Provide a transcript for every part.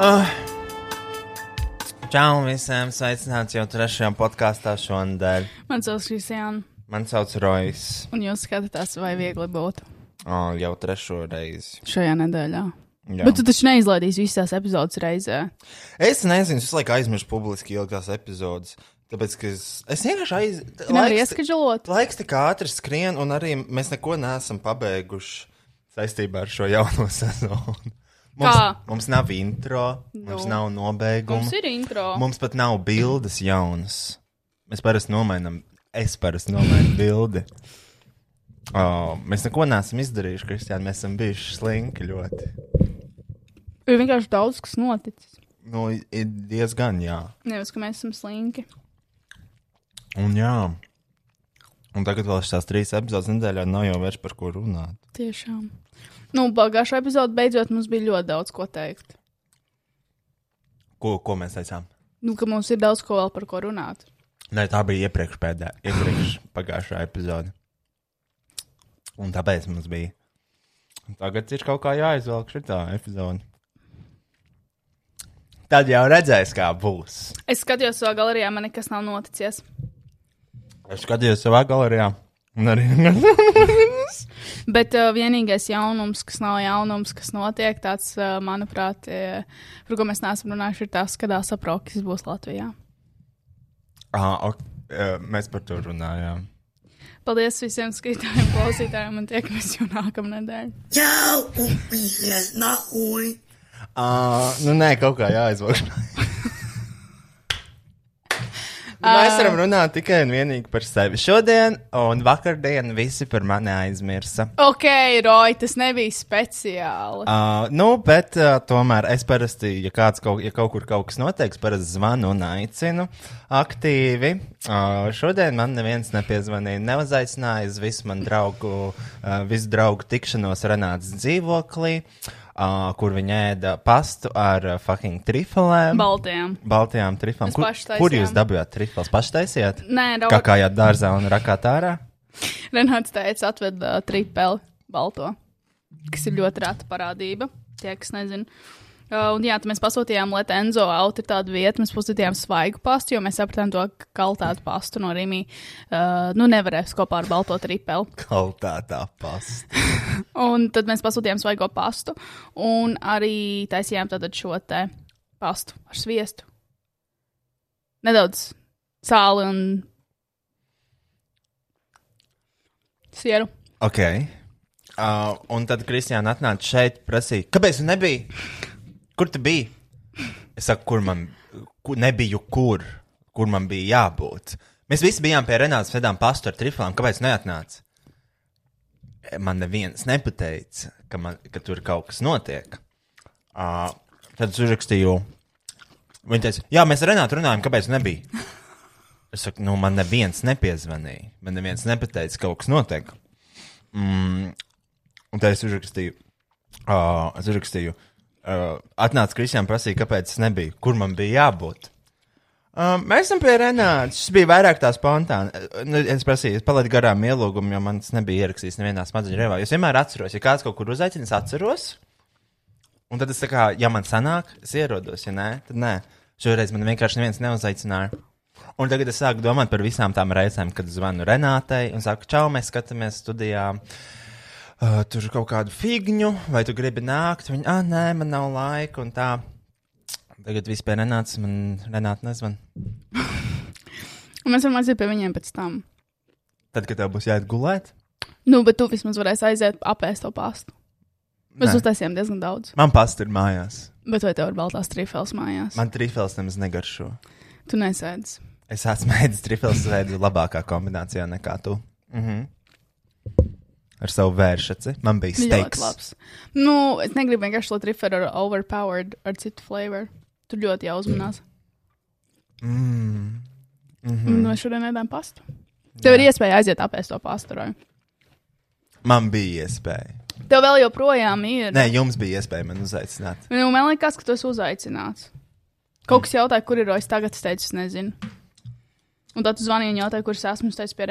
Uh, čau visiem! Sveicināts jau trešajā podkāstā šonadēļ. Man sauc Kristiāna, Man sauc Rojas. un jūs skatāties, vai viegli būtu Oh, jau trešo reizi. šajā nedēļā. Jā. Bet tu taču neizlaidīsi visas tās epizodes reizē. Es nezinu, es laikam aizmirsu publiski ilgās epizodes. Tāpēc, ka es, es vienkārši aiz... Tu nevari ieskaņot. Laiks tik ātri skrien, un arī mēs neko neesam pabeiguši saistībā ar šo jauno sezonu. Mums, Kā? mums nav intro, mums Nu. nav nobeiguma. Mums ir intro. Mums pat nav bildes jaunas. Mēs parasti nomainām, es parasti nomainu bildi. Oh, mēs neko neesam izdarījuši, Kristiāna. Mēs esam bijuši slinki ļoti. Ir vienkārši daudz kas noticis. Nu, ir diezgan, jā. Nevis, ka mēs esam slinki. Un jā. Un tagad vēl šīs trīs epizodes nedēļā nav jau vairs par ko runāt. Tiešām. Nu, pagājušā epizodē beidzot mums bija ļoti daudz ko teikt. Ko, ko mēs teicām? Nu, ka mums ir daudz ko vēl par ko runāt. Nē, tā bija iepriekš pēdējā, iepriekš pagājušā epizode. Un tāpēc mums bija. Tagad ir kaut kā jāizvelk šī epizode. Tad jau redzēs, kā būs. Es skatījos savā galerijā, man nekas nav noticis. Es skatījos savā galerijā. Un arī Bet uh, vienīgais jaunums, kas nav jaunums, kas notiek, tāds, uh, manuprāt, uh, par ko mēs neesam runājuši, ir tas, ka Dāsaprokis būs Latvijā. ah, ok, eh, mēs par to runājām. Paldies visiem skatītājiem, klausītājiem, un tiekamies jau nākamā nedēļa. Ciao, upies, nahuj. Uh, nu, nē, kaut kā jāizvelk. Nu, Mēs varam runāt tikai un vienīgi par sevi. Šodien un vakardien visi par mani aizmirsa. Ok, Roja, tas nebija speciāli. Uh, nu, bet uh, tomēr es parasti, ja, kāds kaut, ja kaut kur kaut kas notiek, parasti zvanu un aicinu aktīvi. Uh, šodien man neviens nepiezvanīja, neuzaicināja uz visu manu draugu, uh, visu draugu tikšanos Renāts dzīvoklī, uh, kur viņi ēda pastu ar uh, fucking trifelēm. Baltajām trifām. Mēs Kur, kur jūs dabūjāt trifels? Paši taisījāt? Nē, Kā Roja. kājāt dārzā un rakāt ārā? Renāts teica, atved uh, tripeli balto, kas ir ļoti reta parādība. Tie, kas nezina. Uh, un jā, tad mēs pasūtījām Latvijas auto, ir tāda vieta, mēs pasūtījām svaigu pastu, jo mēs sapratām to, ka kvalitātes pastu no Rīgā uh, nu nevarēs kopā ar balto tripeli. Kaltātā pasta. Un tad mēs pasūtījām svaigo pastu, un arī taisījām tātad šo te pastu ar sviestu. Nedaudz sāli un sieru. Ok. Uh, un tad Kristiāna atnāca šeit, prasīja, kāpēc nebija? Kur tu biji? Es saku, kur man kur, nebiju, kur, kur man bija jābūt. Mēs visi bijām pie Renātas vedām pastu ar triflām. Kāpēc neatnāca? Man neviens nepateica, ka, man, ka tur kaut kas notiek. Uh, tad es uzrakstīju. Viņa teica, jā, mēs ar Renātu runājam, kāpēc nebija? Es saku, nu, man neviens nepiezvanīja. Man neviens nepateica, ka kaut kas notiek. Mm, un tad es uzrakstīju, uh, es uzrakstīju, uh, atnāca Kristiāna prasīja, kāpēc es nebiju, kur man bija jābūt. Uh, mēs esam pie Renātas. Tas bija vairāk tā spontāni. Uh, nu, Es prasīju, es palaidu garām ielūgumu, jo man tas nebija ierakstīts nevienā smadzeņu revā. Es vienmēr atceros, ja kāds kaut kur uzaicina, es atceros. Un tad es tā kā, ja man sanāk, es ierodos, ja nē, tad nē. Šoreiz man vienkārši neviens neuzaicināja. Un tagad es sāku domāt par visām tām reizēm, kad zvanu Renātei un saku, čau, mēs skatāmies studijā. Uh, tur ir kaut kādu figņu, vai tu gribi nākt? Viņa, ah, nē, man nav laika, un tā. Tagad viss pie Renātas, man Renāta nezvan. Mēs varam aiziet pie viņiem pēc tam. Tad, kad tev būs jāiet gulēt, Nu, bet tu vismaz varēsi aiziet apēst to pastu. Mēs uztaisījām diezgan daudz. man pasta ir mājās. Bet vai tev ir baltās trifels mājās? Man... Trifels nemaz negaršo. Tu nesēdz. Es esmu ēdis trifels veidu labākā kombinācijā nekā tu. Mhm. Ar savu vēršaci. Man bija Ļoti steiks. Nu, es negribu vienkārši to triferu ar overpowered ar citu flavoru. Tur ļoti jāuzmanās. Mm. Mm. Mēs šodien ēdām pastu. Tev ir iespēja aiziet apēst to pastu. Roy. Man bija iespēja. Tev vēl joprojām ir. Nē, jums bija iespēja man uzaicināt. Nu, man liekas, ka tu esi uzaicināts. Kaut kas jautāja, kur ir Rojas tagad, es teicu, es nezinu. Un tad tu zvanīji un jautāji, kur es esmu, es teicu, pie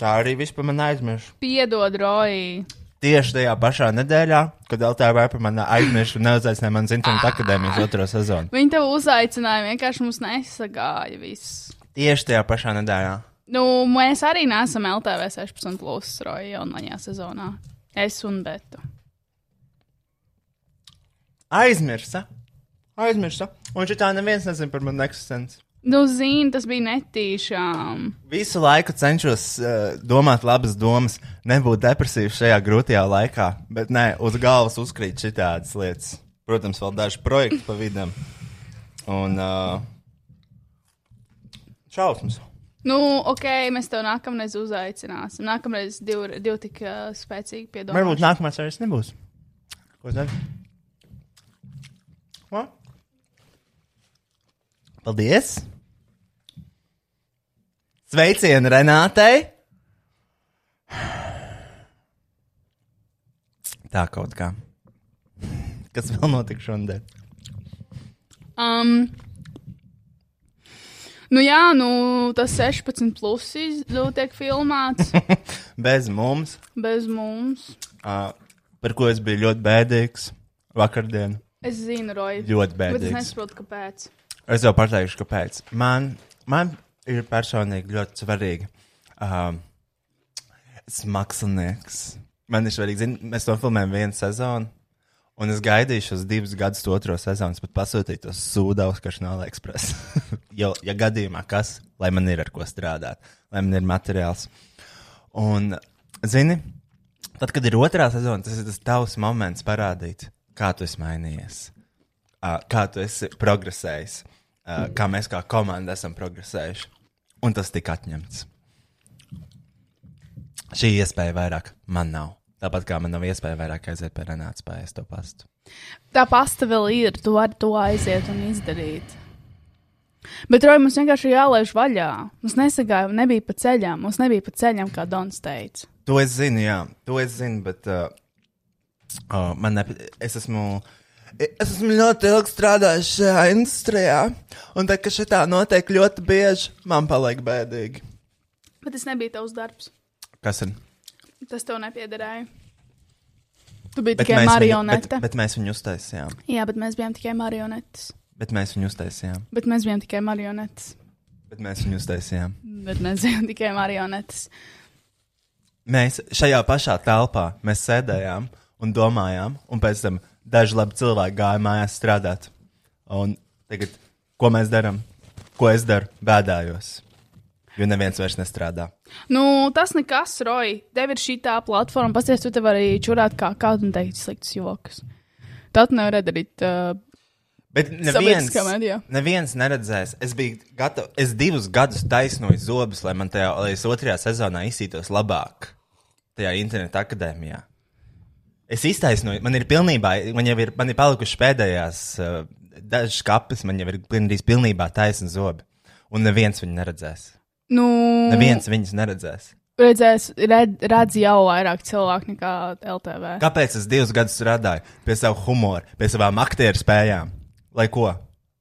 Tā arī vispār man aizmirst. Piedod, Roji. tieši tajā pašā nedēļā, kad LTV par mani aizmirst un neuzaicināja manas internetu akadēmijas otro sezonu. Viņi tev uzaicināja, vienkārši mums nesagāja viss. Tieši tajā pašā nedēļā. Nu, mēs arī neesam LTV 16 plus roja jaunajā sezonā. Es un Beta. Aizmirsa. Aizmirsa. Un šitā neviens nezina par manu eksistenci. Nu, zini, tas bija netīšām. Visu laiku cenšos uh, domāt labas domas, nebūt depresīvs šajā grūtajā laikā, bet nē, uz galvas uzkrīt šitādas lietas. Protams, vēl daži projekti pa vidam. Un uh, šausmas. Nu, ok, mēs tev nākamreiz uzaicināsim. Nākamreiz divi div tik uh, spēcīgi piedomāsim. Varbūt nākamā sērijas nebūs. Ko tad? Ko? Paldies! Sveicieni Renātei! Tā kaut kā. Kas vēl notika šodien? Um, nu, jā, nu, tas 16 plus iz- nu, tiek filmēts Bez mums, bez mums. uh, par ko es biju ļoti bēdīgs vakardien. Es zinu, Roja. Ļoti Bet es bēdīgs. nesaprotu, kāpēc. Es jau pateikšu, kāpēc. Man, man ir personīgi ļoti svarīgi. Um, es esmu mākslinieks. Man ir svarīgi, zin, mēs to filmējam vienu sezonu, un es gaidīšu uz divus gadus to otro sezonu, pat pasūtīju to sūdu uzkašanu AliExpress. jo, ja gadījumā kas, lai man ir ar ko strādāt, lai man ir materiāls. Un, zini, tad, kad ir otrā sezona, tas ir tas tavs moments parādīt, kā tu esi mainījies kā tu esi progresējis, kā mēs kā komanda esam progresējuši. Un tas tika atņemts. Šī iespēja vairāk man nav. Tāpat kā man nav iespēja vairāk aiziet pie Renāts pēc to pastu. Tā pasta vēl ir, tu vari to aiziet un izdarīt. Bet, Roja, mums vienkārši jālaiž vaļā. Mums nesagāja, nebija pa ceļam. Mums nebija pa ceļam, kā Dons teica. To es zinu, jā, to es zinu, bet uh, uh, man ne, es esmu. Es esmu ļoti ilgi strādājis šajā industrijā, un tā, ka šitā notiek ļoti bieži, man paliek bēdīgi. Bet tas nebija tavs darbs. Kas ir? Tas tev nepiederēja. Tu biji Bet tikai mēs, viņu, marionete. bet, bet mēs viņu uztaisījām. Jā, bet mēs bijām tikai marionetes. Bet mēs viņu uztaisījām. Bet mēs bijām tikai marionetes. Bet mēs viņu uztaisījām. Bet mēs bijām tikai marionetes. Mēs šajā pašā telpā mēs sēdējām un domājām, un pēc tam daži labi cilvēki gāja mājās strādāt. Un tagad, ko mēs darām? Ko es daru? Bēdājos. Jo neviens vairs nestrādā. Nu, tas nekas, Roja. Tev ir šī tā platforma, pasties, tu te vari čurāt kā kādu un teikt sliktus joks. Tad nevar darīt. Uh, Bet neviens, neviens neredzēs. Es biju gatavs, es divus gadus taisnoju zobus, lai man tajā, lai es otrajā sezonā izsītos labāk. Tajā interneta akadēmijā. Es iztaisnoju, man ir pilnībā, man jau ir, man ir palikušas pēdējās uh, dažas kapes, man jau ir gandrīz pilnībā taisna zobi. Un neviens viņu neredzēs. nu, Neviens viņus neredzēs. redzēs, red, redz jau vairāk cilvēku nekā LTV. Kāpēc es divus gadus strādāju pie sava humora, pie savām aktieru spējām? Lai ko?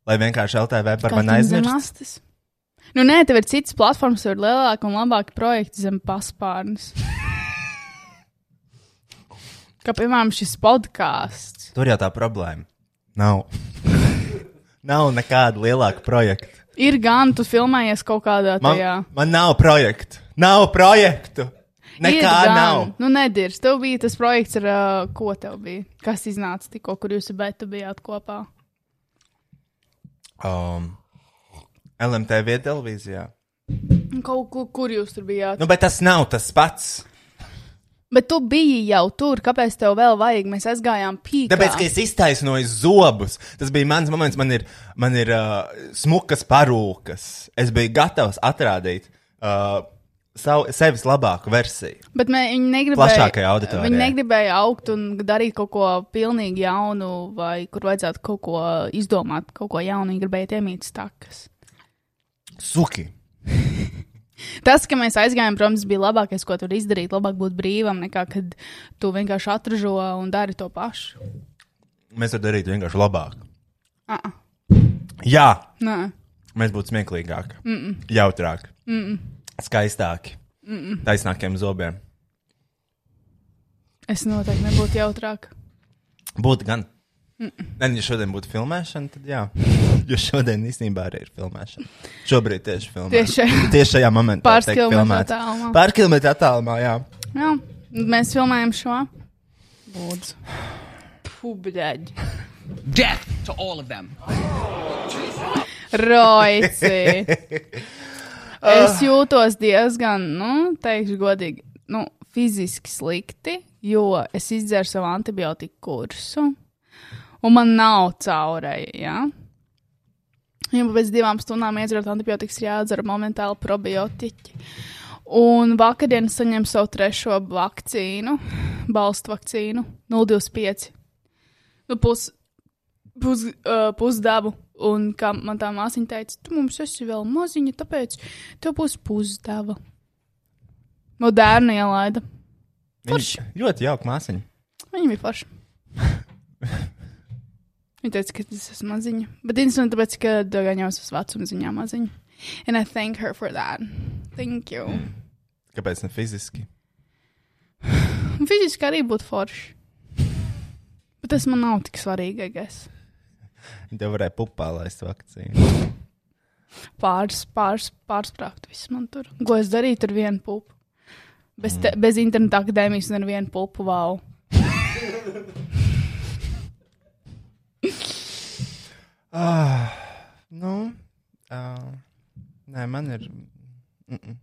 Lai vienkārši LTV par mani aizmirst? Nu, nē, tev ir citas platformas, tev ir lielāki un labāki projekti zem paspārnes. Kā piemēram šis podkāsts. Tur jau tā problēma. Nav. nav nekāda lielāka projekta. Ir gan, tu filmējies kaut kādā Man, tajā. man nav projektu. Nav projektu. Nekā nav. Nu, nedirs. Tev bija tas projekts, ar uh, ko tev bija. Kas iznāca tikko, kur jūs abeti bijāt kopā? Um, LMTV televīzijā. Kaut kur, kur jūs tur bijāt? Nu, bet tas nav tas pats. Bet tu biji jau tur, kāpēc tev vēl vajag? Mēs aizgājām pīkā. Tāpēc, ka es iztaisnoju zobus, tas bija mans moments. Man ir, man ir uh, smukas parūkas. Es biju gatavs atrādīt uh, savu, sevis labāku versiju. Bet mē, viņi negribēja, Plašākajai auditorijai. Viņi negribēja augt un darīt kaut ko pilnīgi jaunu, vai kur vajadzētu kaut ko izdomāt, kaut ko jaunu. Viņi gribēja iemīt stakas. Suki. Tas, ka mēs aizgājām prom, tas bija labākais, ko tur izdarīt. Labāk būt brīvam, nekā kad tu vienkārši atražo un dari to pašu. Mēs to darītu vienkārši labāk. -uh. Jā, Nē, mēs būtu smieklīgāki, mm -mm. jautrāki, mm -mm. skaistāki, mm -mm. taisnākiem zobiem. Es noteikti nebūtu jautrāk. Būtu gan. Nē, ja šodien būtu filmēšana, tad jā. Jo šodien īstenībā arī ir filmēšana. Šobrīd tieši filmē. Tieši šajā- tieši šajā momentā. Pāris kilometru attālumā. Pāris kilometru attālumā, jā. Jā, mēs filmējam šo. Lūdzu. Pubļaģi. Death to all of them. Roici. Es jūtos diezgan, nu, teikšu godīgi, nu, fiziski slikti, jo es izdzēru savu antibiotiku kursu, un man nav caurēja, jā. Ja pēc divām stundām iedzerot antibiotikas, jādzer momentāli probiotiķi. Un vakardien saņēmu savu trešo vakcīnu, balstu vakcīnu, 025. Nu, pus, pus, uh, pusdabu. Un kā man tā māsiņa teica, tu mums esi vēl maziņa, tāpēc tev būs pusdaba. Moderna ielaida. Forši. Ļoti jauka māsiņa. Viņa bija forša. Viņa teica, ka tas esmu maziņa. Bet interesanti, tāpēc, ka gan jau es esmu vecuma ziņā maziņa. And I thank her for that. Thank you. Kāpēc ne fiziski? Fiziski arī būtu forši. Bet tas man nav tik svarīgi, I guess. Viņa tev varēja pupā laist vakcīnu. Pāris, pāris, pārsprāgt viss man tur. Ko es darītu ar vienu pupu? Bez, te, bez interneta akadēmijas un ar vienu pupu, wow. Ah, nu, uh, nē, man ir. Mm -mm.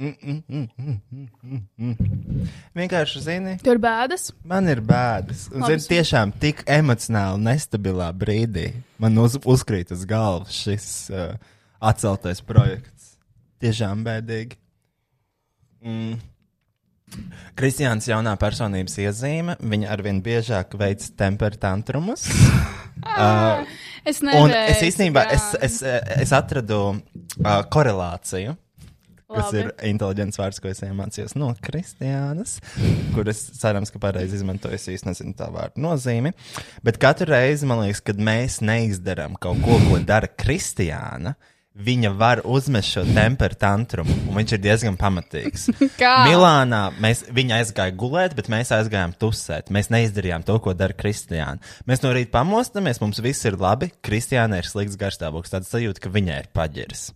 Mm -mm, mm, mm, mm, mm. Vienkārši, zini, Tur bēdas. man ir bēdas. Un, Labi, zini, tiešām tik emocionāli nestabilā brīdī man uz, uzkrīt uz galvas šis uh, atceltais projekts. Tiešām bēdīgi. Mm. Kristiāns jaunā personības iezīme, viņa arvien biežāk veids temperatūrumus. uh, Es nevaru. es īstenībā es, es, es atradu uh, korelāciju, kas Labi. ir inteliģents vārds, ko es iemācījos no Kristiānas, kuras cerams, ka pareizi izmantoju. Es īsti nezinu tā vārdu nozīmi. Bet katru reizi man liekas, kad mēs neizdarām kaut ko, ko dara Kristiāna. Viņa var uzmest šo temperatūru, un viņš ir diezgan pamatīgs. Kā? Milānā mēs, viņa aizgāja gulēt, bet mēs aizgājām tusēt. Mēs neizdarījām to, ko dara Kristiāna. Mēs no rīta pamostamies, mums viss ir labi. Kristiāna ir slikts garstāvoklis, tāds sajūta, ka viņai ir paģirs.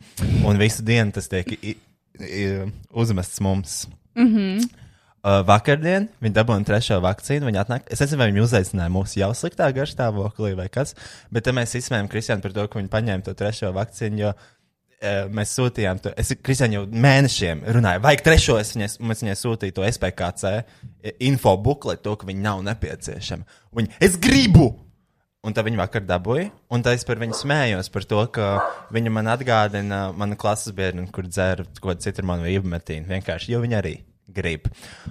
Un visu dienu tas tiek uzmests mums. Mm -hmm. Uh, vakardien viņa dabūja trešo vakcīnu. Viņa atnāk, es nezinu, vai viņa uzaicināja mūs jau sliktā garstāvoklī vai kas, bet mēs izsmējām Kristiānu par to, ka viņa paņēma to trešo vakcīnu. Jo, eh, Mēs sūtījām to. Es Kristiāna jau mēnešiem runāju, vajag trešo. Es viņai, mēs viņai sūtīju to SPKC info bukletu, to, ka viņa nav nepieciešama. Viņa, es gribu! Un tā viņa vakar dabūja. Un tā es par viņu smējos, par to, ka viņa man atgādina mana klases biedru, kur dzēra kaut kādu citronu vai iebmetīnu. Vienkārši, jo viņa arī grib.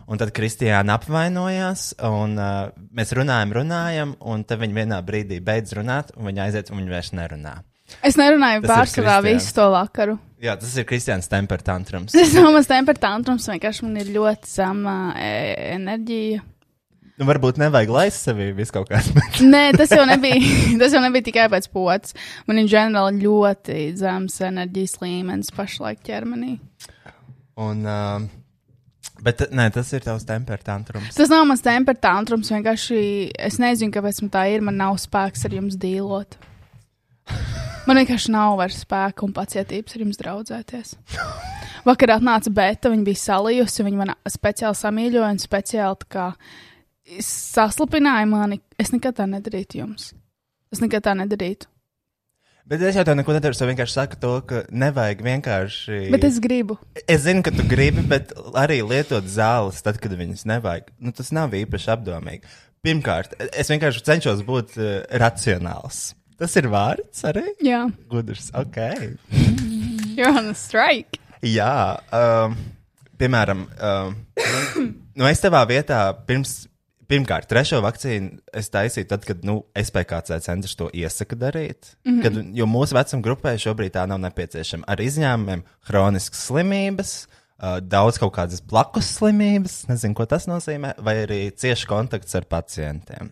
Un tad Kristiāna apvainojās, un uh, mēs runājam, runājam, un tad viņa vienā brīdī beidz runāt, un viņa aiziet, un viņa vairs nerunā. Es nerunāju pārsvarā visu to vakaru. Jā, tas ir Kristiāns temperamentrums. Tas nav mans temperatūrs, vienkārši man ir ļoti zema e enerģija. Nu, varbūt nevajag laist sevī visu kaut kādu. Nē, tas jau nebija, tas jau nebija tikai pēc potes. Man ir ģenerāli ļoti zems enerģijas līmenis pašlaik ķermenī. Un, uh, bet nē, tas ir tavs temperamentrums. Tas nav mans temperatūrs, vienkārši es nezinu, kāpēc man tā ir. Man nav spēks ar jums dīlot. Man vienkārši nav vairs spēka un pacietības ar jums draudzēties. Vakar atnāca Bēta, viņa bija salījusi, viņa man speciāli samīļoja un speciāli kā saslapināja mani. Es nekad tā nedarītu jums. Es nekad tā nedarītu. Bet es jau tev neko nedaru. Es vienkārši saku to, ka nevajag vienkārši. Bet es gribu. Es zinu, ka tu gribi, bet arī lietot zāles, tad, kad viņas nevajag. Nu, tas nav īpaši apdomīgi. Pirmkārt, es vienkārši cenšos būt uh, racionāls. Tas ir vārds arī. Jā, Gudrs, ok. you're on a strike. Jā, um, piemēram, um, nu es tevā vietā pirms. Pirmkārt, trešo vakcīnu es taisīju tad, kad nu, SPKC centrs to iesaka darīt. Mm -hmm. kad, jo mūsu vecuma grupai šobrīd tā nav nepieciešama. Ar izņēmumiem chroniskas slimības, uh, daudz kaut kādas blakus slimības, nezinu, ko tas nozīmē, vai arī cieši kontakts ar pacientiem.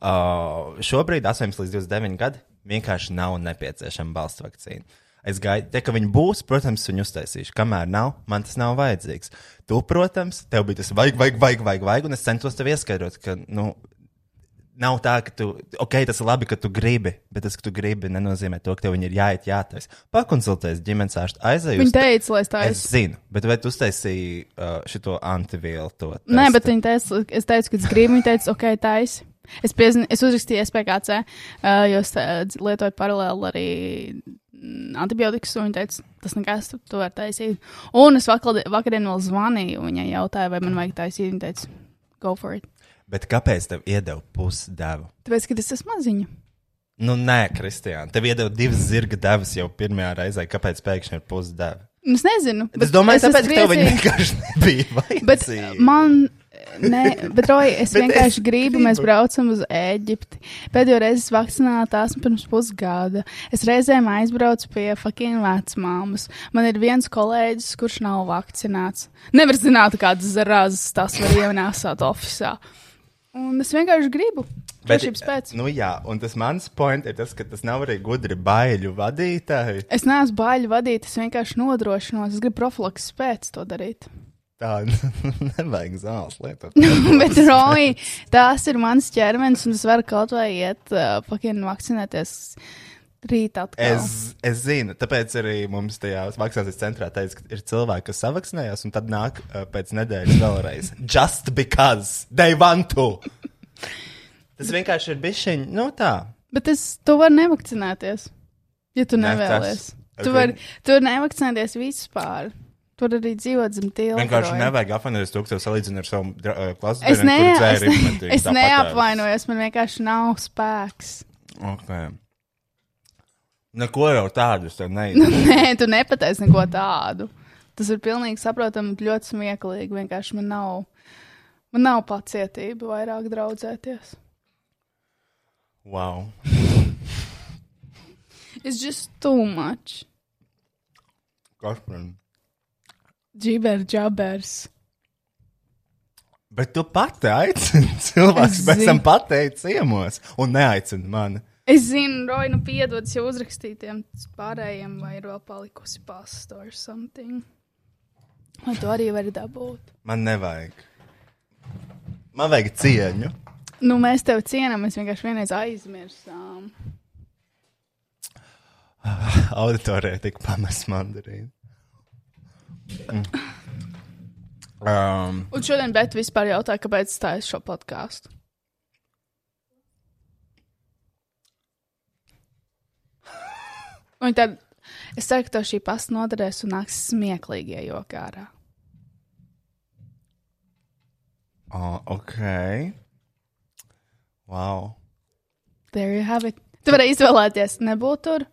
Uh, šobrīd 18 līdz 29 gadi vienkārši nav nepieciešama balsts vakcīna. Es gaidu, te, ka viņi būs, protams, viņu uztaisīšu. Kamēr nav, man tas nav vajadzīgs. Tu, protams, tev bija tas vajag, vajag, vajag, vajag, vajag un es centos tev ieskaidrot, ka, nu, nav tā, ka tu, ok, tas ir labi, ka tu gribi, bet tas, ka tu gribi, nenozīmē to, ka tev ir jāiet, jātais. Pakonsultēs ģimenes ārstu, aizej uz Viņa teica, lai es tā Es zinu, bet vai tu uztaisīji uh, šo antivielu to? Nē, bet viņa teica, es teicu, ka es gribu, viņa teica, ok, taisi. Es, piezin, es uzrakstīju SPKC, uh, jo es uh, lietoju paralēli arī antibiotikas, un viņa teica, tas nekas, tu, vari taisīt. Un es vakar, vakarien vēl zvanīju, viņai jautāju, vai man vajag taisīt, viņa teica, go for it. Bet kāpēc tev iedeva pusdevu? Tāpēc, ka tas ir maziņa. Nu, nē, Kristiāna, tev iedeva divas zirga devas jau pirmajā reizē. Kāpēc pēkšņi ir pusdeva? Es nezinu. Bet es domāju, esmu tāpēc, ka tev viņa vienkārši nebija Bet vajadzīga. man, nē, bet Roja, es Bet vienkārši es gribu, gribu. mēs braucam uz Ēģipti. Pēdējo reizi es vakcinēta esmu pirms pusgada. Es reizēm aizbraucu pie fucking vecmāmas. Man ir viens kolēģis, kurš nav vakcinēts. Nevar zināt, kādas zarazas tas var ienesāt oficiālā. Un es vienkārši gribu. Pēc. nu jā, un tas mans point ir tas, ka tas nav arī gudri baiļu vadītāji. Es neesmu baļu vadīt, es vienkārši nodrošinos. Es gribu profilaks pēc to darīt. Tā nevajag zāles lietot. Bet, Roja, tas ir mans ķermenis, un es varu kaut vai iet, uh, fucking vakcinēties. Es, es zinu, tāpēc arī mums tajā vakcinācijas centrā teica, ka ir cilvēki, kas savakcinējās, un tad nāk uh, pēc nedēļas vēlreiz. Just because they want to. Tas vienkārši ir bijis nu tā. Bet es to varu nevakcinēties, ja tu Ne, nevēlies. tas- Tu vari tu vari nevakcinēties vispār. Tur arī dzīvot zem tilta. Vienkārši Roja. nevajag apvainoties to, ka tev salīdzina ar savu uh, klases Es, ne, es, ne, es neapvainojos, man vienkārši nav spēks. Okay. Neko jau tādu es tev neizdarīju. Nē, tu nepateici neko tādu. Tas ir pilnīgi saprotami, ļoti smieklīgi. Vienkārši man nav, man nav pacietība vairāk draudzēties. wow. It's just too much. Kas man? Džiber, džabers. Bet tu pati aicini cilvēks, Es bet zinu. tam pateici ciemos un neaicini mani. Es zinu, Roja, nu piedodas jau uzrakstītiem pārējiem, vai ir vēl palikusi pasta or something. Vai to arī var dabūt? Man nevajag. Man vajag cieņu. Nu, mēs tevi cienām, mēs vienkārši vienreiz aizmirsām. Auditorijai tika pamests mandarīns. Mm. Um, Un šodien Bet vispār jautāja, kāpēc stājas šo podkāstu. Un tad es ceru, ka tev šī pasta noderēs un nāks smieklīgie joki ārā. oh, ok. Wow. There you have it. Tu vari izvēlēties, nebūt tur,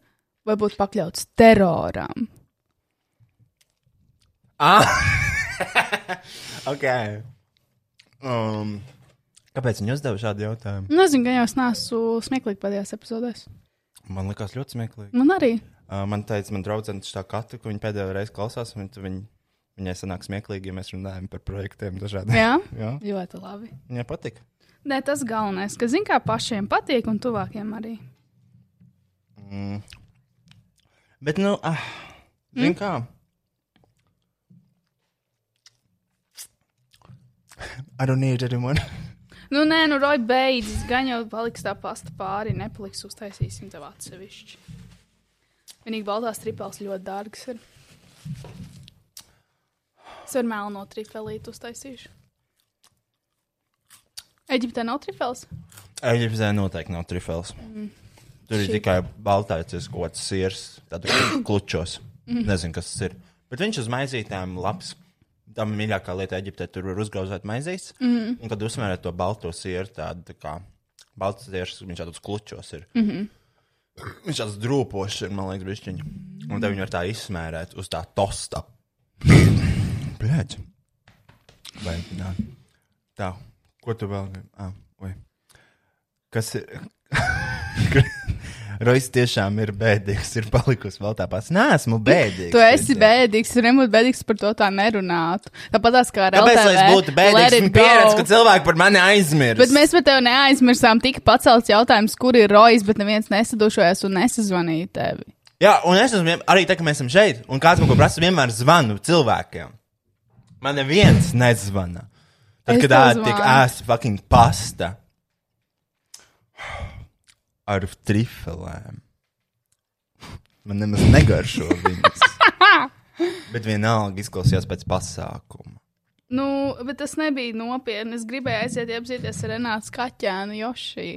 vai būt pakļauts teroram. Ah! ok. Um, kāpēc viņi uzdeva šādu jautājumu? Nezinu, gan jau es neesmu smieklīgi pēdējās epizodēs. Man liekas ļoti smieklīgi. Man arī. Uh, man teica, man draudzene tā katru, ko viņa pēdējo reizi klausās, un viņa, viņa, viņai sanāk smieklīgi, ja mēs runājam par projektiem dažādiem. Jā, Jā. ļoti labi. Viņai patika. Nē, tas galvenais, ka zin kā pašiem patīk un tuvākiem arī. Mm. Bet, nu, ah, zin kā? I don't need anyone. Nu, nē, nu, Roja, beidzas. Gan jau paliks tā pasta pāri, nepaliks uztaisīsim tev atsevišķi. Vienīgi baltās tripels ļoti dārgs ir. Es ar melno tripelītu uztaisīšu. Eģiptē nav tripels? Eģiptē noteikti nav trifels. Mm. Tur ir Shit. tikai baltais, kāds sirs, tādu klučos. Mm. Nezinu, kas tas ir. Bet viņš uz maizītēm labs. Tā mīļākā lieta Eģiptē tur var uzgauzēt maizītes. Mm. Un kad uzsmērē to balto sieru, tādu tā kā balts sirs, viņš tādos klučos ir. Mm -hmm. Viņš tāds drūpošs ir, man liekas, bišķiņi. Un tad viņi var tā izsmērēt uz tā tosta. Bļēdz. Vai, nā. Tā, ko tu vēl? Ah, oi. Kas ir? Rojas tiešām ir bēdīgs, ir palikusi vēl tā pats. Nē, esmu bēdīgs. Tu esi bēdīgs, un nebūtu bēdīgs par to tā nerunātu. Tāpat tās kā ar Kāpēc lai LTV, es būtu bēdīgs? pieredzu, go. ka cilvēki par mani aizmirst. Bet mēs par tevi neaizmirsām. Tika pacelts jautājums, kur ir Rojas, bet neviens nesadušojas un nesazvanīja tevi. Jā, un es esmu arī tā, ka mēs esam šeit, un kāds kaut ko prasa, vienmēr zvanu cilvēkiem. Man neviens nezvana. Tad, Es kad tev ēd tik zvanu. ēst fucking pasta ar trifelēm. Man nemaz negaršo viņas. Bet vienalga izklausījās pēc pasākuma. Nu, bet tas nebija nopietni. Es gribēju aiziet iepazīties ar Renātu Kaķēnu Joši.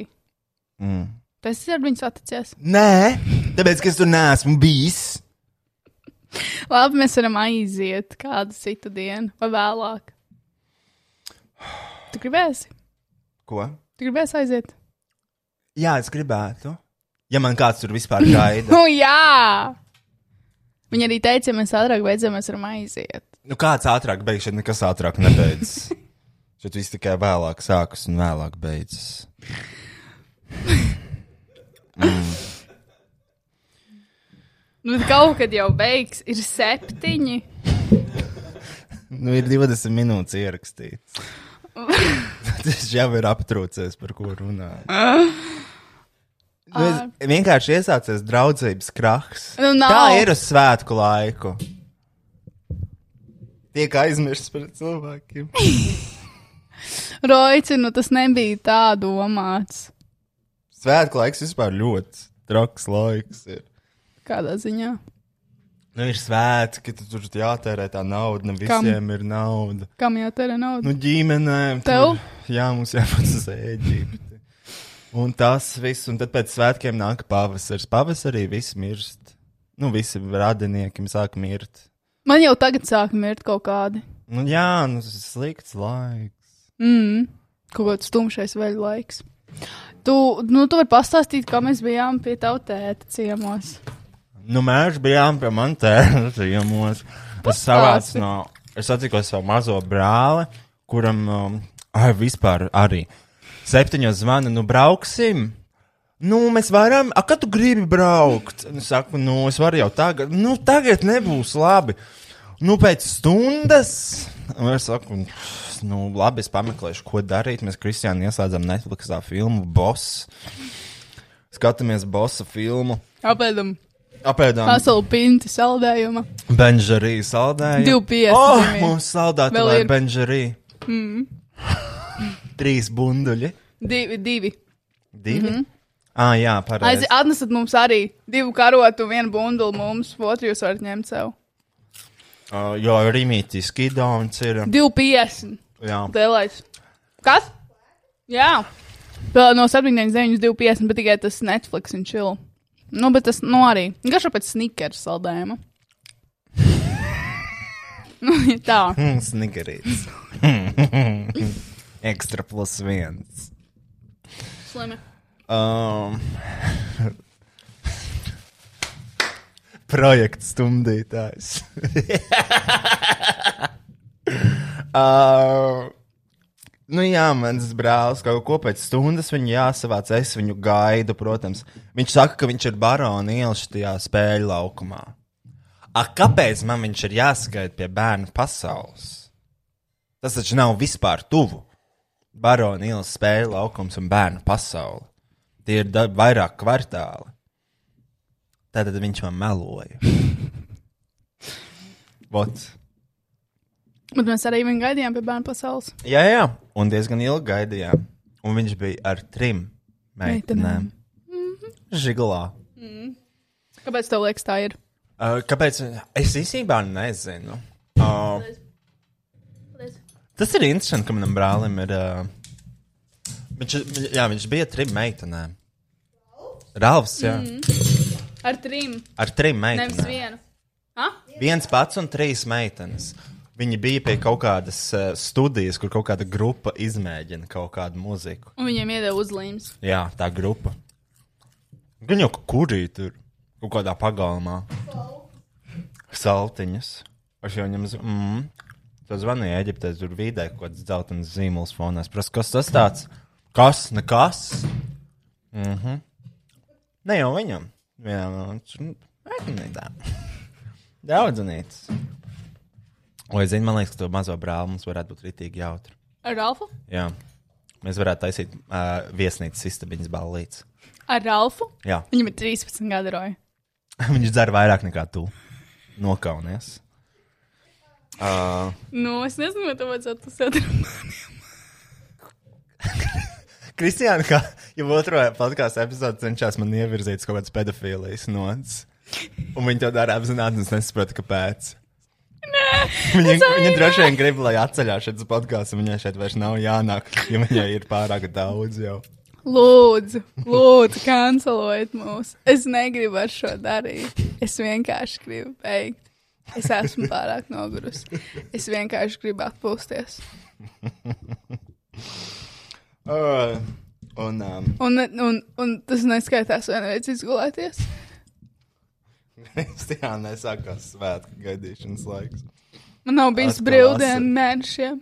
Mm. Tas ir ar viņu saticies. Nē, tāpēc, ka es tur neesmu bijis. Labi, mēs varam aiziet kādu citu dienu vai vēlāk. Tu gribēsi? Ko? Tu gribēsi aiziet? Jā, es gribētu. Ja man kāds tur vispār gaida. Nu, jā! Viņa arī teica, ja mēs ātrāk beidzam, mēs varam aiziet. Nu, kāds ātrāk beigas, šeit nekas ātrāk nebeidzas. šeit viss tikai vēlāk sākas un vēlāk beidzas. Nu, bet kaut kad jau beigs, ir septiņi. Nu, ir 20 minūtes ierakstīts. Tas jau ir aptrūcies, par ko runā. Nu, es, vienkārši iesācies draudzības krahs. Nu, nav. Kā ir uz svētku laiku? Tiek aizmirsts par cilvēkiem. Roici, nu tas nebija tā domāts. Svētku laiks vispār ļoti traks laiks. Ir. Kādā ziņā? Nu, ir svētki, tad tur jātērē tā nauda. Ne Kam? visiem ir nauda. Kam jātērē nauda? Nu, ģimenēm. Tev? Tur, jā, mums jāpat uz Ēģipti. Un tas viss, un tad pēc svētkiem nāk pavasaris. Pavasarī viss mirst. Nu, visi radinieki sāk mirt. Man jau tagad sāk mirt kaut kādi. Nu, jā, nu, tas ir slikts laiks. Mm. Kaut kāds tumšais veļu laiks. Tu, nu, tu vari pastāstīt, kā mēs bijām pie tava tēta ciemos. Nu, mēs bijām pie manas tēvas ciemos. Es savācu no, es satiku savu mazo brāli, kuram, um, ai, vispār arī septiņos zvana, nu, brauksim. Nu, mēs varam, a, kad tu gribi braukt? Es saku, nu, es varu jau tagad, nu, tagad nebūs labi. Nu, pēc stundas, un es saku, nu, labi, es pameklēšu, ko darīt. Mēs Kristiānu ieslēdzam Netflixā filmu Boss. Skatāmies Bossa filmu. Apēdam Apēdām veselu pinti saldējuma. Benžarī saldējumu. 2,50 Oh, mums saldēta Vēl ir. Benžarī. Mm. Trīs bunduļi. Divi, divi. Divi? Mm. -hmm. Ah, jā, pareizi. atnesat mums arī divu karotu, vienu bunduli mums, otru jūs varat ņemt sev. Uh, jo Rīmītī skidons ir. 2,50. Jā. Lielais. Kas? Jā. No 7,9, 2,50, bet tikai tas Netflix un chill. Nu, bet tas, nu, arī. Garšo pēc sneakers saldējuma. nu, tā. Mm, Snigerīts. Ekstra plus viens. Slimi. Um, projekts stumdītājs. uh, nu jā, mans brālis kaut ko pēc stundas viņu jāsavāc. Es viņu gaidu, protams. Viņš saka, ka viņš ir barona ielas šajā spēļu laukumā. A, kāpēc man viņš ir jāsagaida pie bērnu pasaules? Tas taču nav vispār tuvu. Barona ielas spēļu laukums un bērnu pasaule. Tie ir da- vairāk kvartāli. Tad viņš man meloja. Bet mēs arī viņu gaidījām pie bērnu pasaules. Jā, jā, un diezgan ilgi gaidījām. Un viņš bija ar trim meitenēm. Žigulā. Kāpēc tev liekas tā ir? Uh, kāpēc? Es īstenībā nezinu. Uh, tas ir interesanti, ka manam brālim ir. Uh, viņš, jā, viņš bija ar trim meitenēm. Ralfs, jā. Mm. Ar trim, Ar trim nevis meitenēm. vienu. Ha? Viens pats un trīs meitenes. Viņi bija pie kaut kādas uh, studijas, kur kaut kāda grupa izmēģina kaut kādu mūziku. Un viņiem iedeva uzlīmes. Jā, tā grupa. Gan jau kurī tur kaut kādā pagalmā. Saltiņas. Es jau viņam zvanīju. Mm. Tu zvanīji Eģiptē, tur vidē kaut kāds dzeltenis zīmols fonā. Es prasu, kas tas tāds? Kas? Nekas? Mhm. Ne jau viņam. Jā, nu, tā. Daudzinīts. Oi, zini, man liekas, ka to mazo brāli mums varētu būt ritīgi jautri. Ar Ralfu? Jā. Mēs varētu taisīt uh, viesnīcas istabiņas ballītes. Ar Ralfu? Jā. Viņam ir 13 gadu roja. Viņš dzer vairāk nekā tu. Nokaunies. Uh, Nu, es nezinu, vai tev vajadzētu uzsākt. Kristiāna, kā jau otrajā podkāstu epizodē cenšas man ievirzīt kaut kādas pedofīlijas nots. Un viņi to dara apzināti, un es nesaprotu, kāpēc. Viņa, viņa droši vien grib, lai atceļās šis podkāsts, un viņai šeit vairs nav jānāk, jo viņai ir pārāk daudz jau. Lūdzu, lūdzu, kancelojiet mūs. Es negribu ar šo darīt. Es vienkārši gribu beigt. Es esmu pārāk nogurusi. Es vienkārši gribu atpūsties. Uh, un um, Un, un, un tas neskaitās vienreiz izgulēties. Kristiāna nesākās svētku gaidīšanas laiks. Man nav bijis brīvdienu mēnešiem.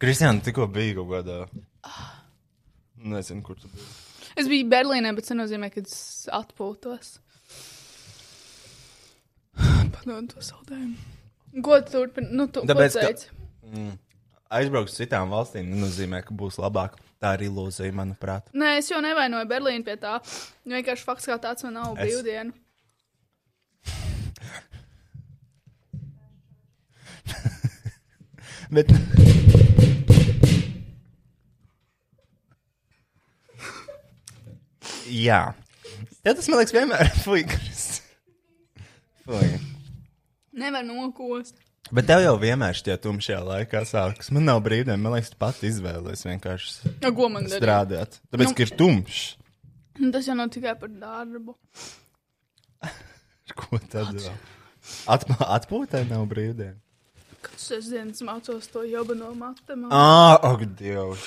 Kristiāna tikko bija kaut kādā. Nezinu, kur tu biji. Es biju Berlīnē, bet tas nozīmē, ka es atpūtos. Padod to saldējumu. Ko tu turpini? Nu, tu, Tāpēc, ka- teici? Aizbraukt uz citām valstīm nenozīmē, ka būs labāk. Tā ir ilūzija, manuprāt. Nē, es jau nevainoju Berlīnu pie tā. Vienkārši fakts kā tāds man nav Es- brīvdienu. Bet... Jā. Jā, tas man liekas, vienmēr ir fuikas. Nevar nokost. Bet tev jau vienmēr šķiet, ka tumšajā laikā sākas. Man nav brīvdiena, man liekas, tu pati izvēlējies vienkārši Ja, ko man darīt? strādāt. Tāpēc, Nu. ka ir tumšs. Nu, Tas jau nav tikai par darbu. Ko tad vēl? Atpā, atpūtē nav brīvdiena. Kad sestdienas mācos to jobu no matemātikas. Ah, ak, Dievs!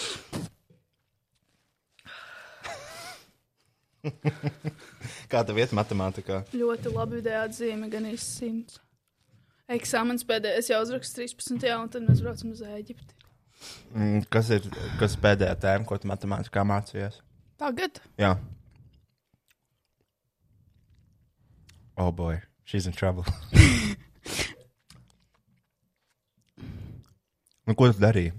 Kā tev iet matemātikā? Ļoti labi vidēja atzīme, gan īsi simts. Eksāmens pēdējais jau uzraksts 13. un tad mēs braucam uz Ēģipti. Mm, Kas ir kas pēdējā tēma, ko tu matemātikā mācījies? Tagad? Jā. Oh, boy, she's in trouble. nu, ko tu darīji?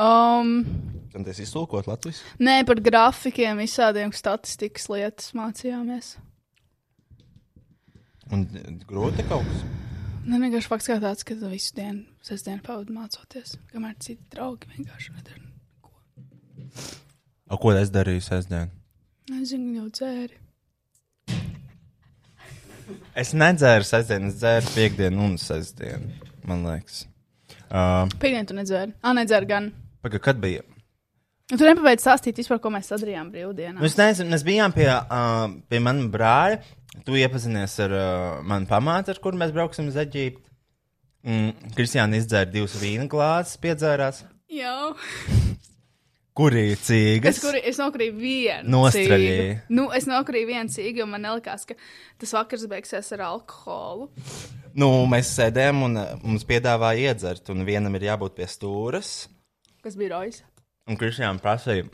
Um, Centies iztulkot Latvijas? nē, par grafikiem, visādiem statistikas lietas mācījāmies. Un grūti kaut kas. Nē, vienkārši fakts kā tāds, ka visu dienu, sestdienu pavadu mācoties, kamēr citi draugi vienkārši nedara. O, ko es darīju sestdien? Nezinu, jau dzēri. Es nedzēru sestdienu, es dzēru piekdienu un sestdienu, man liekas. Uh, Pēdējā tu nedzēri. Ah, nedzēri gan. Paga, kad bija? Nu, Tu nepabeidz stāstīt vispār, ko mēs sadarījām brīvdienā. Nu, es nezinu, mēs bijām pie, uh, pie manas brāļa. Tu iepazinies ar uh, manu pamātu, ar kuru mēs brauksim uz Eģipti. Mm, Kristiāna izdzēra divas vīna glāzes, piedzērās. Jā. Kurī Es, kuri, es nokrīju vienu. Nostraļēji. cīgu. Nu, es nokrīju vienu cīgu, jo man nelikās, ka tas vakars beigsies ar alkoholu. Nu, mēs sēdējām un uh, mums piedāvāja iedzert, un vienam ir jābūt pie stūres. Kas bija rojas? Un Kristiāna prasīja,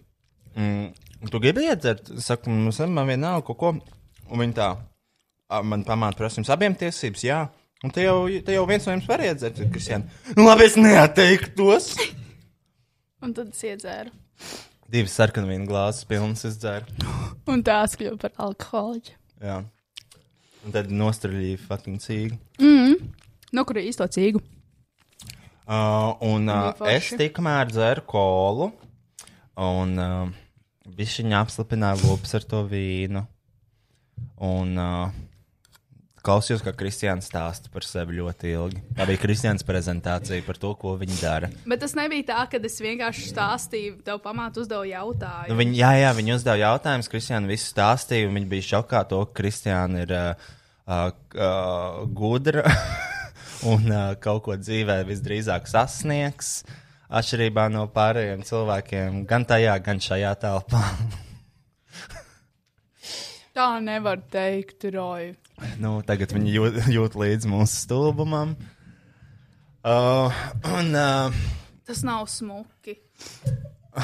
mm, tu gribi iedzert? Saku, mums man vienalga kaut ko. Un viņa tā, "Ā, man pamāta prasa jums abiem tiesības, jā. Un te jau, te jau viens no jums var iedzert, Kristiāna. Nu, labi, es neatteiktos. Un tad es iedzēru. Divas sarkanvīna glāzes pilnas izdzēru. Un tās kļuva par alkoholiķu. Jā. Un tad nostraļīja fucking cīgu. Nokrīju īsto cīgu. Uh, un uh, es tikmēr dzeru kolu, un uh, viņa apslipināja lūpas ar to vīnu. Un uh, klausījos, kā Kristiāns stāsta par sevi ļoti ilgi. Tā bija Kristiāns prezentācija par to, ko viņi dara. Bet tas nebija tā, ka es vienkārši stāstīju, tev pamātu uzdevu jautājumu. Nu, viņi, jā, jā, viņi uzdeva jautājumus, Kristiāna visu stāstīja, un viņi bija šokā to, ka Kristiāna ir uh, uh, uh, gudra un uh, kaut ko dzīvē visdrīzāk sasniegs. Atšķirībā no pārējiem cilvēkiem, gan tajā, gan šajā telpā. Tā nevar teikt, Roja. nu, tagad viņi jūt, jūt līdzi mūsu stulbumam. Uh, un, uh, Tas nav smuki.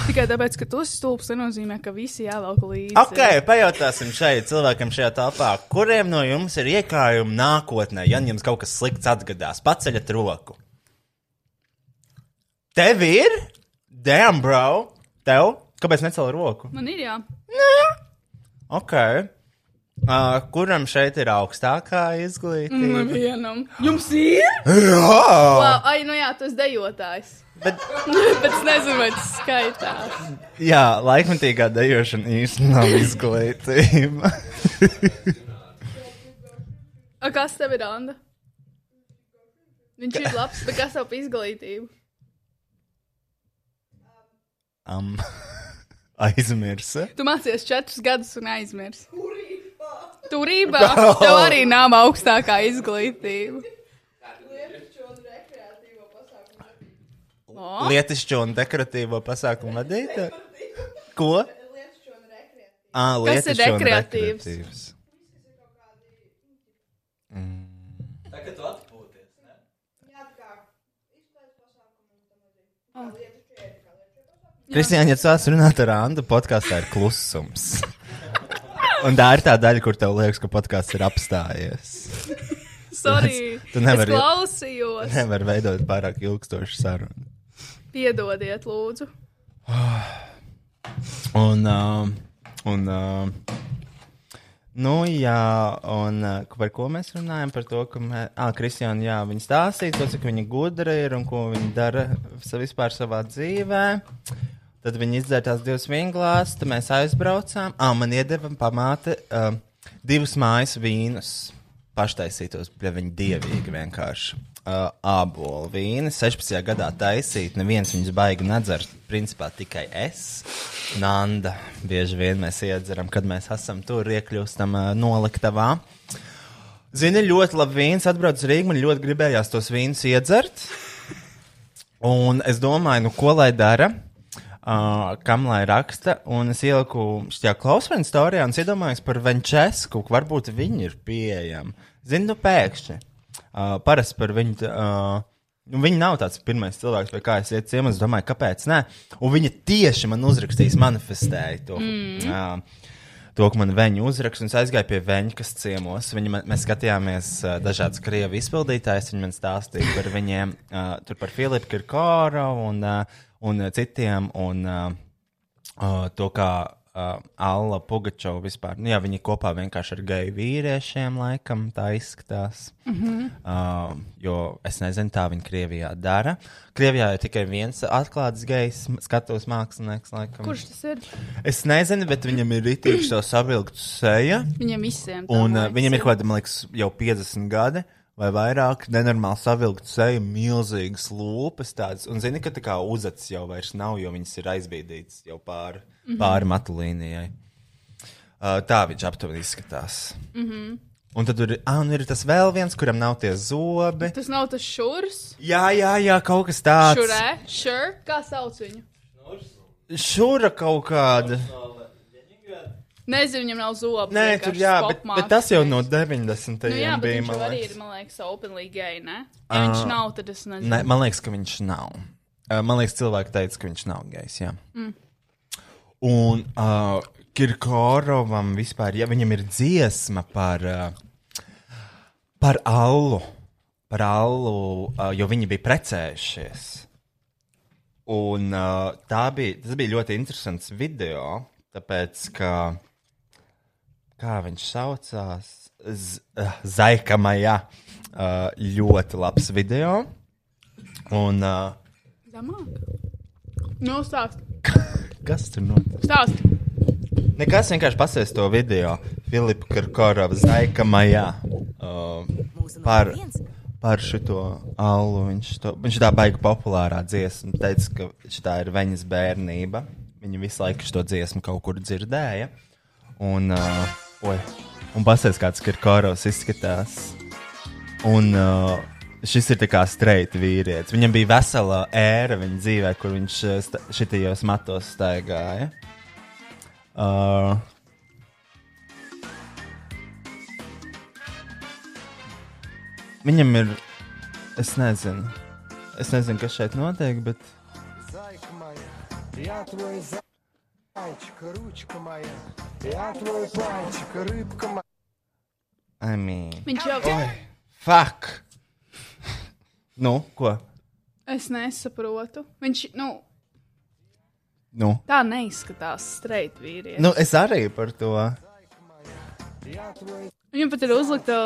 Tikai tāpēc, ka tu esi stulbs, nenozīmē, ka visi jāvelk līdzi. Ok, pajautāsim šeit cilvēkam šajā telpā, kuriem no jums ir iekrājumi nākotnē, ja jums kaut kas slikts atgadās. Paceļat roku. Tev ir? Damn, bro! Tev? Kāpēc necēl roku? Man ir jā. Ok. Uh, kuram šeit ir augstākā izglītība? Nevienam. Jums ir? Jā! Wow, ai, nu jā, tas dejotājs. Bet, Bet es nezinu, vai tas skaitās. jā, laikmatīgā dejošana īstenībā nav izglītība. A, kas tev ir, Anna? Viņš ir labs, bet kas tev par izglītību? um, aizmirsa. Tu mācījies četrus gadus un aizmirsi. Turībā tev arī nav augstākā izglītība. Lietišķo un dekoratīvo pasākumu vadītāju? Ko? Ah, Kas ir lietišķo un dekreatīvs? dekoratīvs. Kristiāna, ja tu sāc runāt ar Andu, podkāstā ir klusums. Un tā ir tā daļa, kur tev liekas, ka podkāsts ir apstājies. sorry. Tu nevari- Es klausījos. Nevar veidot pārāk ilgstošu sarunu. Piedodiet, lūdzu. Un, uh, un uh, nu, jā, un uh, par ko mēs runājam? Par to, ka, mē, ah, Kristiāna, jā, viņa stāstīja to, cik viņa gudra ir un ko viņa dara vispār savā dzīvē. Tad viņi izdzēra tās divas vinglās, tad mēs aizbraucām. Ah, man iedeva pamāte uh, divus mājas vīnus. Paštaisītos, bija viņi dievīgi vienkārši. Uh, Ābolu vīni 16. gadā taisīt, neviens viņus baigi nedzer. Principā tikai es. Nanda bieži vien mēs iedzeram, kad mēs esam tur, iekļūstam uh, noliktavā. Zini, ļoti labi vīns atbrauc Rīgā. Man ļoti gribējās tos vīnus iedzert. Un es domāju, nu, ko lai dara, uh, kam lai raksta. Un es ieliku šajā klausīšanās stāstā un iedomājos par Venčesku, ka varbūt viņi ir pieejami. Zini, nu pēkšņi. Uh, parasti par viņu. Uh, Nu, viņa nav tāds pirmais cilvēks, pie kā es iet ciemos. Domāju, kāpēc nē. Un viņa tieši man uzrakstīs, manifestēja to. Mm. Jā, to, ka man viņa uzraksta, un es aizgāju pie viņa, kas ciemos. Viņa, man- mēs skatījāmies uh, dažādas krievu izpildītājas. Viņa man stāstīja par viņiem, uh, par Filipu Kirkoru un, uh, un uh, citiem, un uh, to, kā uh, Alla Pugačova vispār, nu jā, viņi kopā vienkārši ar geju vīriešiem, laikam, tā izskatās. Mm -hmm. uh, jo es nezinu, tā viņi Krievijā dara. Krievijā ir tikai viens atklāts gejs, skatuves mākslinieks, laikam. Kurš tas ir? Es nezinu, bet viņam ir rītīgi šo savilktu seja. Viņam visiem. Un uh, viņam ir ir. kaut kāda, man liekas, jau 50 gadi. Vai vairāk, nenormāli savilkt seju, milzīgas lūpas, tādas. Un zini, ka tā kā uzacis jau vairs nav, jo viņas ir aizbīdītas jau pāri, mm -hmm. pāri matu līnijai. Uh, tā viņš aptuveni izskatās. Mm -hmm. Un tad tur ah, un ir tas vēl viens, kuram nav tie zobi. Tas nav tas šurs. Jā, jā, jā, kaut kas tāds. Šurē, šur. Kā sauc viņu? Šura kaut kāda. Nezinu, viņam nav zobu. Nē, tur jā, bet, bet tas jau no 90. Nu, jā, bija. viņš arī ir, man liekas, openly gay, ne? Ja viņš nav, tad es nezinu. Ne, man liekas, ka viņš nav. Uh, Man liekas, cilvēki teica, ka viņš nav gejs. Jā. Mm. Un uh, Kirkorovam vispār, ja viņam ir dziesma par, uh, par allu, par allu, uh, jo viņi bija precējušies. Un uh, tā bija, tas bija ļoti interesants video, tāpēc, ka, kā viņš saucās, Z, uh, Zaikamajā, uh, ļoti labs video. Un uh, Zemāk. Nu, stāst. kas tur notiek? Stāst. Nekas vienkārši pasēs to video. Filipa Kirkorova Zaikamajā uh, par, par šito alu. Viņš, to, viņš tā baigi populārā dziesma. Teica, ka šī ir viņas bērnība. Viņa visu laiku šo dziesmu kaut kur dzirdēja. Un, uh, oi, un pasēs, kāds Kirkorovs izskatās. Un uh, šis ir tā kā streita vīrietis. Viņam bija vesela ēra viņa dzīvē, kur viņš uh, šitajos matos staigāja. Uh, viņam ir. Es nezinu. Es nezinu, kas šeit notiek, bet. Зайка моя, я твой зайчик, ручка моя, я твой пальчик, рыбка моя. I mean, Viņš jau. fuck! nu, ko? Es nesaprotu. Viņš, nu, Nu, tā neizskatās streit vīrietis. nu, es arī par to. Я твой Viņam pat ir uzlikta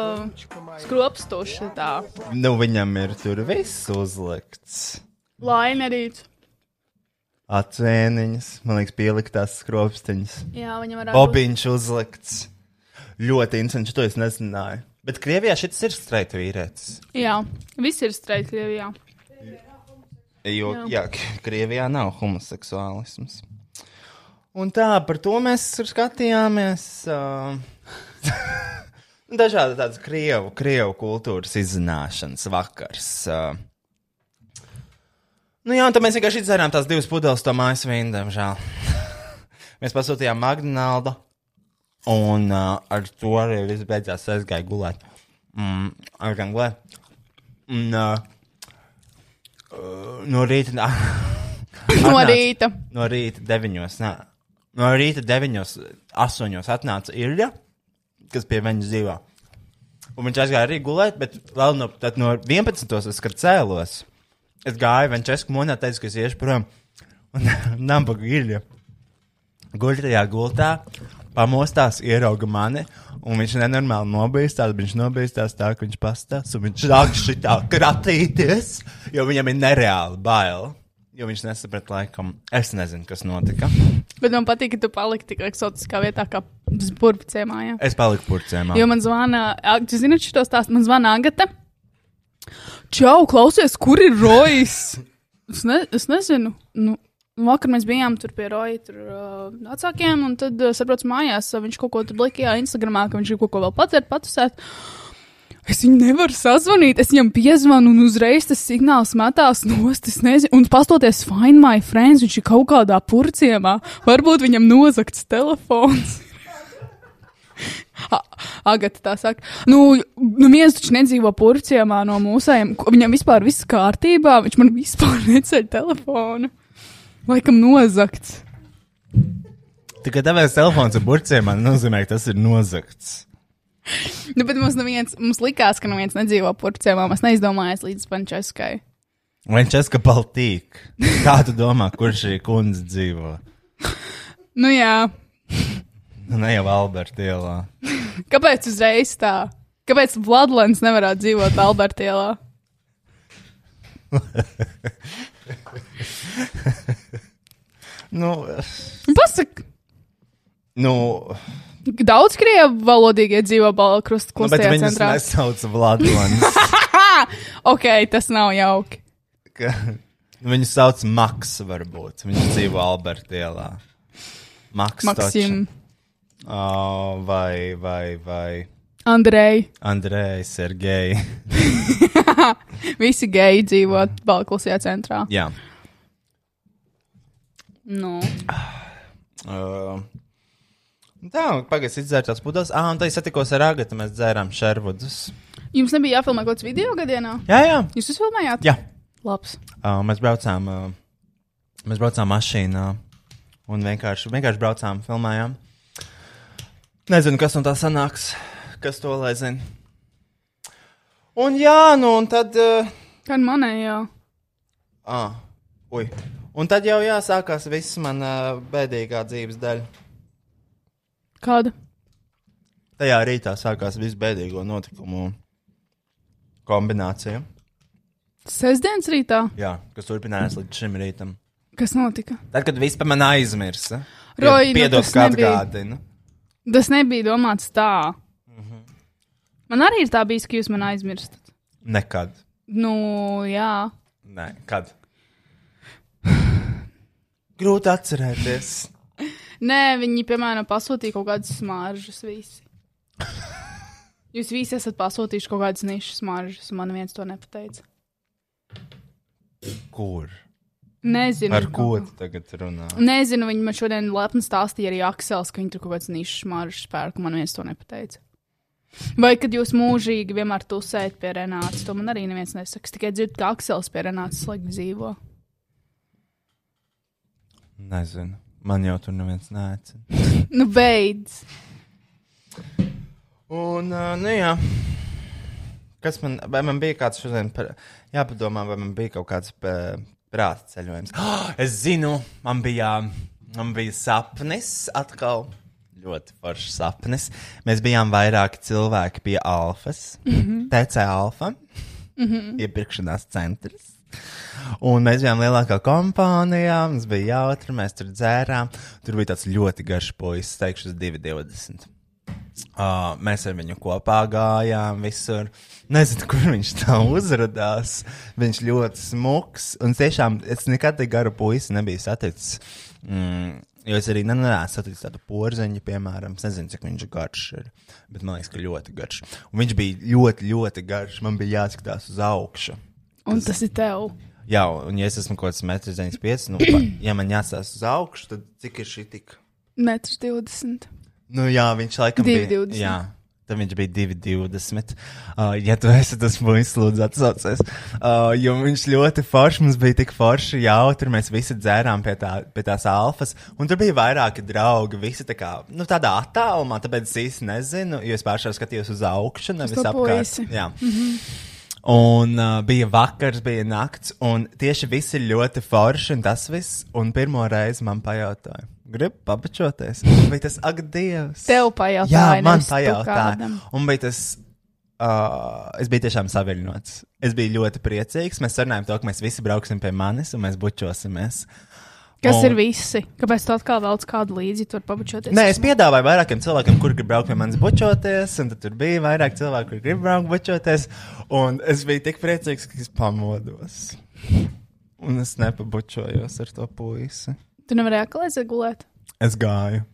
skropstuša tā Nu, viņam ir tur viss uzlikts. lainerīts. Atvēniņas, man liekas, pieliktās skropstiņas. Jā, viņam var Bobiņš uzlikts. Ļoti interesanti, to es nezināju. Bet Krievijā šis ir streita vīrietis. Jā, viss ir streits Krievijā. Jo, jā, jā Krievijā nav homoseksuālisms. Un tā, par to mēs skatījāmies. Uh, dažādi tādas krievu, krievu kultūras izzināšanas vakars. Uh, nu jā, un tad mēs vienkārši izdzērām tās divas pudeles to mājas vīnu, diemžēl. mēs pasūtījām Magnaldu, un uh, ar to arī viss beidzās. Es gāju gulēt. Mm, ar gan gulēt. Un, uh, no rīta. No atnāca- rīta. No rīta deviņos. Nā. No rīta deviņos, astoņos atnāca Ilja, kas pie viņa dzīvo. Un viņš aizgāja arī gulēt, bet vēl no, no 11. es, kad cēlos, es gāju Venčesku monētā, teicu, ka es iešu prom. Un nabaga Ilja guļ tajā gultā, pamostās, ierauga mani, un viņš nenormāli nobīstās. Viņš nobīstās tā, ka viņš pastāv, un viņš sāk šitā kratīties, jo viņam ir nereāli bail. Jo viņš nesaprata, laikam, es nezinu, kas notika. Bet man patīk, ka tu paliki tik eksotiskā vietā, kā burbuļciemā. Ja? Es paliku purcēmā. Jo man zvana, Ag- tu zini, šo stāstu man zvana Agata. Čau, klausies, kur ir Rojas? Es, ne, es nezinu. Nu, vakar mēs bijām tur pie Roja, tur uh, vecākiem, un tad uh, saprotu mājās, uh, viņš kaut ko tur likīja Instagramā, ka viņš ir kaut ko vēl padzert, patusēt. Es viņu nevaru sazvanīt, es viņam piezvanu, un uzreiz tas signāls metās nost. Es nezinu, un pastoties Find My Friends, viņš ir kaut kādā purciemā. Varbūt viņam nozagts telefons. Agata tā saka, nu, nu viens taču nedzīvo purciemā no mūsējiem. Viņam vispār viss kārtībā, viņš man vispār neceļ telefonu. Laikam nozagts. Tikai tāpēc telefons ar burcēmā nozīmē, ka tas ir nozagts. Nu, bet mums, neviens, mums likās, ka neviens nedzīvo purciemā. Mēs neizdomājām līdz Pančeskai. Lenčeska Baltīk. Kā tu domā, kur šī kundze dzīvo? Nu jā, Nu, ne jau Alberta ielā. kāpēc uzreiz tā? Kāpēc Vladlens nevarētu dzīvot Albertielā? Nu, Pasak, nu, daudz krievu valodīgie dzīvo Balkrusta nu bet klusajā viņas centrā. nesauc Vladlans. Ok, tas nav jauki. ka viņu sauc Maks, varbūt. Viņš dzīvo Alberta ielā. Maks. Maksim, Oh, vai, vai, vai. Andrei, Andrei, Sergei. visi geji dzīvo Balklusajā centrā. Jā. Nu, Uh, tā, pagaidzi, izdzēru tās pudeles. Ah, un tā es satikos ar Agatu, mēs dzērām šervudus. jums nebija jāfilmē kaut kāds video gadienā? Jā, jā. Jūs uzfilmējāt? Jā. Labs. Uh, mēs braucām, uh, mēs braucām mašīnā un vienkārši, vienkārši braucām, filmējām. Nezinu, kas no tā sanāks, kas to lai zina. Un jā, nu un tad. Uh, Kā manējā. ah, ui. Un tad jau jāsākās viss man uh, bēdīgā dzīves daļa. Kāda? Tajā rītā sākās viss bēdīgo notikumu kombinācija. Sestdienas rītā? Jā, kas turpinājās līdz šim rītam. Kas notika? Tad, kad viss par mani aizmirsa, Roji, nu, piedod, tas kā nebija. Tas nebija domāts tā. Mhm. Man arī ir tā bijis, ka jūs man aizmirstat. Nekad. Nu, jā. Nē, kad? Grūti atcerēties. Nē, viņi, piemēram, pasūtīja kaut kādas smaržas visi. Jūs visi esat pasūtījuši kaut kādas nišas smaržas, un man viens to nepateica. Kur? Nezinu. Ar ko tu tagad runā? Nezinu, viņi man šodien lepni stāstīja arī Aksels, ka viņi tur kaut kādas nišas smaržas pērk, un man viens to nepateica. Vai kad jūs mūžīgi vienmēr tusējat pie Renātas, to man arī neviens nesaka. Es tikai dzirdu, ka Aksels pie Renātas slēgt dzīvo. Nezinu. Man jau tur neviens neaicina. Nu, beidz! Un, uh, nu jā. Kas man, vai man bija kāds šodien, par, jāpadomā, vai man bija kaut kāds prāta ceļojums. Oh, es zinu, man bija, man bija sapnis atkal. ļoti foršs sapnis. Mēs bijām vairāki cilvēki pie Alfas, mm. -hmm. TC Alfa, mm -hmm. iepirkšanās centrs. Un mēs bijām lielākā kompānijā, mums bija jautri, mēs tur dzērām. Tur bija tāds ļoti garš puisis, teikšu, uz 2,20. Uh, mēs ar viņu kopā gājām visur. Nezinu, kur viņš tā uzrādījās. Viņš ļoti smuks. Un tiešām es nekad tik garu puisi nebiju saticis. Mm, jo es arī ne- neesmu saticis tādu porziņu, piemēram. Es nezinu, cik viņš garš ir. Bet man liekas, ka ļoti garš. Un viņš bija ļoti, ļoti garš. Man bija jāskatās uz augšu. Un tas ir tev. Jā, un ja es esmu kaut kāds metrs 95, nu, ja man jāstāsta uz augšu, tad cik ir šī tik? Metrs 20. Nu, jā, viņš laikam 2,20. bija. Jā, tad viņš bija 2,20. Uh, ja tu esi tas muļķis, lūdzu, atsaucies. Uh, jo viņš ļoti forši, mums bija tik forši jautri, mēs visi dzērām pie, tā, pie tās alfas. Un tur bija vairāki draugi, visi tā kā, nu, tādā attālumā, tāpēc es īsti nezinu, jo es pašā skatījos uz augšu, nevis apkārt. Jā. Un uh, bija vakars, bija nakts, un tieši viss ir ļoti forši, un tas viss. Un pirmo reizi man pajautāja, gribi papačoties? Un bija tas, ak, Dievs! Tev pajautāja, Jā, man pajautāja. Un bija tas, uh, es biju tiešām saviļņots. Es biju ļoti priecīgs. Mēs runājām to, ka mēs visi brauksim pie manis un mēs bučosimies. Kas Un- ir visi? Kāpēc tu atkal velc kādu līdzi, tur pabučoties? Nē, es piedāvāju vairākiem cilvēkiem, kuriem grib braukt pie manis bučoties, un tur bija vairāk cilvēku, kuriem grib braukt bučoties. Un es biju tik priecīgs, ka es pamodos. Un es nepabučojos ar to puisi. Tu nevarēji aklēs gulēt. Es gāju.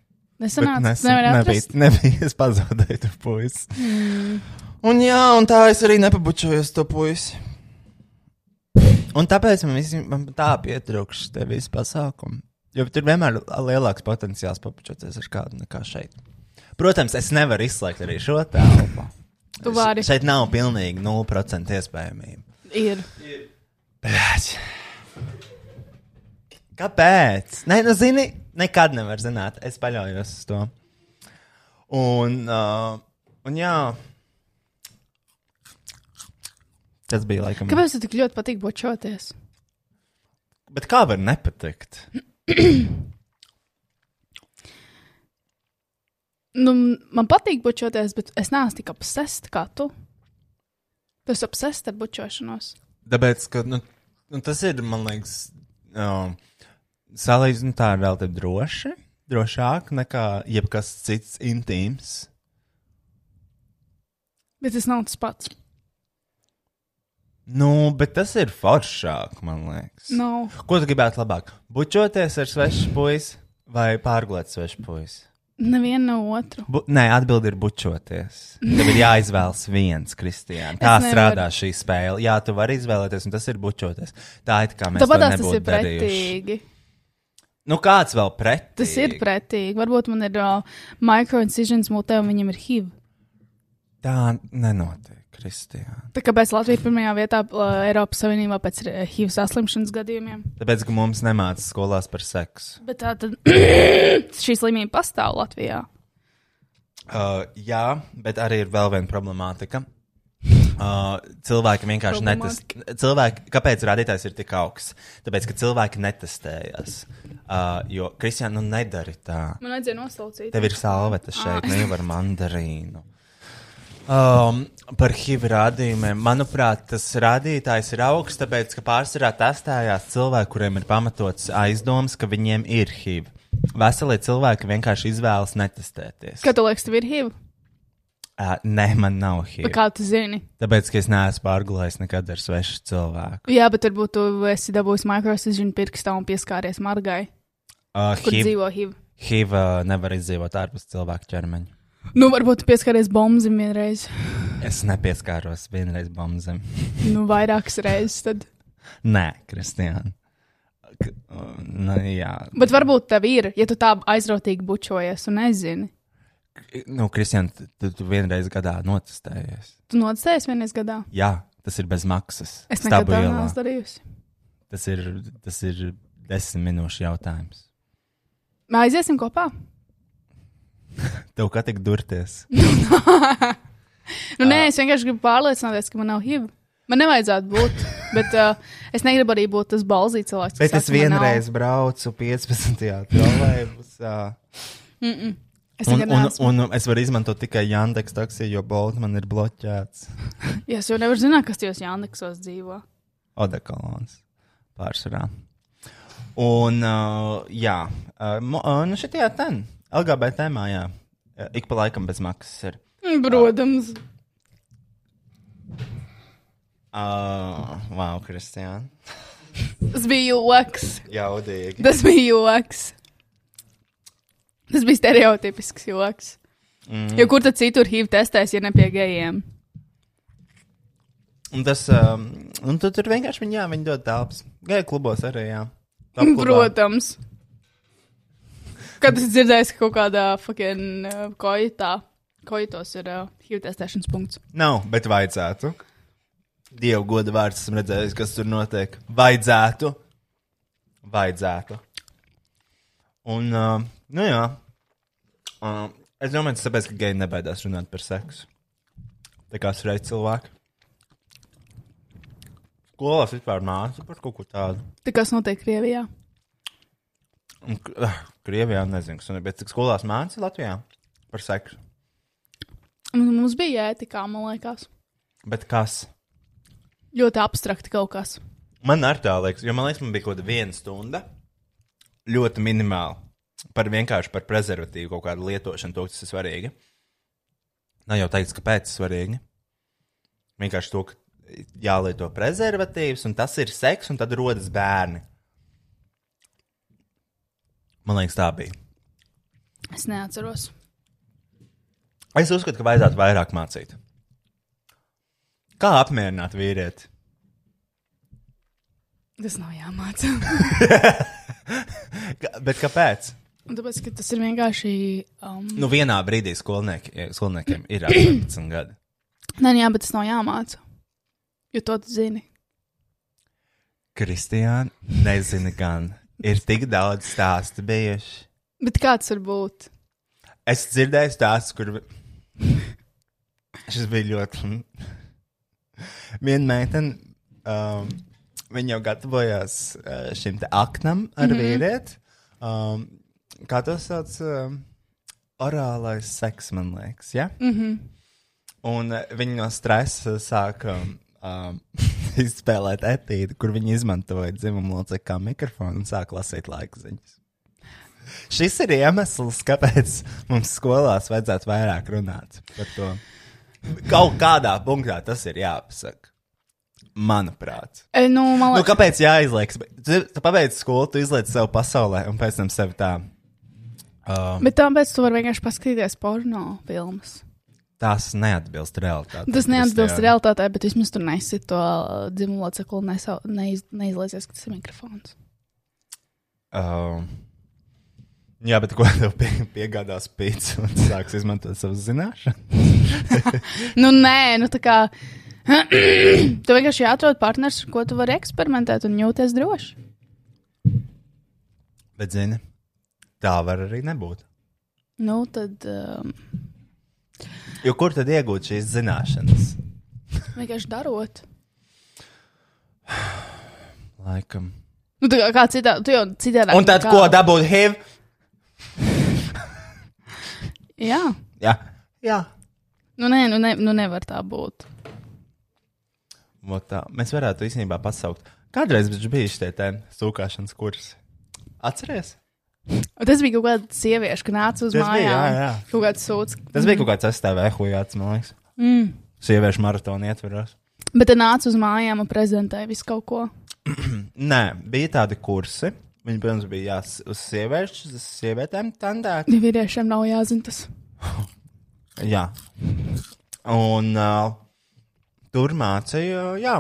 Nesanāca, nes- nebija, atrast. nebija, es pazaudēju to puisi. Mm. Un jā, un tā es arī nepabučojos to puisi. Un tāpēc man, visi, man tā pietrūkst tie visi pasākumi. Jo tur vienmēr ir lielāks potenciāls papučoties ar kādu nekā šeit. Protams, es nevaru izslēgt arī šo telpu. Tu vari. Šeit nav pilnīgi 0% iespējamība. Ir. Bļāķ. Kāpēc? Nē, nu, zini, nekad nevar zināt. Es paļaujos uz to. Un, uh, un jā, tas bija laikam. Kāpēc tev tik ļoti patīk bočoties? Bet kā var nepatikt? Nu, man patīk bočoties, bet es neesmu tik apsest kā tu. Tu esi apsest ar bočošanos. Tāpēc, ka nu, nu, tas ir, man liekas, uh, salīdzinot tā ir relatīvi droši. Drošāk nekā jebkas cits intīms. Bet tas nav tas pats. Nu, bet tas ir foršāk, man liekas. Nav. Ko tu gribētu labāk? Bučoties ar svešu puisi vai pārgulēt svešu puisi? Nevienu no otru. Bu Nē, atbildi ir bučoties. Tev ir jāizvēlas viens, Kristiāna. Tā strādā šī spēle. Jā, tu vari izvēlēties, un tas ir bučoties. Tā ir kā mēs Tāpat tas ir darījuši. pretīgi. Nu, kāds vēl pretīgi? Tas ir pretīgi. Varbūt man ir uh, microincisions mutē, un viņam ir HIV. Tā nenotiek, Kristiāna. Tā kāpēc Latvija ir pirmajā vietā uh, Eiropas Savienībā pēc HIV saslimšanas gadījumiem? Tāpēc, ka mums nemācās skolās par seksu. Bet tā tad šī slimība pastāv Latvijā. Uh, jā, bet arī ir vēl viena problemātika. Uh, cilvēki vienkārši netestē. Cilvēki, kāpēc rādītājs ir tik augsts? Tāpēc, ka cilvēki netestējas. Uh, jo, Kristiāna, nu nedari tā. Man vajadzēja noslaucīt. Tev ir salvete šeit, ne jau ar mandarīnu. Um, par HIV rādījumiem. Manuprāt, tas rādītājs ir augsts, tāpēc, ka pārsvarā testējās cilvēki, kuriem ir pamatots aizdoms, ka viņiem ir HIV. Veselie cilvēki vienkārši izvēlas netestēties. Kā tu liekas, tev ir HIV? Uh, nē, man nav HIV. Kā tu zini? Tāpēc, ka es neesmu pārgulējis nekad ar svešu cilvēku. Jā, bet varbūt tu esi dabūjis microincision pirkstā un pieskāries margai, Uh, kur HIV, dzīvo. HIV uh, nevar izdzīvot ārpus cilvēka ķermeņa. Nu, varbūt tu pieskāries bombzim vienreiz. Es nepieskāros vienreiz bombzem. Nu, vairākas reizes tad. Nē, Kristiāna. Nu, jā. Bet varbūt tev ir, ja tu tā aizrautīgi bučojies un nezini. Nu, Kristiāna, tu, tu, vienreiz gadā notestējies. Tu nocēlies vienreiz gadā. Jā, tas ir bez maksas. Es nekad ielā. neesmu darījusi. Tas ir, tas ir desmit minūšu jautājums. Aiziesim kopā. Tev kā tik durties? Nu, nē, es vienkārši gribu pārliecināties, ka man nav HIV. Man nevajadzētu būt, bet uh, es negribu arī būt tas balzīts cilvēks. Bet es saka, nav. vienreiz braucu 15. trolēļus. Es Un, un, un es varu izmantot tikai Yandex taksiju, jo Bolt man ir bloķēts. Jā, es jau nevaru zināt, kas tajos Jāneksos dzīvo. Odekolons pārsvarā. Un, uh, jā, uh, uh, nu šitajā ten, LGBT mājā, uh, ik pa laikam bez maksas ir. Mm, Protams. Uh, wow, Kristiāna. Tas bija joks. Jaudīgi. Tas bija joks. Tas bija stereotipisks joks. Mm. Jo kur tad citur HIV testēs, ja ne pie gejiem? Un tas, um, un tu tur vienkārši viņi, jā, viņi dod telpas. Gēja klubos arī, jā. Protams. Kad es dzirdēju, ka kaut kādā fucking uh, koitā, koitos ir uh, HIV testēšanas punkts. Nav, bet vajadzētu. Dievu goda vārds esmu redzējis, kas tur notiek. Vajadzētu. Vajadzētu. Un, uh, nu jā. Uh, es domāju, tas tāpēc, ka geji nebaidās runāt par seksu. Tā kā reiz cilvēki. Skolās vispār māca par kaut ko tādu. Tā kas notiek Krievijā? Un, uh, Krievijā nezinu, kas notiek, bet cik skolās māca Latvijā par seksu. M- Mums bija ētikā, man liekas. Bet kas? Ļoti abstrakti kaut kas. Man ar tā liekas, jo man liekas, man bija kaut kāda viena stunda. Ļoti minimāli. Par vienkārši par prezervatīvu kaut kādu lietošanu, to, kas ir svarīgi. Nav jau teikts, kāpēc tas ir svarīgi. Vienkārši to, ka jālieto prezervatīvs, un tas ir seks, un tad rodas bērni. Man liekas, tā bija. Es neatceros. Es uzskatu, ka vajadzētu vairāk mācīt. Kā apmierināt vīrieti? Tas nav jāmāca. Ka- Bet kāpēc? Un Tāpēc, ka tas ir vienkārši. Um, Nu, vienā brīdī skolnieki, skolniekiem ir 18 gadi. nē, nu jā, bet tas nav jāmāca. Jo to tu zini. Kristiāna, nezinu, gan ir tik daudz stāstu bijuši. Bet kāds var būt? Es dzirdēju stāstus, kur šis bija ļoti. Viena meitene, um, viņa jau gatavojās uh, šim te aknam ar mm -hmm. vīrieti. Um, kā to sauc? Um, orālais seks, man liekas. Ja? Mm -hmm. Un uh, viņi no stresa sāka um, izspēlēt etīdu, kur viņi izmantoja dzimumu locekli kā mikrofonu un sāka lasīt laika ziņas. Šis ir iemesls, kāpēc mums skolās vajadzētu vairāk runāt par to. Kaut kādā punktā tas ir jāpasaka. Manuprāt. E, nu, man Nu, liekas, kāpēc jāizliek? Tu, pabeidz skolu, tu izliec sev pasaulē, un pēc tam sevi tā. Uh, bet tāpēc tu vari vienkārši paskatīties porno filmas. tās neatbilst realitātei. Tas neatbilst Kristiāna. realitātei, bet vismaz tur nesit to uh, dzimumu locekli un neiz, neizlaizies, ka tas ir mikrofons. Uh, jā, bet ko tev pie, piegādās pīcis un sāks izmantot savas zināšanas? Nu, nē, nu tā kā. tu vienkārši jāatrod partners, ar ko tu vari eksperimentēt un jūties droši. Bet, zini, tā var arī nebūt. Nu, tad um, Jo kur tad iegūt šīs zināšanas? vienkārši darot. Laikam. Nu, tā kā, kā citā, tu jau citādi. Un tad, ko dabūt HIV? Jā, Jā, jā. nu, nē, nu, ne, nu nevar tā būt. Vot tā. Mēs varētu īstenībā pasaukt. Kādreiz bija šie te sūkāšanas kursi. Atceries? Un tas bija kaut kāda sievieša, kas nāca uz Tas bija, mājām. jā, jā. Kaut kāds sūds. Tas bija kaut kāds STV hujāts, man liekas. Mm. Sieviešu maratona ietveros. Bet te nāca uz mājām un prezentēja visu kaut ko. Nē, bija tādi kursi. Viņi, protams, bija jās uz sieviešu, uz sievietēm tendēt. Ja vīriešiem nav jāzina tas. Jā. Un uh, tur mācīja, jā,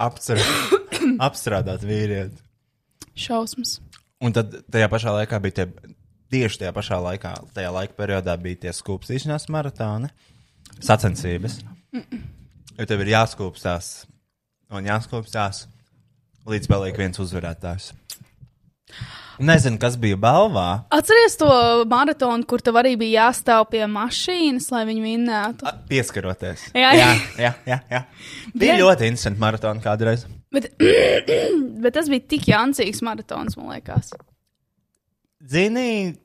apcer, apstrādāt vīrieti. Šausmas. Un tad tajā pašā laikā bija tie, tieši tajā pašā laikā, tajā laika periodā bija tie skūpstīšanās maratoni, sacensības. Jo tev ir jāskūpstās un jāskūpstās, līdz paliek viens uzvarētājs. Nezinu, kas bija balvā. Atceries to maratonu, kur tev arī bija jāstāv pie mašīnas, lai viņu vinnētu. Pieskaroties. Jā, jā, jā. jā. jā. Bija Bet- ļoti interesanti maratoni kādreiz. Bet, bet tas bija tik jancīgs maratons, man liekas. Zini,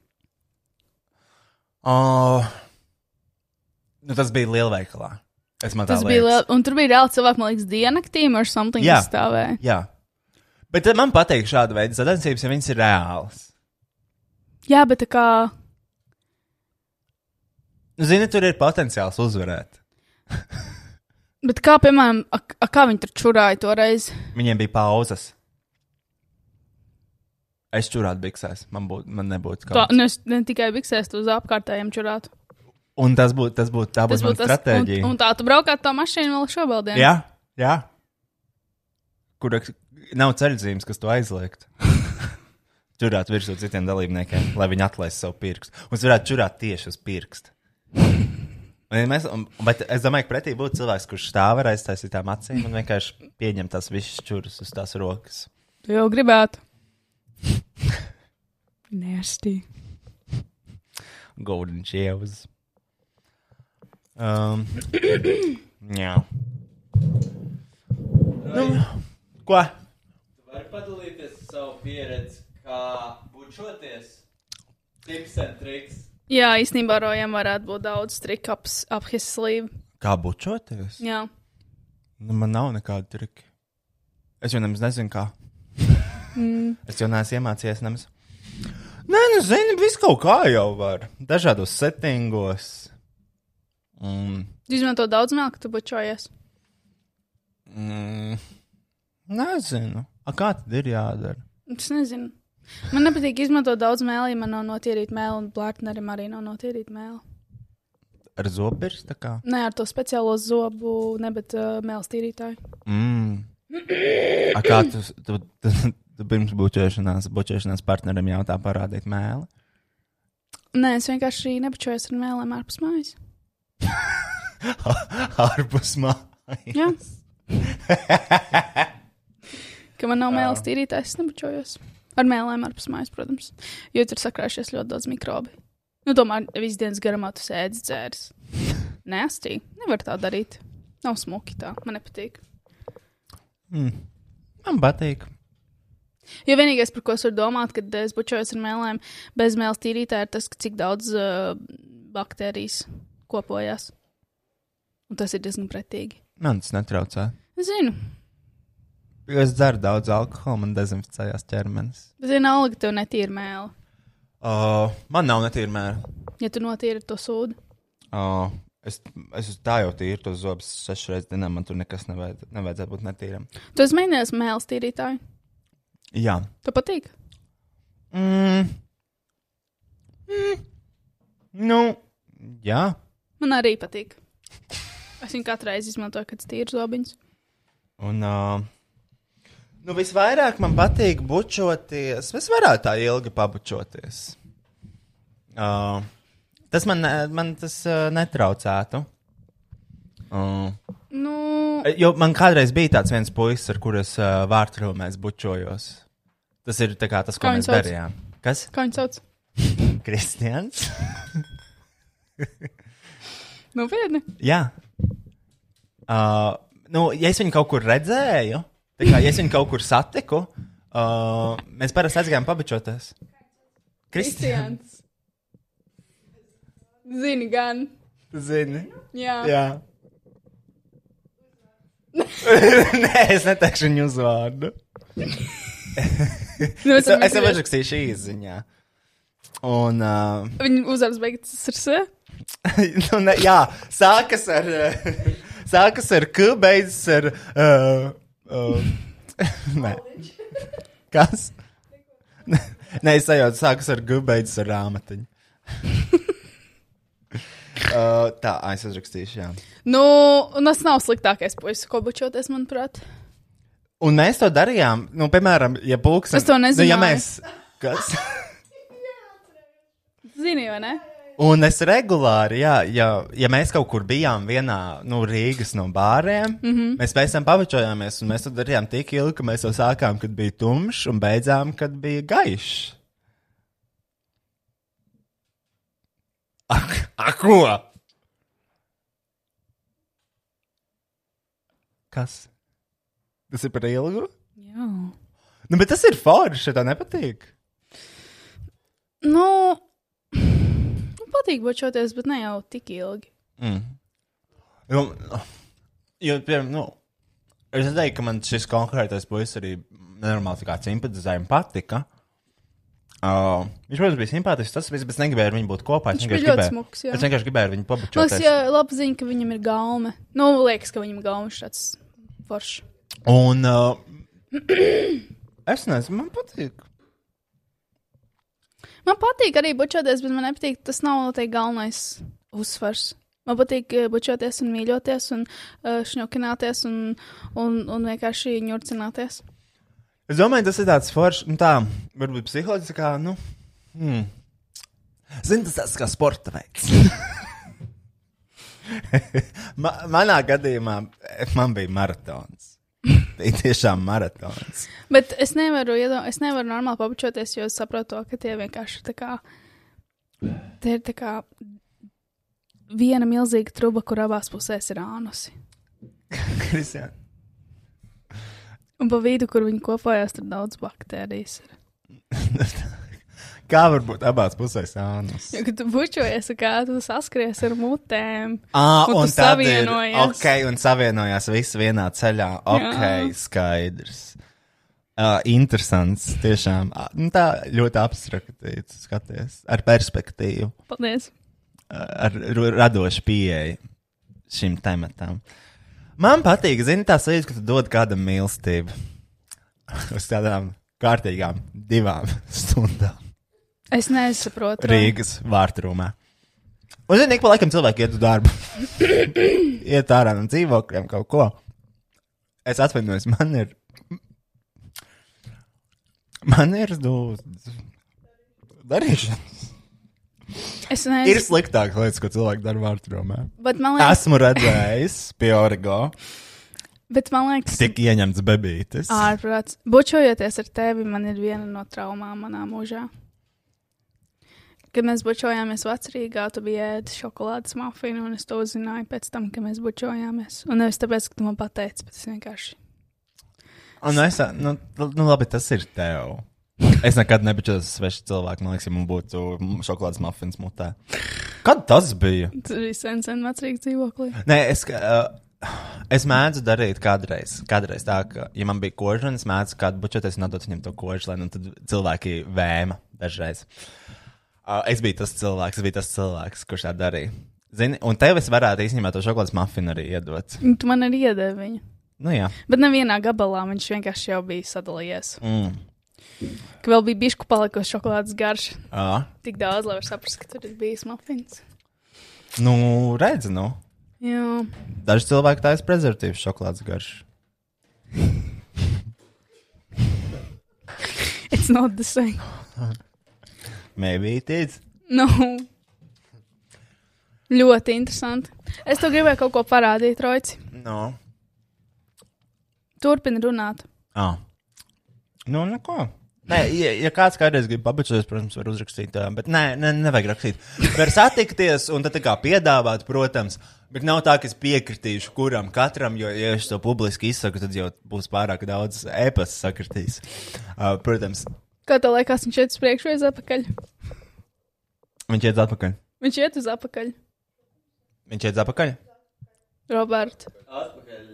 Oh, nu, tas bija lielveikalā. Tas bija liekas. liels. Un tur bija reāli cilvēki, man liekas, diennaktīm ar something, Jā. stāvēja. Jā. Bet man patīk šāda veida sadarbības, ja viņas ir reālas. Jā, bet tā kā. Nu, Zini, tur ir potenciāls uzvarēt. Bet kā, piemēram, a, a, kā viņi tur čurāja toreiz? Viņiem bija pauzes. Es čurātu biksēs, man, būt, man nebūtu Tā, kaut ne, ne tikai biksēs, tu uz apkārtējiem čurāt. Un tas būtu, tas būtu, tā būtu mana stratēģija. Un, un tā, tu braukāt to mašīnu vēl šobrīd. Jā, jā. Kur nav ceļzīmes, kas to aizliegt. Čurāt virsū citiem dalībniekiem, lai viņi atlaistu savu pirkstu. Un es varētu čurāt tieši uz pirkstu. Un, mēs, un, bet es domāju, ka pretī būtu cilvēks, kurš stāv ar aiztaisītām acīm un vienkārši pieņem tās visas čuras uz tās rokas. Tu jau gribētu. Nasty. Golden Cheers. Um, jā. Nu, ko? Vari padalīties ar savu pieredzi, kā bučoties? Tips and tricks. Jā, īstenībā Rojam varētu būt daudz triku ap, ap his sleeve. Kā bučoties? Jā. Nu, man nav nekāda trika. Es jau nemaz nezinu, kā. Mm. Es jau neesmu iemācījies nemaz. Nē, nu, zini, viss kaut kā jau var. Dažādos settingos. Mm, Tu izmanto daudz mēlu, ka tu bučojies. mm, nezinu. A, kā tad ir jādara? Es nezinu. Man nepatīk izmantot daudz mēlu, ja man nav notīrīta mēla, un blārtnerim arī nav notīrīta mēla. Ar kā. Nē, ar to speciālo zobu, ne bet uh, mēls tīrītāju. Mm. A, kā tu, tu, tu, tu pirms bučēšanās, bučēšanās partnerim jautā parādīt mēli? Nē, es vienkārši nebučojos ar mēlēm ārpus mājas. Ārpus mājas. Jā. Ka man nav mēls tīrītājs, es nebučojos. Ar mēlēm ārpus mājas, protams. Jo tur sakrājušies ļoti daudz mikrobi. Nu, tomēr visu dienas garumā tu sēdi dzērs. Nēstī. Nevar tā darīt. Nav smuki tā. Man nepatīk. Man patīk. Jo vienīgais, par ko es varu domāt, kad es bučojos ar mēlēm, bez mēls tīrītāja, ir tas, cik daudz uh, baktērijas kopojās. Un tas ir diezgan pretīgi. Man tas netraucē. Es zinu, Jo es dzeru daudz alkohola, man dezinficējās ķermenis. bet vienalga, tev netīra mēlē. Uh, man nav netīra mēra. Ja tu notīri to sūdu, Uh, es, es uz tā jau tīru tos zobus sešas reizes dienā, man tur nekas nevajad, nevajadzētu būt netīram. tu esi mēģinājis mēls tīrītāju. Jā. Tev patīk? Mm. Mm. Nu, jā. Man arī patīk. Es viņu katru reizi izmantoju, kad tīru zobiņus. Un, uh, nu, visvairāk man patīk bučoties. Es varētu tā ilgi pabučoties. Uh, tas man, man tas uh, netraucētu. Uh, Nu, jo man kādreiz bija tāds viens puisis, ar kuriem es uh, vārtrūmēs bučojos. Tas ir kā tas, ko Kā mēs sauc? darījām. Kas? kā viņi sauc? Kristians? Nopietni. Jā. Uh, nu, ja es viņu kaut kur redzēju, tā kā ja es viņu kaut kur satiku, uh, mēs parasti aizgājām pabučoties. Kristians. Zini, gan. Zini? Jā. Jā. Nē, es neteikšu viņu uzvārdu. Nu, Es, es jau vienkārši- uzrakstīšu īziņā. Un, uh, Viņa uzvaras beigas ar S. nu, ne, jā, sākas ar, sākas ar K, beidzas ar. Uh, nē. Kas? Nē, es sajaucu, sākas ar G, beidzas ar rāmatiņu. uh, tā, es uzrakstīšu, jā. Nu, un tas nav sliktākais puisis, ko bučoties, manuprāt. Un mēs to darījām, nu, piemēram, ja pulkstenis. Es to Nu, ja mēs. Kas? Zini, vai ne? Un es regulāri, jā, ja, ja mēs kaut kur bijām vienā nu, Rīgas no bāriem, mm -hmm. mēs pēc tam pavačojāmies, un mēs to darījām tik ilgi, ka mēs jau sākām, kad bija tumšs, un beidzām, kad bija gaišs. Ak, ak, ko? Kas? Tas ir par ilgu? Jā. Nu, bet tas ir forši, tev nepatīk. Nu, patīk bučoties, bet ne jau tik ilgi. Jo, jo piemēram, nu, es teiktu, ka man šis konkrētais puisis arī nenormāli kā simpatizēja un patika. Uh, viņš, protams, bija simpātisks, tas viss, bet es negribēju ar viņu būt kopā. Viņš vienkārši bija ļoti jā. Es vienkārši gribēju ar viņu Man pabučoties. liekas, labi ziņa, ka viņam ir gaume. Nu, liekas, ka viņam ir gaume šāds foršs. Un uh, es nezinu, man patīk. Man patīk arī bučoties, bet man nepatīk, tas nav noteikti galvenais uzsvars. Man patīk eh, bučoties un mīļoties un uh, šņokināties un, un, un vienkārši ņurcināties. Es domāju, tas ir tāds foršs, nu tā, varbūt psiholoģiski, kā, nu, hmm. Zini, tas tas kā sporta veids. Ma, manā gadījumā eh, man bija maratons. Bija tiešām maratons. Bet es nevaru, es nevaru normāli pabučoties, jo es saprotu, to, ka tie vienkārši tā kā. Tie ir tā kā viena milzīga truba, kur abās pusēs ir ānusi. Kristian. Un pa vidu, kur viņi kopojās, tur daudz baktērijas. ir. Kā var būt abās pusēs ānus? Jo, kad tu bučojies, kā tu saskries ar mutēm. Ah, Un un, tad ir, savienojies. ok, un savienojās visi vienā ceļā. Ok, Jā. skaidrs. Uh, interesants, tiešām. Uh, tā ļoti abstrakti skaties, ar perspektīvu, Paldies! ar radošu pieeju šim tematam. Man patīk, zini, tā sajūta, ka tu dod kādam mīlestību uz tādām kārtīgām divām stundām. Es nesaprotu. Rīgas vārtrūmā. Un, zini, ik pa laikam cilvēki iet uz darbu. iet ārā no dzīvokļiem kaut ko. Es atvainojos, man ir. Man ir, nu, darīšana. Es Ir nezinu, sliktākas lietas, ko cilvēki dara man liekas, Esmu redzējis pie Origo, bet man liekas tik ieņemts bebītis. ārprāts. Bučojoties ar tevi, man ir viena no traumām manā mūžā. Kad mēs bučojāmies vecrīgā, tu biji ēdis šokolādes mafinu, un es to uzzināju pēc tam, kad mēs bučojāmies. Un nevis tāpēc, ka tu man pateici, bet es vienkārši. Un es, nu, nu, labi, tas ir tev. Es nekad nebiju tas svešs cilvēks, man liekas, ja man būtu šokolādes mafins mutē. Kad tas bija? Tas bija sen, sen vecrīgs dzīvoklī. Nē, es, uh, es mēdzu darīt kādreiz. Kādreiz tā, ka, ja man bija koža, un es mēdzu kādu bučoties un atdot viņam to kožu, lai nu tad cilvēki vēma dažreiz. Uh, es biju tas cilvēks, es biju tas cilvēks, kurš tā darīja. Zini, un tev es varētu īstenībā to šokolādes mafinu arī iedot. Un Tu man arī iedevi viņu. Nu jā. Bet nevienā gabalā viņš vienkārši jau bija sadalījies. Mm. Ka vēl bija bišku palikusi šokolādes garša. Uh, Tik daudz, lai var saprast, ka tur ir bijis mafins. nu, redzi, nu. Jā, Daži cilvēki tā ir prezervatīvs šokolādes garš. it's not the same. Maybe it is. Nu, ļoti interesanti. Es tev gribēju kaut ko parādīt, Roici. No. Turpini runāt. Ah. Nu, neko. Nē, ja, ja kāds kādreiz grib pabeigties, protams, var uzrakstīt, bet nē, nē, nevajag rakstīt. Var satikties un tad kā piedāvāt, protams, bet nav tā, ka es piekritīšu kuram katram, jo, ja es to publiski izsaku, tad jau būs pārāk daudz e-pasta sakritīs. Uh, protams, Kā tev liekas, viņš iet uz priekšu vai uz atpakaļ? viņš iet atpakaļ. Viņš iet uz atpakaļ. Viņš iet atpakaļ? Robert. Atpakaļ.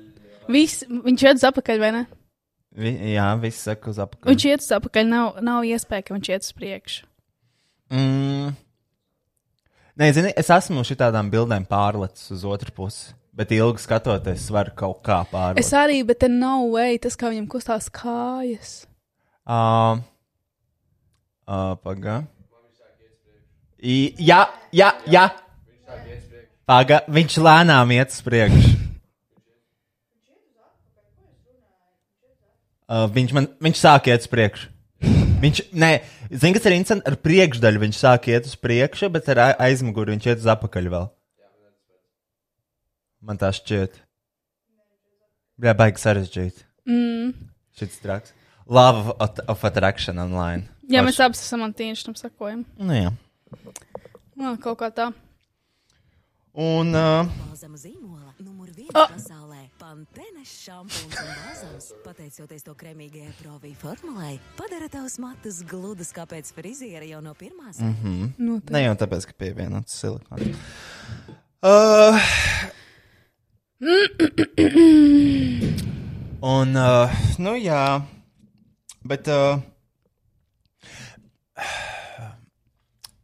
Viss, viņš iet uz atpakaļ, vai ne? Vi, jā, viss saka uz atpakaļ. Viņš iet uz atpakaļ, nav, nav iespēja, ka viņš iet uz priekšu. Mm. Nē, zini, es esmu šitādām bildēm pārlecis uz otru pusi, bet ilgi skatoties, var kaut kā pārlekt. Es arī, bet te nav way, tas kā viņam kustās kājas. Uh, uh, Pagaidām. Jā, jā, jā. Paga, viņš lēnām iet uz priekšu. Uh, viņš man, viņš sāk iet uz priekšu. Viņš, nē, zini, kas ir interesanti, ar priekšdaļu viņš sāk iet uz priekšu, bet ar ai- aizmuguri viņš iet uz apakaļ vēl. Man tā šķiet. Jā, baigi sarežģīti. Mm. Šis traks. Love of, of attraction online. Jā, mēs abi esam tīņš tam sakojam. Nu, jā. Jā, kaut kā tā. Un, uh, pasaulē - Pantēnes šampūns un balzams. Pateicoties to kremīgajai provī formulai, padara tavus matus gludus kā pēc friziera jau no pirmās. Mm -hmm. ne jau tāpēc, ka pievienots silikons. Uh, un, uh, nu jā, bet. Uh,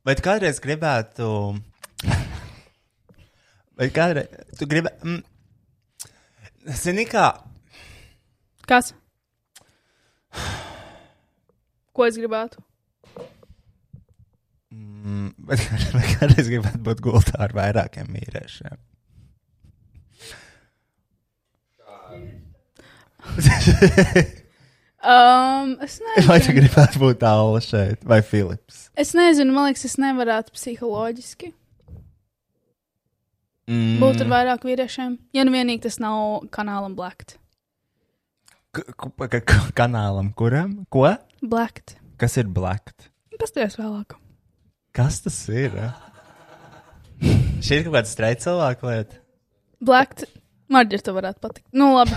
vai tu kādreiz gribētu. Vai kādreiz. Tu gribētu. Mm, Zini, kā. Kas? Ko es gribētu? Mm, vai kādreiz gribētu būt gultā ar vairākiem vīriešiem? Um, es Vai tu nezinu. gribētu būt tālu šeit, vai Filips? Es nezinu, man liekas, es nevarētu psiholoģiski Mm, būt ar vairāk vīriešiem. Ja nu vienīgi tas nav kanālam Blacked. k- kanālam, kuram? Ko? Blacked. Kas ir blacked? Pastāties vēlāk. Kas tas ir? eh? Šī ir kaut kāda streita cilvēka lieta. Blacked. Marģis, tev varētu patikt. Nu, labi.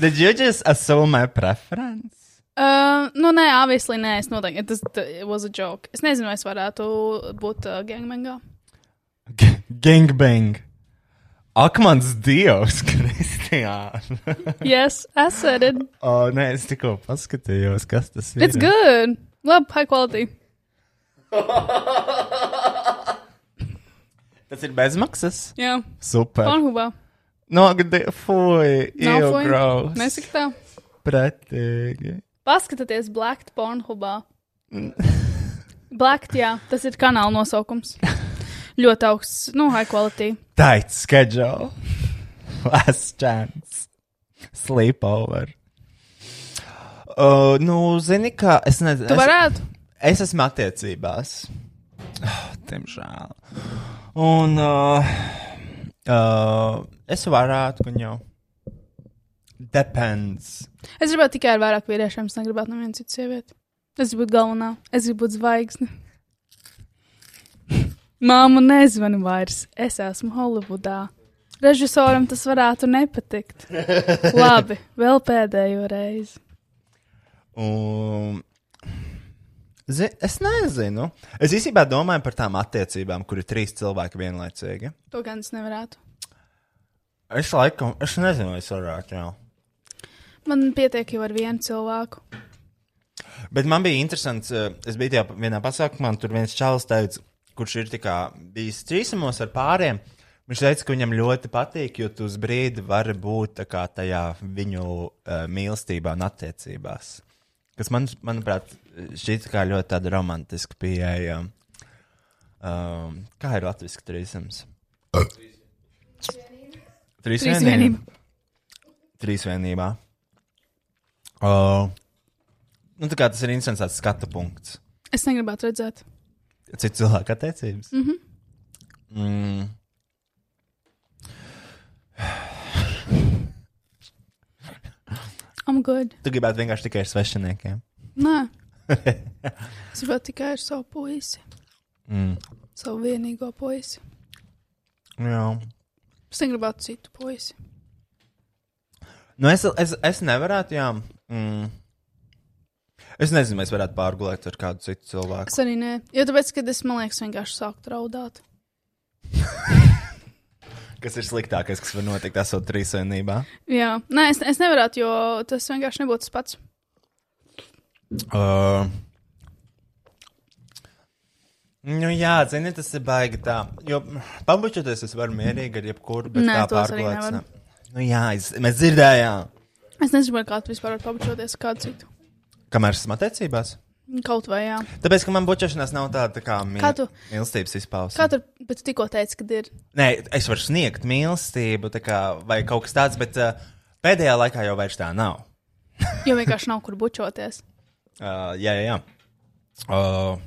Did you just assume my preference? Uh, nu, nē, obviously, nē, es noteikti. Tas it was a joke. Es nezinu, vai es varētu būt uh, gangbangā. G- Gangbang. Ak, mans dievs, Kristiāna. Yes, I said it. oh, nē, es tikko paskatījos, kas tas ir. It's good. Labi, high quality. Tas ir bezmaksas. Jā, Super. Pornhubā. Nogadi, fuj, iegraus. Nesaka tā. Pretīgi. Paskatieties Blacked Pornhubā. Blacked, jā, tas ir kanāla nosaukums. Ļoti augsts, nu, high quality. Tight schedule. Last chance. Sleepover. Uh, nu, zini, kā es nezinu. Tu varētu? Es, es esmu attiecībās. Oh, Diemžēl. Un uh, uh, es varētu viņu. Depends. Es gribētu tikai ar vairāk vīriešiem, es negribētu nevienu citu sievieti. Es gribu būt galvenā, es gribu būt zvaigzne. Māma nezvana vairs, es esmu Holivudā. Režisoram tas varētu nepatikt. Labi, vēl pēdējo reizi. Un, zi, es nezinu. Es īstenībā domāju par tām attiecībām, kur ir trīs cilvēki vienlaicīgi. To gan es nevarētu. Es laikam, es nezinu, vai es varētu. Jā. Man pietiek jau ar vienu cilvēku. Bet man bija interesants, eh, es biju tajā vienā pasākumā, un tur viens čalis teica, kurš ir kā bijis trīsamos ar pāriem. Viņš teica, ka viņam ļoti patīk, jo tu uz brīdi vari būt kā tajā viņu uh, mīlestībā un attiecībās. Kas man, manuprāt, šķiet kā ļoti tāda romantiska pieeja. Um, kā ir latviešu trīsums? Trīs Trīsvienība. Trīs vienībā. Uh, nu, tā kā tas ir interesants skatu punkts. Es negribētu redzēt. Citu cilvēku attiecības. Mm -hmm. mm. I'm good. Tu gribētu vienkārši tikai ar svešiniekiem. Nē. es gribētu tikai ar savu puisi. Mm. Savu vienīgo puisi. Jā. Es negribētu citu puisi. Nu, es, es, es nevarētu, jā. Mm. Es nezinu, vai es varētu pārgulēt ar kādu citu cilvēku. Es arī nē. Jo tāpēc, kad es, man liekas, vienkārši sāktu raudāt. Kas ir sliktākais, kas var notikt, esot trīsvienībā? Jā, nē, es, es nevarētu, jo tas vienkārši nebūtu tas pats. Uh, nu, jā, zini, tas ir baigi tā. Jo pabučoties es varu mierīgi ar jebkuru, bet Nē, tā ne- Nu, jā, es, mēs dzirdējām. Es nezinu, vai kāds vispār var pabučoties ar kādu citu. Kamēr esmu attiecībās? Kaut vai jā. Tāpēc, ka man bučošanās nav tāda tā kā mīl Kā tu- mīlestības izpausme. Kā tur, bet tu tikko teici, ka ir. Nē, es varu sniegt mīlestību, kā, vai kaut kas tāds, bet uh, pēdējā laikā jau vairs tā nav. Jo vienkārši nav kur bučoties. Uh, jā, jā, jā. Uh,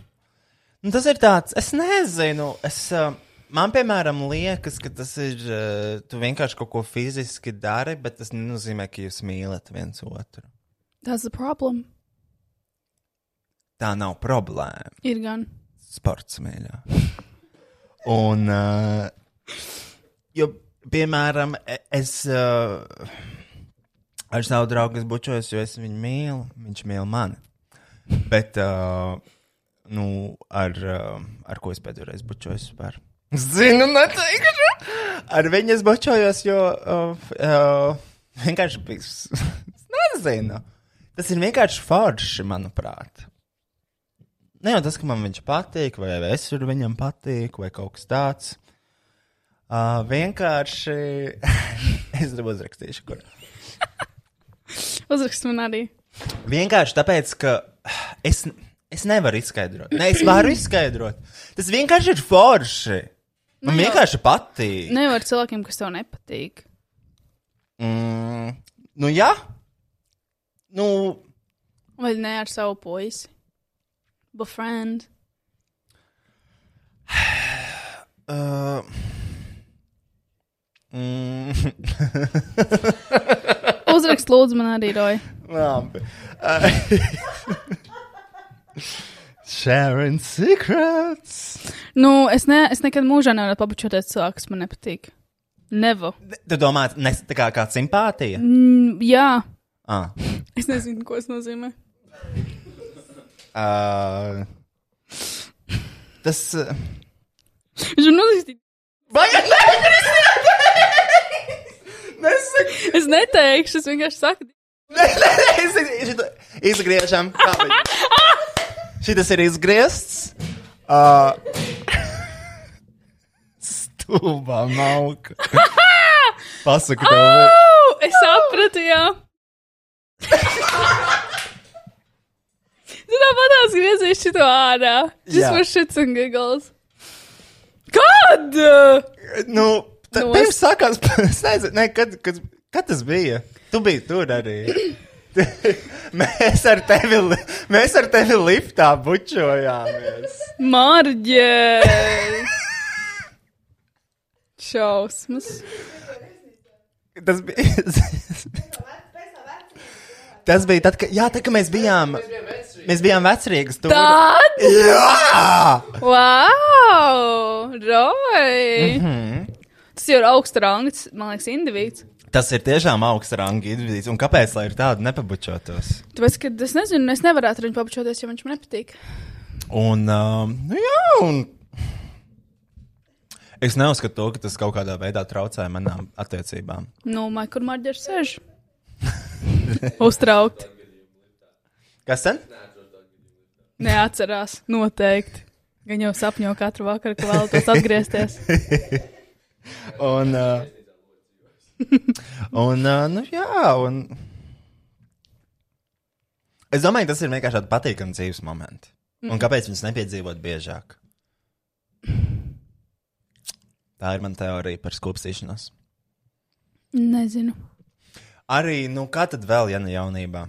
nu, tas ir tāds, es nezinu. Es, uh, man, piemēram, liekas, ka tas ir. Uh, tu vienkārši kaut ko fiziski dari, bet tas nenozīmē, ka jūs mīlat viens otru. Tas ir problēma. Tā nav problēma. Ir gan. Sports mīļā. Un, uh, jo, piemēram, e- es uh, ar savu draugu es bučojos, jo es viņu mīlu, viņš mīl mani. Bet, uh, nu, ar, uh, ar ko es pēdējo reizi bučojos vispār? Zinu, neteikšu. Ar viņu es bučojos, jo uh, uh, vienkārši bija. es nezinu. Tas ir vienkārši forši, manuprāt. Ne jau tas, ka man viņš patīk, vai es viņam patīku, vai kaut kas tāds. Uh, vienkārši es tev uzrakstīšu, kur. Uzrakst man arī. Vienkārši tāpēc, ka es, es nevaru izskaidrot. Nē, es varu izskaidrot. Tas vienkārši ir forši. Man Nu vienkārši patīk. Nevar cilvēkiem, kas tev nepatīk. Mm, nu, jā. Nu, Vai ne ar savu puisi? Befriend. uh, mm, Uzrakst lūdzu man arī, Roja. labi. Uh, Sharing secrets. Nu, es, ne, es nekad mūžā nevaru pabučoties cilvēku, kas man nepatīk. Never. Tu domā, ne, tā kā, kā simpātija? Mm, jā, Ah. es nezinu, ko tas nozīmē. Uh, tas. Uh, Viņš man uzrakstīt. Vai ne? Nesaki. Es neteikšu, es vienkārši saku. Nē, nē, nē, izgriežam. Šis ir izgriezts. Uh, Stulbā mauka. Pasaku tev. Oh, es sapratu, jā. Zinām, patās griezīs šito ārā. Šis Jā. var šits un giggles. Kad? Nu, tā, Nu, pirms es- sākās, es nezinu, ne, kad, kad, kad tas bija. Tu biji tur arī. mēs, ar tevi, mēs ar tevi liftā bučojāmies. Marģēs! Šausmas. Tas bija. Tas bija tad, kad, jā, tad, kad mēs bijām. Mēs bijām vecrīgas. Tur. Tad? Jā! Wow! Roy! Mm. -hmm. Tas jau ir augsts rangs, man liekas, indivīds. Tas ir tiešām augsts rangi individuāls. Un kāpēc lai ir tādu nepabučotos? Tāpēc, ka es nezinu, es nevarētu ar viņu pabučoties, ja viņš man nepatīk. Un, um, nu jā, un. Es neuzskatu to, ka tas kaut kādā veidā traucē manām attiecībām. Nu, mai, kur Marģers sēž? Uztraukt. Kas sen? Neatcerās, noteikti. Gan jau sapņo katru vakaru, ka vēlatos atgriezties. Un, uh, un uh, nu jā, un. Es domāju, tas ir vienkārši tāds patīkams dzīves moments. Un kāpēc viņus nepiedzīvot biežāk? Tā ir mana teorija par skūpstīšanos. Nezinu. Arī, nu, kā tad vēl, ja ne jaunībā?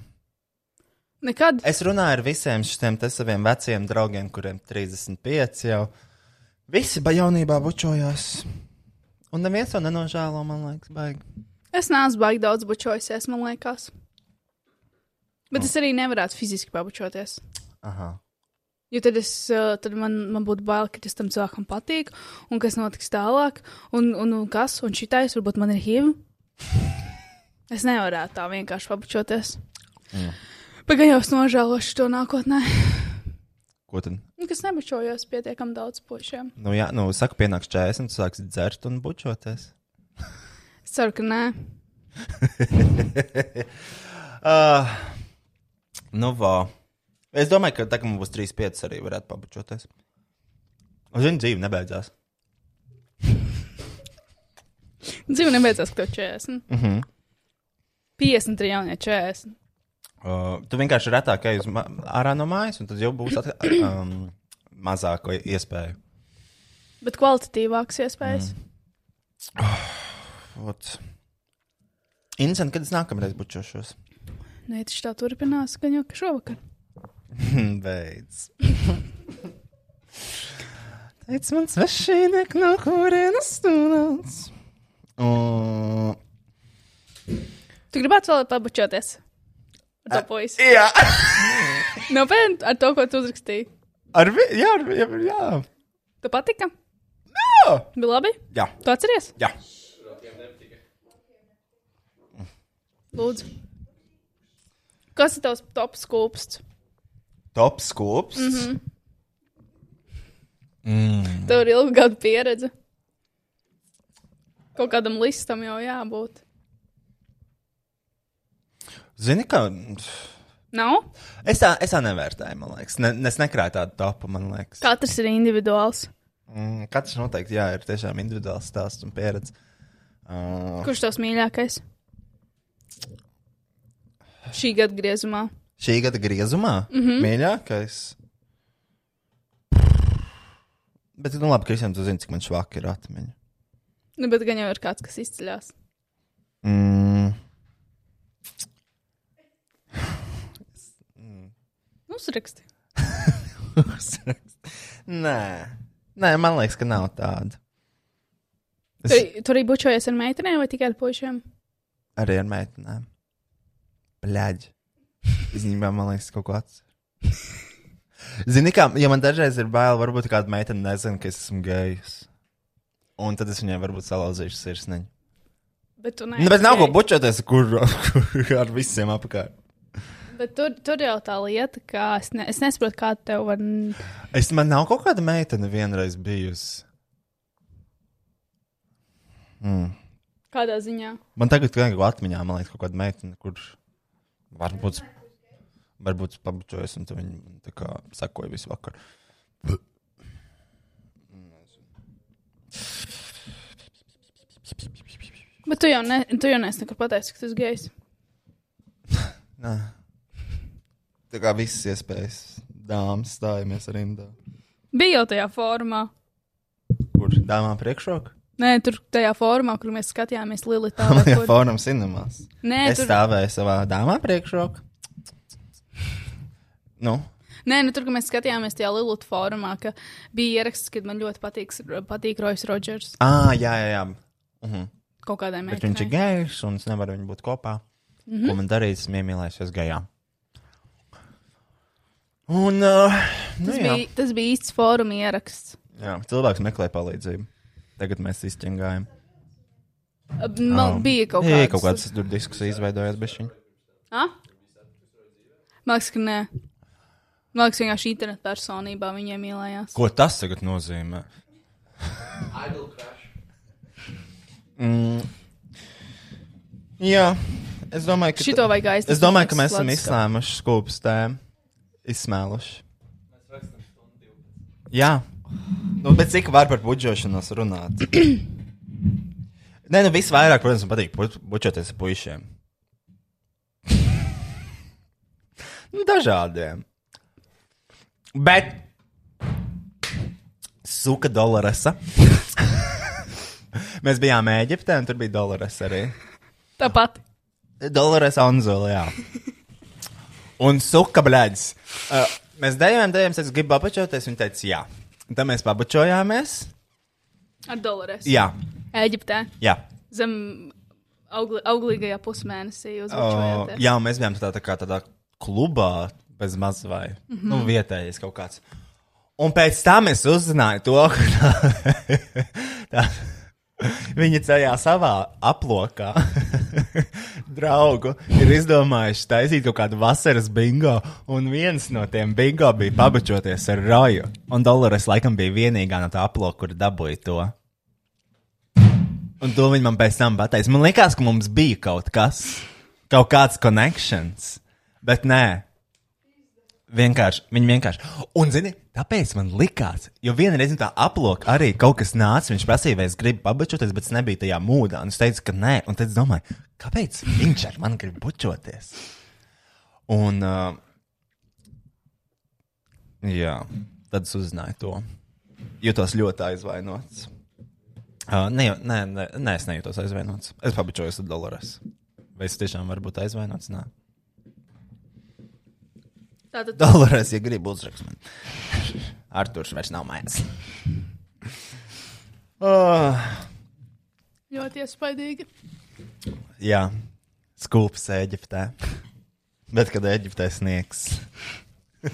Nekad. Es runāju ar visiem šiem te saviem veciem draugiem, kuriem 35 jau. Visi ba jaunībā bučojās. Un neviens to nenožēlo, man liekas, baigi. Es neesmu baigi daudz bučojusies, man liekas. Bet es arī nevarētu fiziski pabučoties. Aha. Jo tad, es, uh, tad man, man būtu bail, ka tas tam cilvēkam patīk, un kas notiks tālāk, un, un, un kas, un šitais varbūt man ir HIV. Es nevarētu tā vienkārši pabučoties. Mm. Gan jau es nožēlošu to nākotnē. Ko tad? Nu, kas nebučojos pietiekami daudz pušiem. Nu, jā, nu, saka, pienāks 40, tu sāksi dzert un bučoties. Es ceru, ka nē. Uh, nu, vā. Es domāju, ka tā, ka mums būs 3-5 arī varētu pabučoties. Un viņa dzīve nebeidzās. Dzīve nebeidzās, ka tev 40. Mm -hmm. 50 ir jaunie 40. Uh, tu vienkārši retāk ej uz ārā no mājas, un tad jau būs at, um, mazāk iespēju. Bet kvalitatīvākas iespējas. Mm. Ot. Interesanti, kad es nākamreiz bučošos. Nē, tas tā turpinās, gan jau ka šovakar. Beidz. Teic man svešīniek, no kurienes tu nāc. Un... Tu gribētu vēl pabučoties? Ar to puisi. Jā, Nopietni, ar to, ko tu uzrakstīji. ar vi... jā, ar vi... jā. Tu patika? Bija labi? Jā, Tu atceries? jā. Lūdzu. Kas ir tavs top skūpsts? Top skūps. Mm Mhm. -hmm. Tev ir ilga gada pieredze. Kaut kādam listam jau jābūt. Zini, kā. Nav? Es tā, es tā nevērtēju, man liekas. Ne, es nekrāju tādu topu, man liekas. Katrs ir individuāls. Mm, katrs noteikti, jā, ir tiešām individuāls stāsts un pieredze. Uh, Kurš tavs mīļākais? Šī gada griezumā. šī gada griezumā mm -hmm. mīļākais. Bet, nu, labi, Kristian, tu zini, cik man švaka ir atmiņa. Nu, bet gan jau ir kāds, kas izceļas. Mm, Uzraksti. nē, nē, man liekas, ka nav tāda. Es Tur, tur arī bučojies ar meitenēm vai tikai ar puišiem? arī ar meitenēm. Bļaģi. Īstenībā man liekas, kaut ko atceros. Zini, kā, ja man dažreiz ir bail, varbūt kāda meitene nezina, ka es esmu gejs. Un tad es viņai varbūt salauzīšu sirsniņu. Bet, tu Nu, bet neesi nav ko bučoties, kur, kur ar visiem apkārt. Bet tur, tur jau tā lieta, ka es, ne, es nesaprotu, kā tev var. Es man nav kaut kāda meitene vienreiz bijusi. Mm. Kādā ziņā? Man tagad kaut atmiņā, man liekas, kaut kāda meitene, kurš varbūt, varbūt pabučojas, un tu viņa tā kā sekoja visu vakaru. Bet tu jau, ne, tu jau neesi nekur pateicis, ka tas gejs. Nē. Tā kā visas iespējas dāmas stājamies rindā. Bija jau tajā formā. Kur dāmām priekšroka? Nē, tur tajā formā, kur mēs skatījāmies Lilitā. Ir kur. fórum cinemās. Nē, Es tur, stāvēju savā dāmā priekšroka. Nu, nē, nu, tur, kur mēs skatījāmies tajā Lilita formā, ka bija ieraksts, ka man ļoti patīk, patīk Rojas Rodžers. ah, jā, jā, jā. Mhm. Kaut kādai Bet viņš ir gejs, un es nevaru viņu būt kopā. Mm. -hmm. Ko man darīt? Es iemīlējos gejā. Un, uh, nu, Tas, jā. bija, tas bija īsts fóruma ieraksts. jā, cilvēks meklē palīdzību. Tagad mēs izķengājam. Man Oh. bija kaut Jā, kāds. kaut kādas tur diskusijas izveidojās bez viņa. Ah? Liekas, ka nē. Liekas, vienkārši internetu personībā viņiem mīlējās. Ko tas tagad nozīmē? mm, jā, es domāju, ka. Šito vajag aizstāvēt. Es domāju, ka mēs esam izslēmuši skūpstu tēmu. Izsmēluši. Jā. Nu, bet cik var par buģošanos runāt? Nē, nu visvairāk, protams, man patīk bu- bučoties ar puišiem. nu, dažādiem. Bet. Suka dolaresa. Mēs bijām Ēģiptē, un tur bija dolaresa arī. Tāpat. Dolores Anzola, jā. Un suka blēdz. Uh, mēs dejojām, dejojām, es gribu pabučoties, viņa teica, jā. Un tad mēs pabučojāmies. Ar dolāriem. Jā, Eģiptē. jā. Zem augli, auglīgajā pusmēnesī jūs O, bučojāties. jā, mēs bijām tādā, tā kā tādā klubā, bez maz vai mm -hmm. nu, vietējais kaut kāds. Un pēc tam es uzzināju to, ka tā, tā, viņa ceļā savā aplokā draugu ir izdomājuši taisīt kaut kādu vasaras bingo, un viens no tiem bingo bija pabučoties ar roju. Un Dolores laikam bija vienīgā no tā aploka, kur dabūja to. Un to viņi man pēc tam pateica. Man liekas, ka mums bija kaut kas, kaut kāds connections, bet nē. Vienkārši, viņi vienkārši. Un, zini, tāpēc man likās, jo vienreiz tā aploka arī kaut kas nāca. Viņš prasīja, vai es gribu pabučoties, bet es nebiju tajā mūdā. Un es teicu, ka nē, un tad es domāju, kāpēc viņš ar mani grib bučoties? Un, uh, jā, tad es uzzināju to. Jūtos ļoti aizvainots. Uh, jau- nē, nē, nē, es nejūtos aizvainots. Es pabučojos ar dolāru. Vai es tiešām varu būt aizvainots? Nē, Tātad dolārs, ja gribi uzrakst man. Arthurs vairs nav mājās. Oh, ļoti iespaidīgi. jā, skūps Eģiptē. Bet kad Eģiptē sniegs.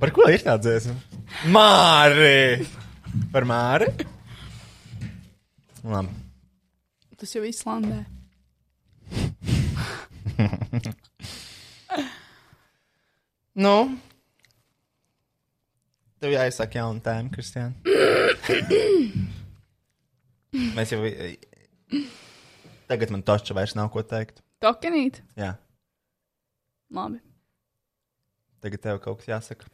Par ko ir tā dziesma? Māri! Par māri? Labi. Tas jau Islandē. Nu? Tev jāizsaka jauna tēma, Kristiāna. Mēs jau. Tagad man toča vairs nav ko teikt. Tokenīt. Jā, Labi. tagad tev kaut kas jāsaka.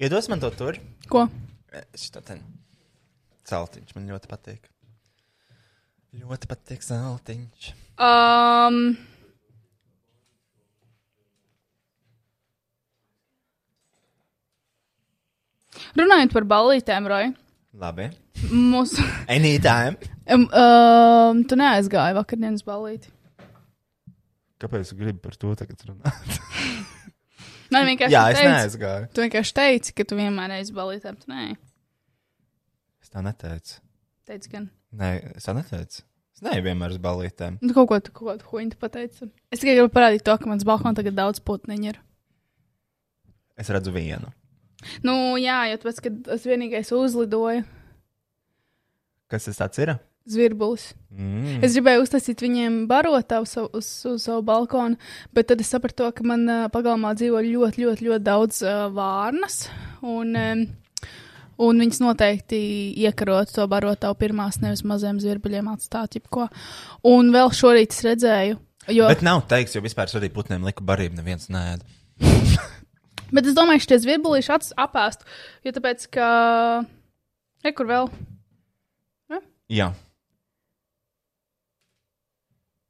Iedos man to tur. Ko? Šis tā ten. Celtiņš man ļoti patīk. Ļoti patīk zeltiņš. Um, runājot par ballītēm, Roja. Labi. Mūsu. Anytime. Um, um, tu neaizgāji vakardienas ballīti. Kāpēc tu gribi par to tagad runāt? Man vienkārši Jā, es teici, neaizgāju. Tu vienkārši teici, ka tu vienmēr esi ballītēm. Tu nē, Es tā neteicu. teici gan. Nē, es tā neteicu. Es neju vienmēr uz balītēm. Nu, kaut ko tu, kaut ko tu pateici. Es tikai gribu parādīt to, ka mans balkons tagad daudz putniņu ir. Es redzu vienu. Nu, jā, jo tas, kad es vienīgais uzlidoju Kas tas tāds ir? zvirbulis. Mm. Es gribēju uztaisīt viņiem barotavu uz, uz, uz savu balkonu, bet tad es sapratu, to, ka man uh, pagalmā dzīvo ļoti, ļoti, ļoti daudz uh, vārnas. Un, um, un viņas noteikti iekarot to barotavu pirmās, nevis maziem zvirbuļiem atstāt. jebko. Un vēl šorīt es redzēju. Jo, Bet nav teiks, jo vispār arī putniem liku barību neviens nēd. Bet es domāju, ka šie zvirbulīši apēst, jo tāpēc, ka. Re, kur vēl? Jā.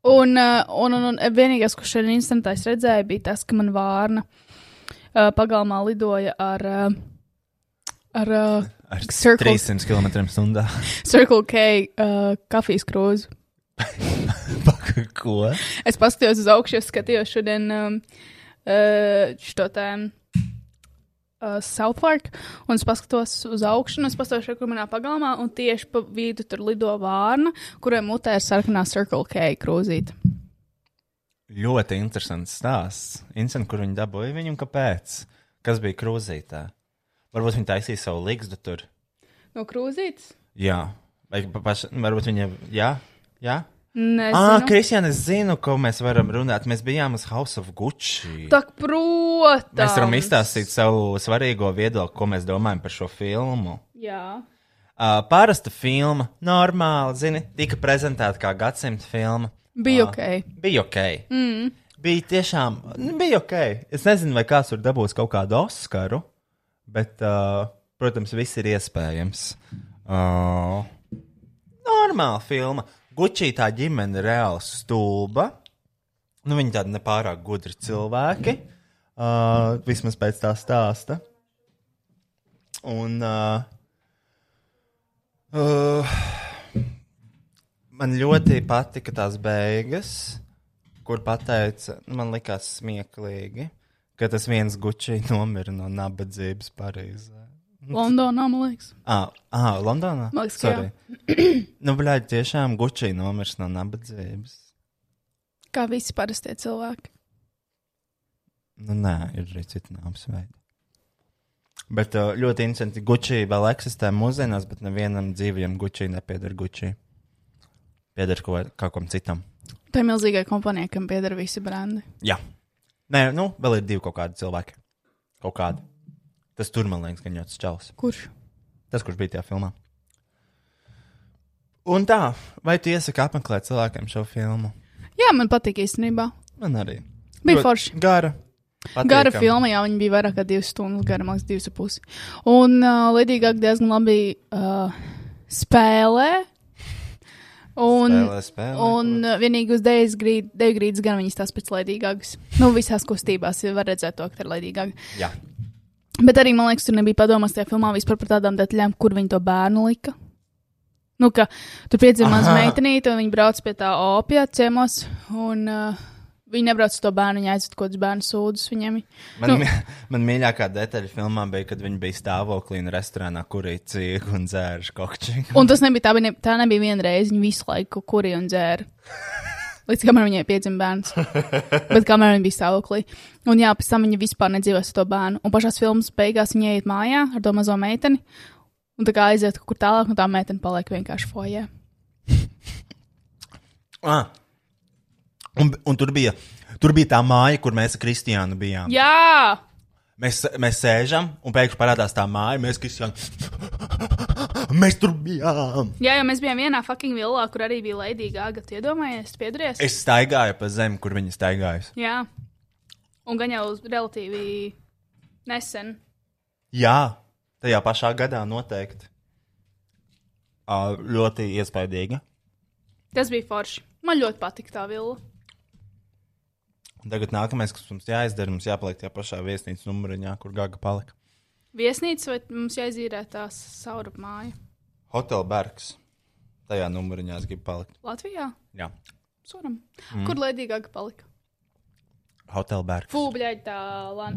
Un, uh, un, un, un vienīgais, ko šajā instantā es redzēju, bija tas, ka man vārna uh, pagalmā lidoja ar, uh, ar uh, Ar Circle. 300 km/h. Circle K uh, kafijas krūzi. Ko? Es paskatījos uz augšu, skatījos šodien um, uh, šo tēmu. Uh, South Park, un es paskatos uz augšu, un es paskatos, kur manā pagalmā, un tieši pa vidu tur lido vārna, kurai mutē ir sarkanā Circle K krūzīte. Ļoti interesants stāsts. Interesanti, kur viņi dabūja viņu un kāpēc. Kas bija krūzītē? Varbūt viņi taisīja savu ligzdu tur. No krūzītes? Jā. Vai pa paša, varbūt viņa. Jā, jā. Ah, Kristiāna, es zinu, ko mēs varam runāt. Mēs bijām uz House of Gucci. Tak, protams. Mēs varam izstāstīt savu svarīgo viedokli, ko mēs domājam par šo filmu. Jā. Uh, parasta filma, normāli, zini, tika prezentēta kā gadsimta filma. Bija Ah, ok. Bija ok. Mm. Bija tiešām, nu, bija ok. Es nezinu, vai kāds tur dabūs kaut kādu Oskaru, bet, uh, protams, viss ir iespējams. Uh, normāla filma. Gucci tā ģimene reāli stulba. Nu, viņi tādi nepārāk gudri cilvēki. Uh, vismaz pēc tā stāsta. Un. Uh, uh, man ļoti patika tās beigas, kur pateica, nu, man likās smieklīgi, ka tas viens gučī nomira no nabadzības Parīzē. Londonā, man liekas. Ah, ah Londonā? Man liekas, ka Sorry. nu, bļaigi, tiešām gučī nomirs no nabadzības. Kā visi parastie cilvēki. Nu, nē, ir arī citi nāves veidi. Bet uh, ļoti interesanti, Gucci vēl eksistē mūsdienās, bet nevienam dzīvajam Gucci nepieder Gucci. Pieder kaut kam citam. Tā ir milzīgai kompānijai, kam pieder visi brendi. Jā. Nē, nu, vēl ir divi kaut kādi cilvēki. Kaut kādi. Tas tur, man liekas, gan ļoti čels. Kurš? Tas, kurš bija tajā filmā. Un tā, vai tu iesaki apmeklēt cilvēkiem šo filmu? Jā, man patīk īstenībā. Man arī. Bija Ļoti forši. Gara. Gara patīkama. filma, jā, viņa bija vairāk kā divas stundas gara, liekas, divas ar pusi. Un uh, Lidija Gaga diezgan labi uh, spēlē. Un, Spēlē, spēlē, un uh, vienīgi uz Dejas grīdas gan viņas tās pēc Gagas. Nu, visās kustībās var redzēt to, ka ir. Jā. Bet arī, man liekas, tur nebija padomās tajā filmā vispār par tādām detaļām, kur viņi to bērnu lika. Nu, ka tur piedzima maza meitenīte, un viņi brauc pie tā opija ciemos, un uh, viņi nebrauc uz to bērnu, viņi aizved kaut kādus bērnu sūdzes viņiem. Man, Nu. man mīļākā detaļa filmā bija, kad viņi bija stāvoklī un restorānā, kur ir cīņa un dzēruši kokčiņu. Un tas nebija tā, bija ne, tā nebija viena reize, viņi visu laiku kurī un dzēra. Līdz kamēr viņai piedzima bērns. Bet kamēr viņa bija stāvoklī. Un jā, pēc tam viņa vispār nedzīvoja ar to bērnu. Un pašās filmas beigās viņa iet mājā ar to mazo meiteni. Un tā kā aiziet kaut kur tālāk, un tā meitene paliek vienkārši fojē. Ah. Un, un tur, bija, tur bija tā māja, kur mēs ar Kristiānu bijām. Jā! Mēs, mēs sēžam, un pēkšņi parādās tā māja, mēs Kristiānu. mēs tur bijām. Jā, jo mēs bijām vienā fucking villā, kur arī bija Lady Gaga. Tu iedomājies, tu piedalījies? Es staigāju pa zemi, kur viņi staigājas. Jā. Un gan jau relatīvi nesen. Jā, tajā pašā gadā noteikti. Uh, ļoti iespaidīga. Tas bija forši. Man ļoti patika tā villa. Tagad nākamais, kas mums jāizdara, mums jāpaliek tajā pašā viesnīcas numuriņā, kur Gaga palika. Viesnīca vai mums jāizīrē tās saurup māja? Hotelbergs. Tajā numuriņā es gribu palikt. Latvijā? Jā, Suram. Mm. Kur Gaga palika? Hotelbergs. Fūbļaļ tā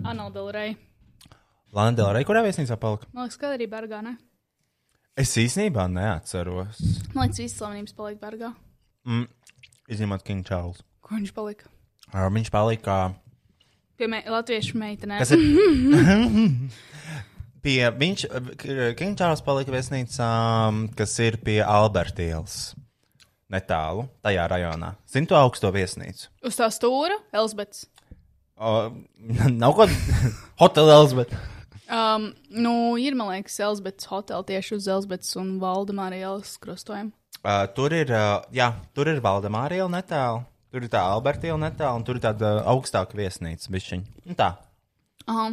Analdela Lana Del Rey, kurā viesnīcā palika? Man liekas, ka arī Bergā, ne? Es īstenībā neatceros. Man liekas, visas slavenības palika Bergā. Mm, izņemot King Charles. Kur viņš palika? Uh, viņš palika Pie me latviešu meitenēm. Kas ir? pie, viņš, King Charles palika viesnīcā, kas ir pie Albertīlas. Netālu, tajā rajonā. Simto augsto viesnīcu. Uz tā stūra Elsbets. O, nav ko Hotel Elizabeth. Um, nu, ir, man liekas, Elsbets hotel tieši uz Elsbetas un Valdemāra ielas krustojuma. Uh, tur ir, uh, jā, tur ir Valdemāra iela netālu. Tur ir tā Alberta iela netālu, un tur ir tāda augstāka viesnīca. Bišķiņ. Un tā, Aha.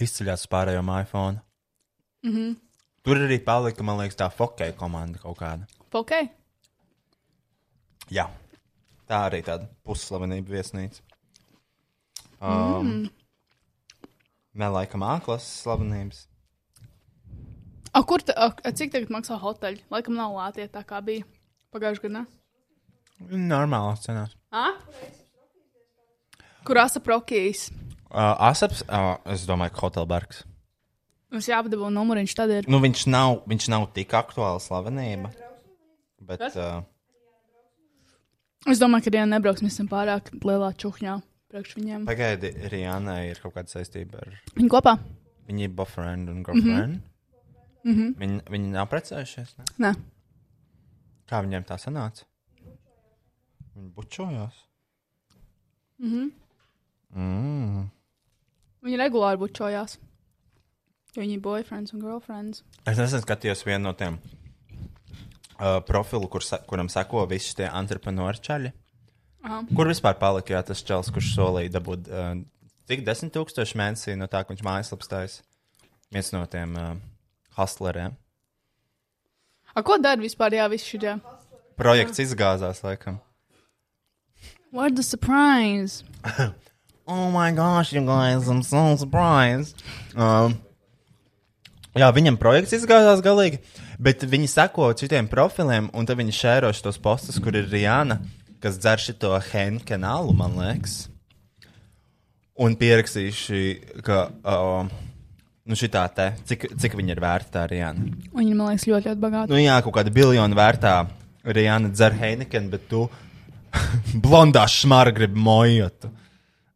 izceļās uz pārējo fonu. Mm -hmm. Tur arī palika, man liekas, tā Fokeja komanda kaut kāda. Ok. Jā, tā arī tāda pusslavenība viesnīca. Um, mm. Nelaika māklas slavenības. A, kur ta, a, cik tagad maksā hoteļi? Laikam nav lētie tā kā bija pagājušajā gadā. Normālās cenās. A? Kur asaprokijas? Uh, Asaps, uh, es domāju, ka Hotelbergs. Mums jāpadabū numuriņš, tad ir. Nu, viņš, nav, viņš nav tik aktuāla slavenība. Bet, Kas? uh, Es domāju, ka Diena nebrauks, mēs esam pārāk lielā čuhņā priekš viņiem. pagaidi, Rijānai ir kaut kāda saistība ar Viņi kopā? viņu boyfriend un girlfriend. Mm -hmm. viņi, viņi nav precējušies. Ne? Nē. Kā viņiem tā sanāca? Viņi bučojās. Mm. Viņi regulāri bučojās. Viņi ir boyfriends un girlfriends. Es nesen skatījos vienu no tiem uh, profilu, kur, kuram seko visi tie entreprenori čaļi. Aha. Kur vispār palika jā, tas čels, kurš solīja dabūt uh, desmit tūkstoši mēnesī no tā, ka viņš mājaslapas taisa? Viens no tiem uh, hustleriem. A, ko dara vispār? Jā, viss šī. Projekts izgāzās, laikam. What the surprise? Oh my gosh, you guys, I'm so surprised. Um, jā, viņam projekts izgāzās galīgi, bet viņi seko citiem profiliem, un tad viņi šēro šos postus, kur ir Rijāna, kas dzer šito Henkenalu, man liekas. Un pierakstījuši, ka, uh, nu, šitā te, cik, cik viņa ir vērta tā Rijāna. Viņi, man liekas, ļoti, ļoti bagāti. Nu, jā, kaut kāda biljona vērtā Rijāna dzer Heineken, bet tu blondā šmara gribi mojot.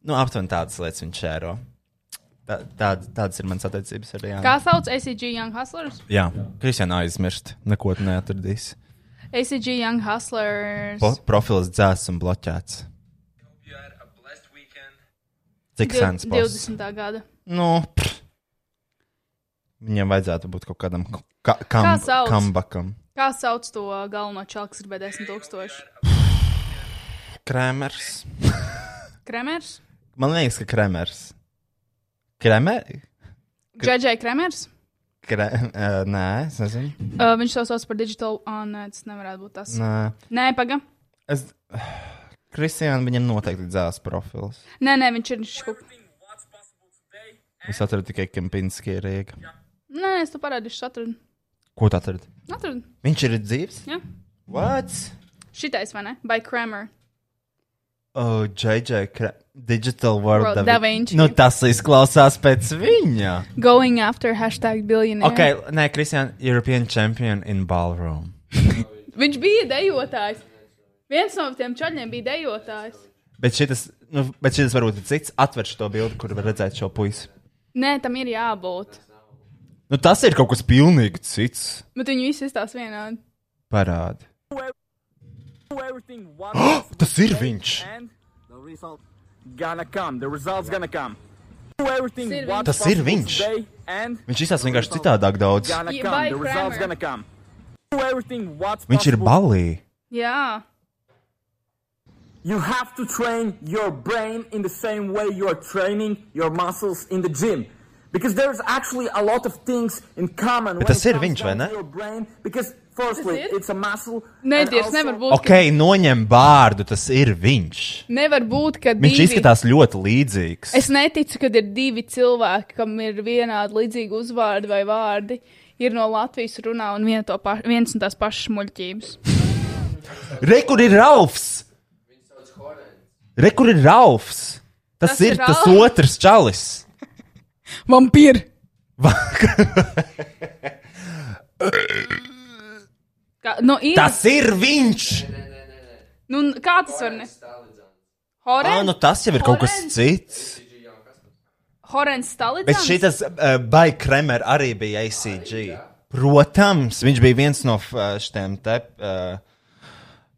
Nu, aptuveni tādas lietas viņš šēro. Tā, tād, tādas ir manas attiecības ar Rijānu. Kā sauc ACG Young Hustlers? Jā, Kristiāna aizmirst. Neko tu neatradīsi. ACG Young Hustlers. Po, profils dzēsts un bloķēts. Cik sens posts? 20. gada. Nu, pff. Viņiem vajadzētu būt kaut kādam ka, Kā kam, sauc? kambakam. Kā sauc to galveno čalu, kas ir B10 tūkstoši? Kremers. Kremers? Man liekas, ka Kremers. Kremer? JJ Kremers? Kre... Uh, nē, es nezinu. Uh, viņš to sauc par digital. Ah, nē, tas nevarētu būt tas. Nē, Nē, paga. es. Kristiāna, viņam noteikti dzēs profils. Nē, nē, viņš ir. Viņš kaut... Es atradu tikai Kempinski Rīgā. Nē, es to parādīšu. Atradu. Ko tu atradi? atradu. Viņš ir dzīves? Jā. What? Šitais, vai ne? By Kramer. Oh, JJ, Kre... Digital World World Da Da Vinci. Nu, tas izklausās pēc viņa. Going after hashtag billionaire. Ok, nē, Kristiāna, European Champion in Ballroom. Viņš bija dejotājs. Viens no tiem čaļiem bija dejotājs. Bet šis, nu, bet šis varbūt ir cits. Atver šo bildi, kur var redzēt šo puisi. Nē, tam ir jābūt. Nu, tas ir kaut kas pilnīgi cits. Bet viņi visi izstāsta vienādi. Parādi. Everything one Tas ir viņš. and the result gonna come. The results gonna come. Do everything Tas ir what's viņš. Tas ir possible viņš. today and Viņš izsaka vienkārši citādāk daudz. gonna Yeah, come. by The results grammar. gonna come. Do everything what's Viņš ir possible. balī. Jā, You have to train your brain in the same way you are training your muscles in the gym. Because there's actually a lot of things in common when tas it ir comes viņš, vai down ne? to your brain. Because firstly, Tas ir? it's a muscle. nē, tas also- nevar būt. Ok, noņem vārdu, tas ir viņš. Ka, nevar būt, ka Viņš divi. izskatās ļoti līdzīgs. Es neticu, ka ir divi cilvēki, kam ir vienādi līdzīgi uzvārdi vai vārdi. Ir no Latvijas runā un viena to pa, viens un tās pašas muļķības. Re, kur ir Ralfs? Re, kur ir Ralfs? Tas, Tas ir, ir tas Ralfs. otrs čalis. Vampīri! Kā, nu, ir, Tas ir viņš! nu, kā tas var ne? Ah, Horens, nu tas jau ir kaut kas Horens. cits. Horens Bet Stalins. šis uh, Baig Kremer arī bija ACG. Protams, viņš bija viens no šiem te uh,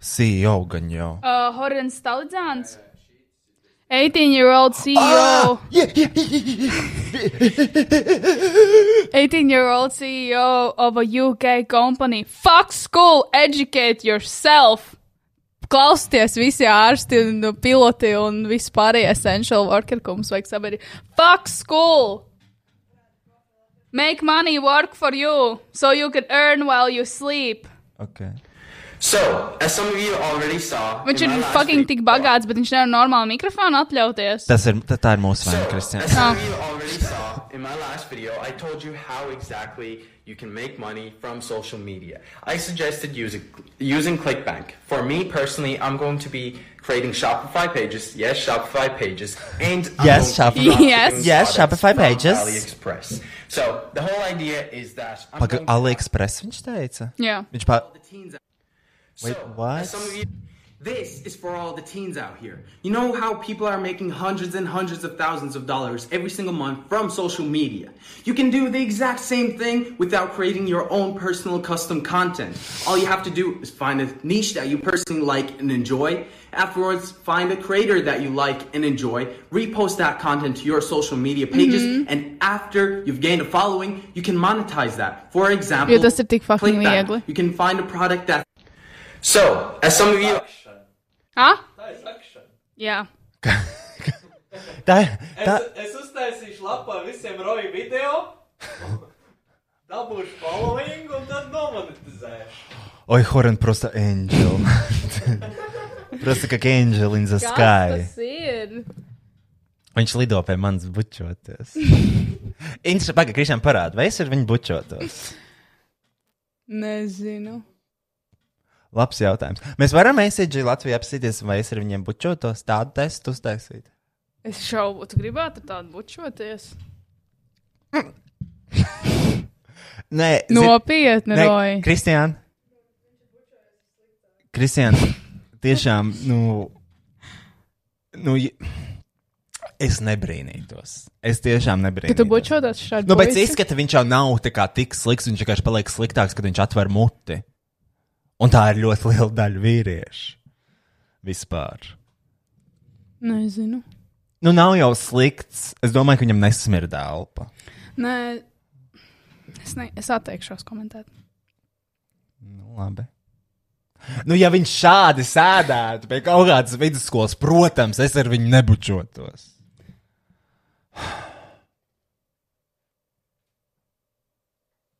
CEO gan jau. Uh, Horens Stalins. 18 year old CEO. Ah! Yeah, yeah, yeah, yeah. 18 year old CEO of a UK company. Fuck school, educate yourself. Klausieties, visi ārsti un piloti un vispārējie essential worker, ko mums vajag sabiedrīt. Fuck school! Make money work for you so you can earn while you sleep. Okay. So, as some of you already saw, Viņš in ir my last fucking video- tik bagāts, bet viņš nevar normālu mikrofonu atļauties. Tas ir, tā, tā ir mūsu vaina, So, Kristian. as some of Oh. you already saw in my last video, I told you how exactly you can make money from social media. I suggested using using ClickBank. For me personally, I'm going to be creating Shopify pages. Yes, Shopify pages, and I'm Yes, going to be Shopify- Yes. dropshipping Yes, products Shopify from pages. AliExpress. So the whole idea is that I'm Paga, going to have AliExpress viņš teica. Jā. Viņš pa... the teens out. Wait, So, what? Some of you, this is for all the teens out here. You know how people are making hundreds and hundreds of thousands of dollars every single month from social media. You can do the exact same thing without creating your own personal custom content. All you have to do is find a niche that you personally like and enjoy. Afterwards, find a creator that you like and enjoy, repost that content to your social media pages, mm-hmm. and after you've gained a following, you can monetize that. For example, Jo tas ir tik fucking ClickBank. viegli. You can find a product that. So, as some of you. Ha? Tā ir sakšana. Jā. Tā, Es, tā, es uztaisīšu lapā visiem roju video, dabūšu following un tad nomonetizēšu. oi, Horan, просто angel. Просто как angel in the sky. Tas ir. Viņš lido pie manis bučoties. Interesanti, pagaidi, Kristian, parādi, vai es ar viņu bučotos? Nezinu. Labs jautājums. Mēs varam ACG Latvijā apsīties, vai es ar viņiem bučotos, tādu testu uztaisīt. Es šaubu, tu gribētu ar tādu bučoties. Nē, Nopietni, Nē, Roji. Kristian. Kristian, tiešām, nu, nu, es nebrīnītos. Es tiešām Ka tu nebrīnītos. bučotos šādi. Nu, pēc izskata viņš jau nav tik slikts, viņš vienkārši paliek sliktāks, kad viņš atver muti. Un tā ir ļoti liela daļa vīriešu. Vispār. Nezinu. Nu, nav jau slikts. Es domāju, ka viņam nesmirda elpa. Nē. Es, ne, es atteikšos komentēt. Nu, labi. Nu, ja viņš šādi sēdētu pie kaut kādas vidusskolas, protams, es ar viņu nebučotos.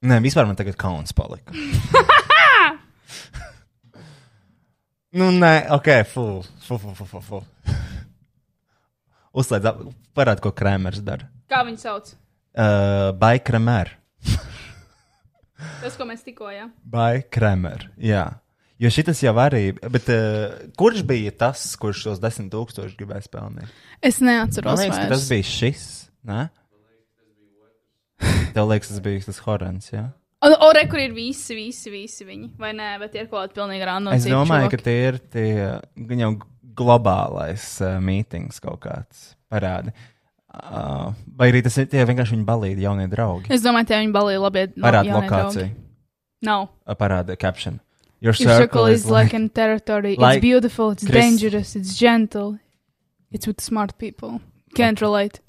Nē, vispār man tagad kauns palika. nu, nē, ok, fu, fu, fu, fu, fu. fu. Uzslēdz, ap- parādi, ko Krēmers dara. Kā viņu sauc? Uh, Bai Krēmer. Tas, ko mēs tikko, jā. Bai Krēmer. Jā. Jo šis jau arī, bet uh, kurš bija tas, kurš tos desmit tūkstošus gribēja spēlēt? Es neatceros. Man liekas, ka tas bija šis. Nē? Tev liekas, tas bija tas Horants, jā? O, o re, kur ir visi, visi, visi viņi. Vai nē, bet ir kaut kādi pilnīgi random. Es domāju, ka čuvaki. tie ir tie jau globālais uh, mītings kaut kāds parādi. Uh, vai arī tas ir tie vienkārši viņa balīti jaunie draugi? Es domāju, tie viņi balīja labi. Parāda lokāciju, Nav. uh, parāda caption. Your Your circle is like a territory. like it's beautiful, it's Chris- dangerous, it's gentle. It's with smart people. Can't relate.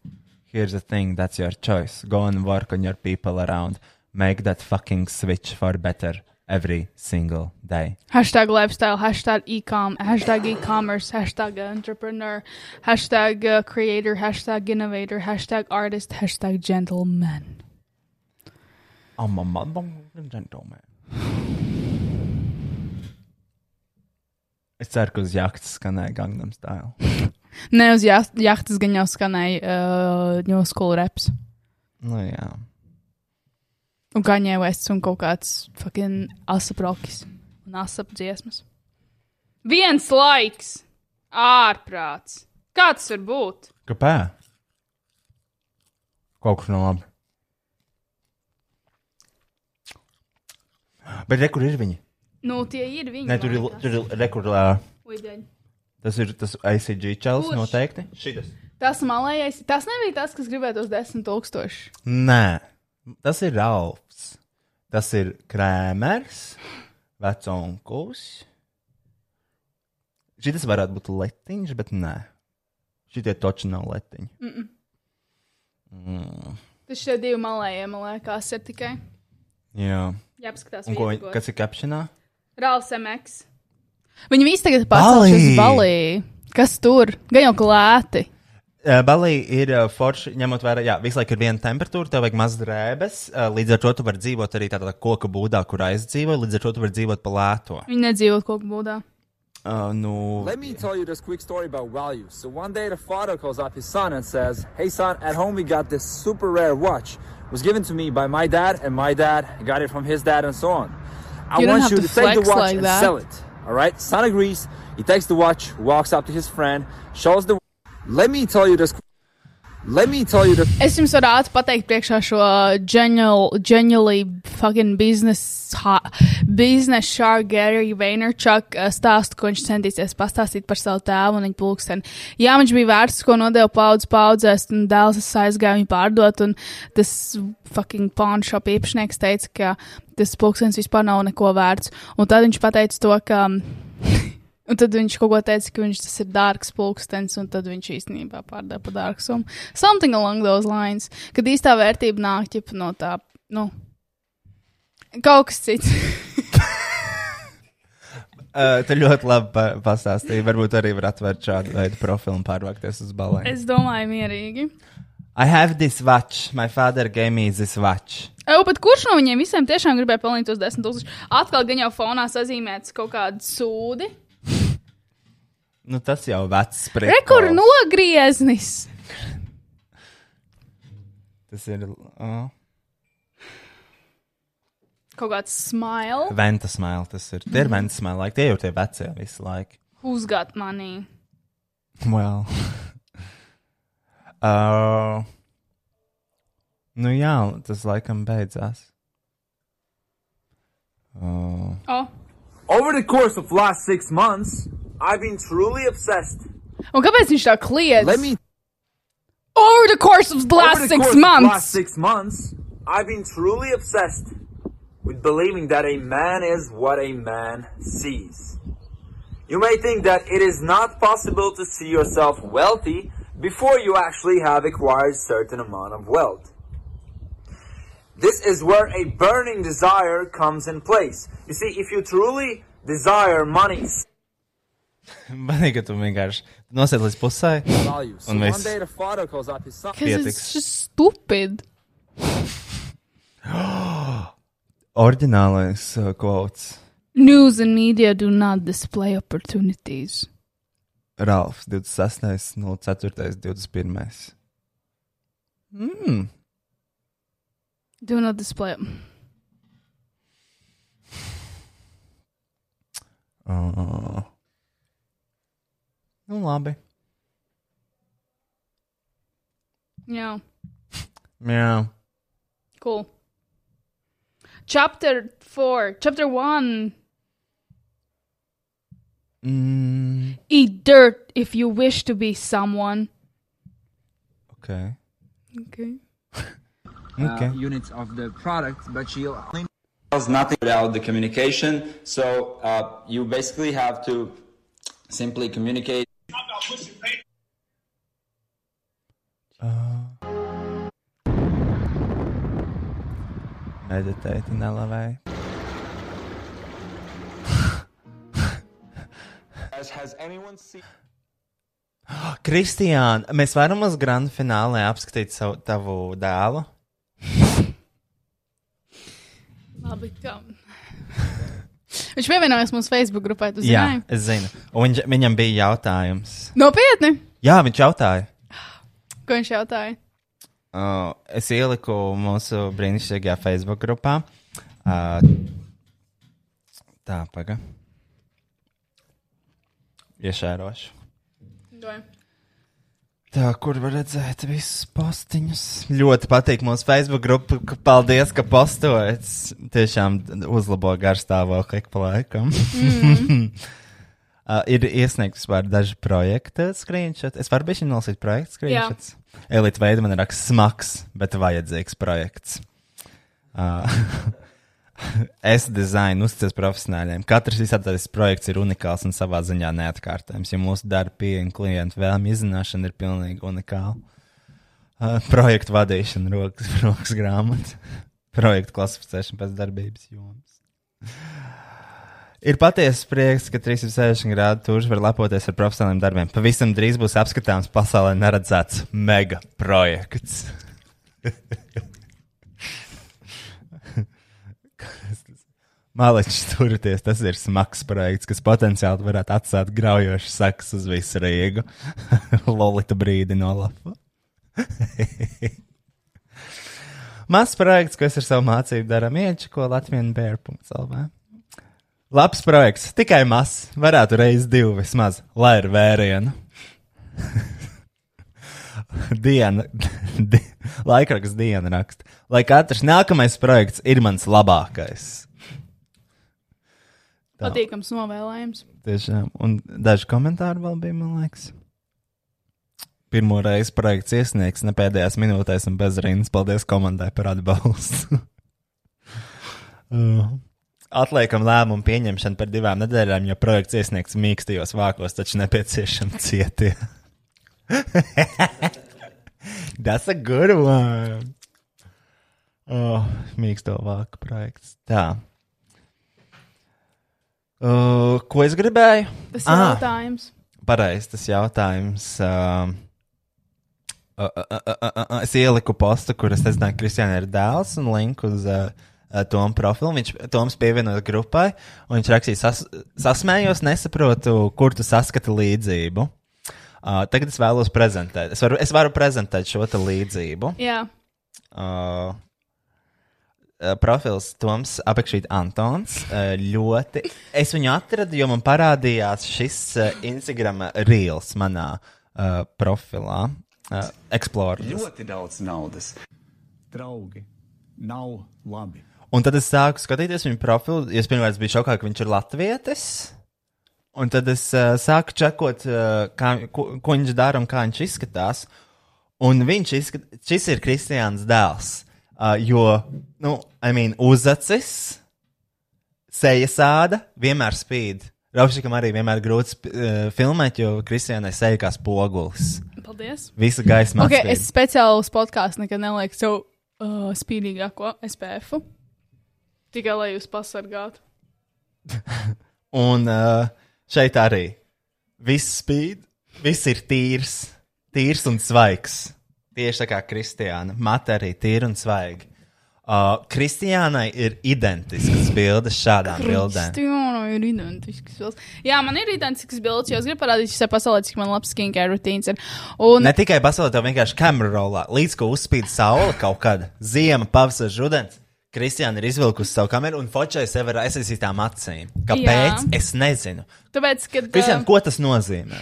Here's the thing, that's your choice. Go and work on your people around. Make that fucking switch for better every single day. Hashtag lifestyle, hashtag e-com, hashtag e-commerce, hashtag entrepreneur, hashtag uh, creator, hashtag innovator, hashtag artist, hashtag gentleman. I'm a motherfucking gentleman. Es ceru, ka uz jahtas skanēja Gangnam Style. Ne uz jā- jahtas gan jau skanēja uh, New School reps. Nu jā. Un Kanye Wests un kaut kāds fucking asaprokis un asap dziesmas. Viens laiks! Ārprāts! Kā tas var būt? Kāpēc? Kaut kas nav labi. Bet re, kur ir viņi? Nu, tie ir viņi. Nē, tur ir, tur ir re, kur, ir. tas ir tas ICG čels Kurš? noteikti. Šitas. Tas malējais, tas nebija tas, kas gribēja tos desmit tūkstošus. Nē, tas ir Ralfs. Tas ir Krēmers, vecunkulis. Šis varētu būt letiņš, bet nē. Šitie toči nav letiņi. Mm. Tas šie divi malējie, man liekas, ir tikai. Jā. Jāpaskatās, Un ko, viņi- kas ir captionā? Rāls MX. Viņi visi tagad pārcēlušies Balī! balī. Kas tur? Gan jau klēti. Uh, Balī ir uh, forši, ņemot vērā, jā, visu laiku ir viena temperatūra, tev vajag maz drēbes. Uh, līdz ar to tu vari dzīvot arī tādā koka būdā, kur aizdzīvo. Līdz ar to tu vari dzīvot pa lēto. Viņi nedzīvo kādā būdā. Uh, nu, Let me tell you this quick story about values. So one day the father calls up his son and says, "Hey son, at home we got this super rare watch. It was given to me by my dad, and my dad got it from his dad, and so on. I You want you to to take the watch like and that. sell it. All right." Son agrees. He takes the watch, walks up to his friend, shows the. Let me tell you this. Let me tell you this. Es jums varētu pateikt priekšā šo genial, genially fucking business, ha, business shark Gary Vaynerchuk uh, stāstu, ko viņš centīsies pastāstīt par savu tēvu un viņa pulksteni. Jā, viņš bija vērts, ko nodeva paudz paudzēs, un dēls aizgāja viņu pārdot, un tas fucking pawn shop īpašnieks teica, ka tas pulkstenis vispār nav neko vērts. Un tad viņš pateica to, ka Un tad viņš kaut ko teica, ka viņš tas ir dārgs pulkstenis, un tad viņš īstenībā pārdeva par dārgu summu. Something along those lines. Kad īstā vērtība nāk ķip no tā, nu, kaut kas cits. uh, tu ļoti labi pa pastāstīji. Varbūt arī var atvērt šādu veidu profilu un pārvākties uz balēm. es domāju, mierīgi. I have this watch. My father gave me this watch. Jau pat kurš no viņiem visiem tiešām gribēja pelnīt tos desmit tūkstošus? Atkal gan jau fonā sazīmēts kaut kāda sūdi. Nu, tas jau vecs spriežs. Rekur nogrieznis! Tas ir uh, Kaut kāds smile. Venta smile. Tas ir. Tie ir Venta smile. Like, tie jau tie vecie visu laiku. Who's got money? Well. uh, nu jā, tas laikam beidzās. Uh, Oh. Over the course of last six months, I've been truly obsessed. Un kāpēc viņš tā kliedz? Let me Over the course of the last Over the six course of months! last six months, I've been truly obsessed with believing that a man is what a man sees. You may think that it is not possible to see yourself wealthy before you actually have acquired certain amount of wealth. This is where a burning desire comes in place. You see, if you truly desire money, Man liekas, ka tu vienkārši nosēdi līdz pusē. Un. Because Pietiks. it's just stupid. Orģinālais uh, kvots. News and media do not display opportunities. Ralfs 26. 04. 21. Mm. Do not display. Uh. Nu, labi. Yeah, Jā. cool. Chapter 4, Chapter 1. Mm. Eat dirt if you wish to be someone. Okay. Okay. Okay. uh, units of the product, but she'll only There's nothing without the communication. So uh, you basically have to simply communicate. Meditēt, nelavē. Has, has anyone seen? Kristiāna, mēs varam uz grand finālē apskatīt savu tavu dēlu. Labi, kā. Viņš pievienojās mūsu Facebook grupai, Jā, zini? es zinu. Un viņš, viņam bija jautājums. Nopietni! Jā, viņš jautāja. Ko viņš jautāja? Uh, es ieliku mūsu brīnišķīgajā Facebook grupā. Uh, tā, paga. Iešērošu. Doj. Tā, kur var redzēt visus postiņus. Ļoti patīk mūsu Facebook grupa. Paldies, ka postojat. Tiešām uzlabo garstāvokli ik pa laikam. Mm. uh, ir iesniegts vispār daži projekta screenshots. Es varu bišķi nolasīt projekta screenshots. Elite veida man ir raksts smags, bet vajadzīgs projekts. Uh, es dizainu uzticos profesionāļiem. Katrs izstrādātais projekts ir unikāls un savā ziņā neatkārtojams, jo mūsu darba pieeja klientu vēlmu izzināšana ir pilnīgi unikāla. Uh, projektu vadīšana, rokas, rokas grāmata, projektu klasificēšana pēc darbības jomas. Ir patiesa prieks, ka 360 grādu tūris var lepoties ar profesionāliem darbiem. Pavisam drīz būs apskatāms pasaulē neredzēts mega projekts. Mālačs turieties, tas ir smags projekts, kas potenciāli varētu atstāt graujošas sekas uz visu Rīgu. Lolita brīdi no lapa. Mazs projekts, ko es ar savu mācību daru mieči, ko Latvijas bērnu.lv. Labs projekts, tikai mazs, varētu reiz divu vismaz, lai ir vērienu. diena, di, laikraksts diena raksta, lai katrs nākamais projekts ir mans labākais. Tā. Patīkams novēlējums. Tiešām, un daži komentāri vēl bija, man liekas. Pirmo reizi projekts iesniegs, ne pēdējās minūtēs un bez rindas. Paldies komandai par atbalstu. uh. Atliekam lēmumu pieņemšanu par divām nedēļām, jo projekts iesniegts mīkstajos vākos, taču nepieciešami cietie. That's a good one. Oh, mīksto vāku projekts. Tā. Uh, ko es gribēju? Tas ir jautājums. Pareizi, tas jautājums. Uh, uh, uh, uh, uh, uh, uh, es ieliku postu, kur es nezināju, ka Kristiāna ir dēls un linku uz uh, uh, Tomu profilu. Viņš Toms pievienoja grupai, un viņš rakstīja, sas, sasmējos, nesaprotu, kur tu saskati līdzību. Uh, tagad es vēlos prezentēt. Es varu, es varu prezentēt šo līdzību. Jā. Uh, profils Toms apakšīt Antons. Uh, ļoti. Es viņu atradu, jo man parādījās šis uh, Instagram reels manā uh, profilā. Uh, Explorer. Ļoti daudz naudas. Draugi, nav labi. Un tad es sāku skatīties viņu profilu. Es pirmā biju šokā, ka viņš ir latvietis. Un tad es uh, sāku čekot, uh, kā, ko, ko viņš dara un kā viņš izskatās. Un viņš izskat, šis ir Kristiāns dēls. Uh, jo, nu, I mean, uzacis, sejas āda vienmēr spīd. Raušikam arī vienmēr grūti uh, filmēt, jo Kristiānai seja kā spogulis. Paldies. Visa gaisma. Okay, atspīd. es speciāli uz podkāstu nekad nelieku savu uh, spīdīgāko SPF. -u. Tikai lai jūs pasargātu. Un uh, šeit arī viss spīd, viss ir tīrs, tīrs un svaigs. Tieši tā kā Kristiāna. Mata arī tīra un svaiga. Uh, Kristiānai ir identiskas bildes šādām bildēm. Kristiāna ir identisks bildes. Jā, man ir identisks bildes, jo es gribu parādīt visai pasaulē, cik man labs skincare rutīns ir. Un Ne tikai pasaulē, tev vienkārši kamera rolā, līdz ko uzspīd saule kaut kāda ziema, pavasaris, rudens. Kristiāna ir izvilkusi savu kameru un fočai sev ar aizsītām acīm. Kāpēc? Jā. Es nezinu. tāpēc, ka. Kristiāna, ko tas nozīmē?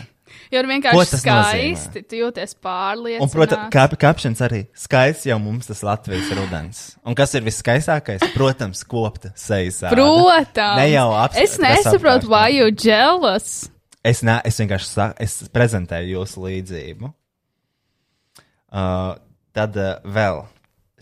Jo ir vienkārši skaisti, tu jūties pārliecināts. Un, protams, kāp, kāpšanas arī skaists jau mums tas Latvijas rudens. Un kas ir viskaistākais? Protams, kopta sejas. Protams. Ne jau apskatīt. Es nesaprotu, why you jealous. Es, ne, es vienkārši saku, es prezentēju jūsu līdzību. Uh, tad uh, vēl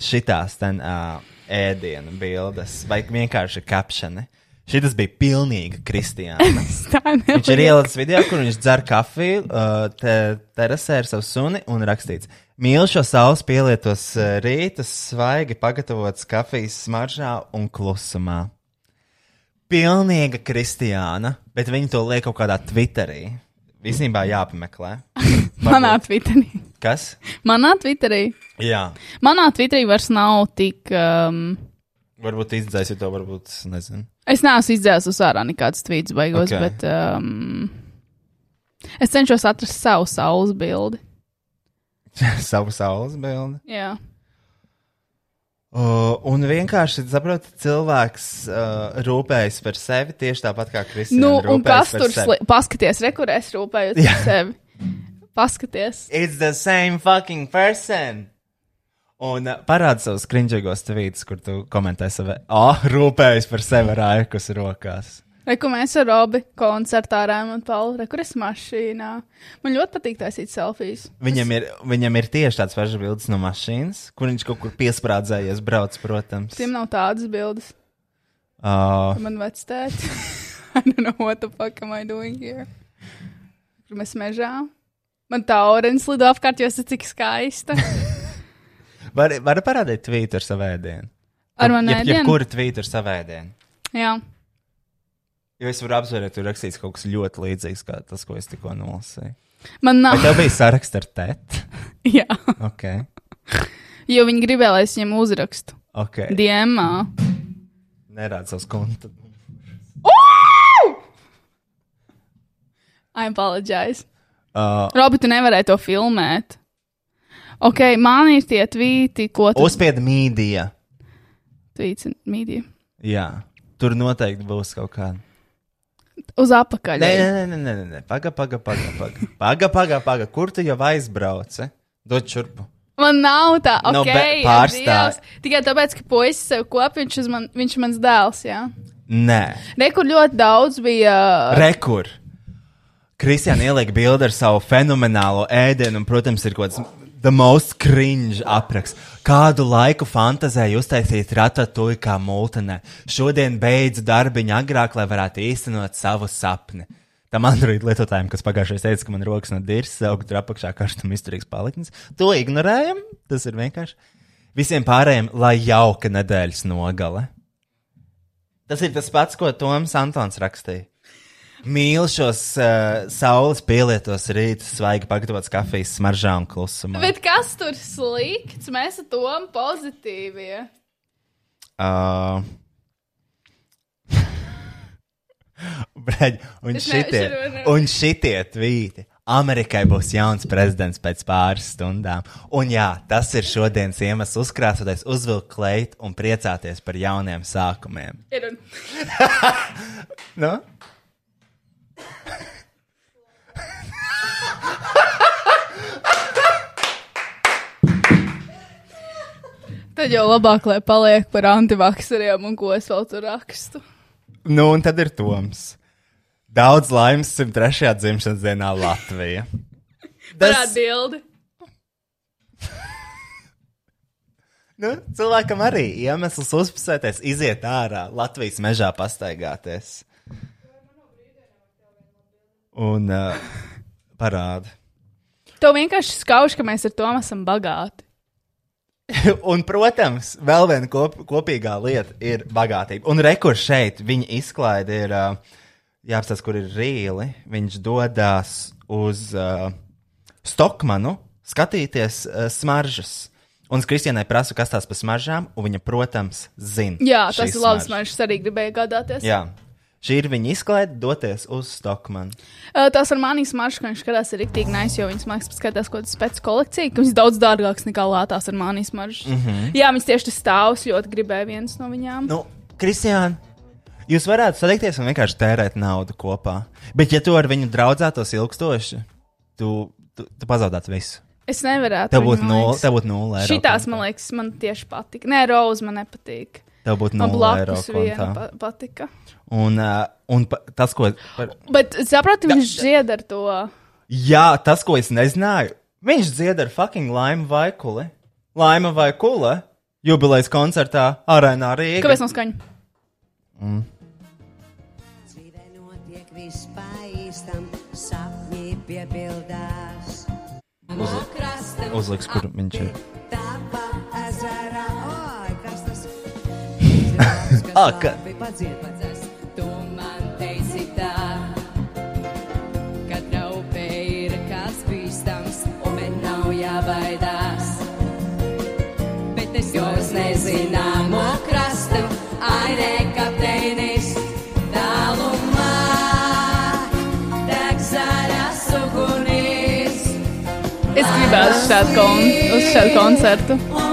šitās ten uh, ēdienu bildes, vai vienkārši kapšana. Šis bija pilnīgi kristiāns. Viņš ir ielicis video, kur viņš dzer kafiju, uh, te, terasē ar savu suni un rakstīts: Mīlu šo saules pielietos uh, rītus, svaigi pagatavots kafijas smaržā un klusumā. Pilnīga kristiāna, bet viņi to liek kaut kādā Twitterī. Visnībā jāpameklē. Manā Twitterī. Kas? Manā Twitterī. Jā, Manā Twitterī vairs nav tik. Um, varbūt izdzēsi to, varbūt nezinu. es neesmu izdzēsis ārā nekādus tweets beigos, Ok. okay. bet um, es cenšos atrast savu saules bildi. Savu saules bildi. Jā. Uh, un vienkārši, saprotat, cilvēks uh, rūpējas par sevi tieši tāpat kā Kristīna. Nu, un kas tur sli... paskaties, rekurēs rūpējot par sevi. Paskaties. It's the same fucking person. Un uh, parāda savus krinģīgos tvītus, kur tu komentē savu, ah, oh, rūpējas par sevi ar ēkas rokās. Reku mēs ar Robi koncertā Rēmu un Paulu. Reku es mašīnā. Man ļoti patīk taisīt selfijas. Viņam ir, viņam ir tieši tāds pašs bildes no mašīnas, kur viņš kaut kur piesprādzējies, brauc, protams. Tiem nav tādas bildes. Uh, Man vectēti. I don't know what the fuck am I doing here. Kur mēs mežā. Man tā oranžs lido apkārt, jo es esmu cik skaista. var, var parādīt tvītu ar savu ēdienu. Ar manu Jeb- ēdienu? Jebkuru tvītu ar savu ēdienu. Jā. Jo es varu apsvērt, tur rakstīts kaut kas ļoti līdzīgs, kā tas, ko es tikko nolasīju. Man nav. Vai tev bija saraksts ar tēti? Jā. Ok. Jo viņi gribēja, lai es viņiem uzrakstu. Ok. Diemā. Nerāda savus kontu. I apologize. Uh, Robi, tu nevarēji to filmēt. Ok, man ir tie tvīti, ko tu. Uzspied mīdija. Tvīts un mīdija. Jā. Tur noteikti būs kaut kāda. Uz apakaļ. Nē, nē, nē, nē, nē, nē. Paga, paga, paga, paga. Paga, paga, paga. Kur tu jau aizbrauci? Dod čurpu. Man nav tā, Nu, ok. pārstāj. Dievs. Tikai tāpēc, ka puisis sev kop, viņš, man, viņš mans dēls, jā. Nē. Rekur ļoti daudz bija. Rekur. Kristiāna ieliek bildi ar savu fenomenālo ēdienu, un, protams, ir kaut kāds the most cringe apraksts. Kādu laiku fantazēju uztaisīt ratatouille kā multenē. Šodien beidzu darbiņu agrāk, lai varētu īstenot savu sapni. Tam Android lietotājiem, kas pagājušajā teica, ka man rokas no dirzas, augt tur apakšā karstum izturīgs paliknis, to ignorējam. Tas ir vienkārši. Visiem pārējiem, lai jauka nedēļas nogale. Tas ir tas pats, ko Toms Antons rakstīja. Mīlu šos uh, saules pielietos rītus, svaigi pagatavots kafijas smaržā un klusumā. Bet kas tur slikts? Mēs ar to pozitīvie. Uh, Breģ, un, Es ne- šitie, nevaru. un šitie tvīti. Amerikai būs jauns prezidents pēc pāris stundām. Un jā, tas ir šodienas iemesls uzkrāsoties, uzvilkt kleitu un priecāties par jauniem sākumiem. Ir un... Nu? Tad jau labāk, lai paliek par antivakseriem un ko es vēl tur rakstu. Nu, un tad ir Toms. Daudz laimes 103. dzimšanas dienā Latvijā. Parādi bildi. Nu, cilvēkam arī iemesls uzpūsēties, iziet ārā, Latvijas mežā pastaigāties. Un uh, parāda. To vienkārši skauž, ka mēs ar to esam bagāti. Un, protams, vēl viena kop, kopīgā lieta ir bagātība. Un rekurs šeit, viņa izklaide ir, uh, jāapstāsta, kur ir rīli. Viņš dodas uz uh, Stokmanu skatīties uh, smaržas. Un es Kristianai prasu, kas tās par smaržām, un viņa, protams, zina. Jā, tas ir labs. smaržas. Arī gribēja gādāties. Jā, šī ir viņa izklaide, doties uz Stokmanu. Uh, tās ar manijas maršrutu, ka viņš skatās, ir rīktīgi nice, jo viņas mākslinieks skatās kaut kādu spēku kolekciju, ka viņas daudz dārgākas nekā lētās ar manijas maršrutu. Mm. -hmm. Jā, viņas tieši tas stāvs ļoti gribēja viens no viņām. Nu, Kristiāna, jūs varētu satikties un vienkārši tērēt naudu kopā. Bet, ja tu ar viņu draudzētos ilgstoši, tu, tu, tu pazaudētu visu. Es. Tev viņu, būtu nulle- Šitās, kontā. man liekas, man tieši patika. Nē, Roza man nepatīk. Tev būtu nulle eiro kontā. pa patika. Un, uh, un pa, tas, ko. Par, Bet, saprati, viņš dzied ar to. jā, tas, ko es nezināju, Viņš dzied ar fucking laimu vai kuli. Laima vai kula? Jubilejas koncertā Arēnā Rīgā. Kāpēc nav skaņa? Mm. Notiek viss pa īstam, sapņi piepildās. Uz, uzliks, kur viņš ir. Ah, ka- padzied pats. Tu man teici tā, ka traupē ir kāds bīstams, un man nav jābaidās. Bet es jūs nezināmo krastu, airē kapteinis, tālumā, deg zaļas ugunīs. Es gribētu šādu, kon uz šādu koncertu. Un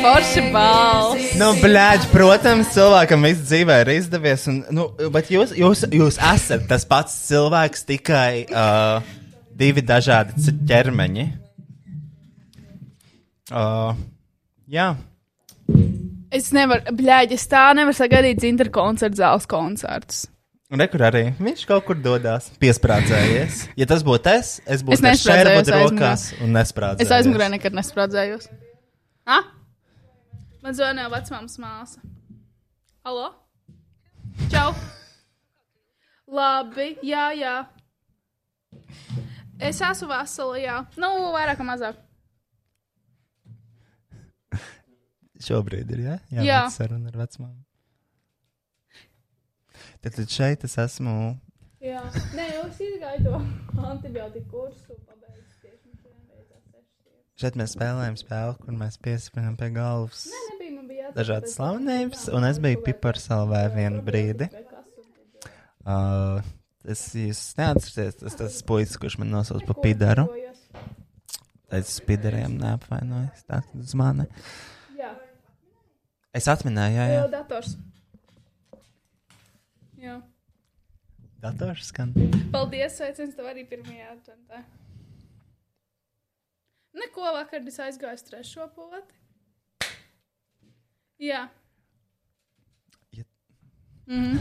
Forši balss. Nu, blēģi, protams, cilvēkam viss dzīvē ir izdevies. Un, nu, bet jūs, jūs, jūs esat tas pats cilvēks, tikai uh, divi dažādi ķermeņi. Uh, jā, Es nevaru, bļāģi, es tā nevaru sagaidīt dzintara koncertu zāles koncertus. un rekur arī viņš kaut kur dodas, piesprādzējies. Ja tas būtu es, es būtu šērbu rokās un nesprādzējos. Es aizmugurē nekad nesprādzējos. Ah? Man zvanīja vecmāmas māsa. Alo? Čau! Labi, jā, jā. Es esmu vesela, jā. Nu, vairāk vai mazāk. Šobrīd ir, jā? Jā, Jā. saruna ar vecmāmu. Tad, tad šeit es esmu. Jā, nē, jau es izgāju to antibiotiku kursu. Šeit mēs spēlējam spēli, kur mēs piespringam pie galvas. Nē, nebija, bija Dažādas slavenības, un es biju piparsalvē vienu brīdi. Uh, es jūs neatcerieties, tas tas puisis, kurš man nosauc pa pidaru. Es spideriem neapvainojos, tā uz mani. Jā. Es atminēju, jā, jā. Jā, dators. Jā. Dators skan. Paldies, sveiciens tev arī pirmajā adventā. Neko vakar es aizgāju uz trešo poti. Jā. Ja- Mhm.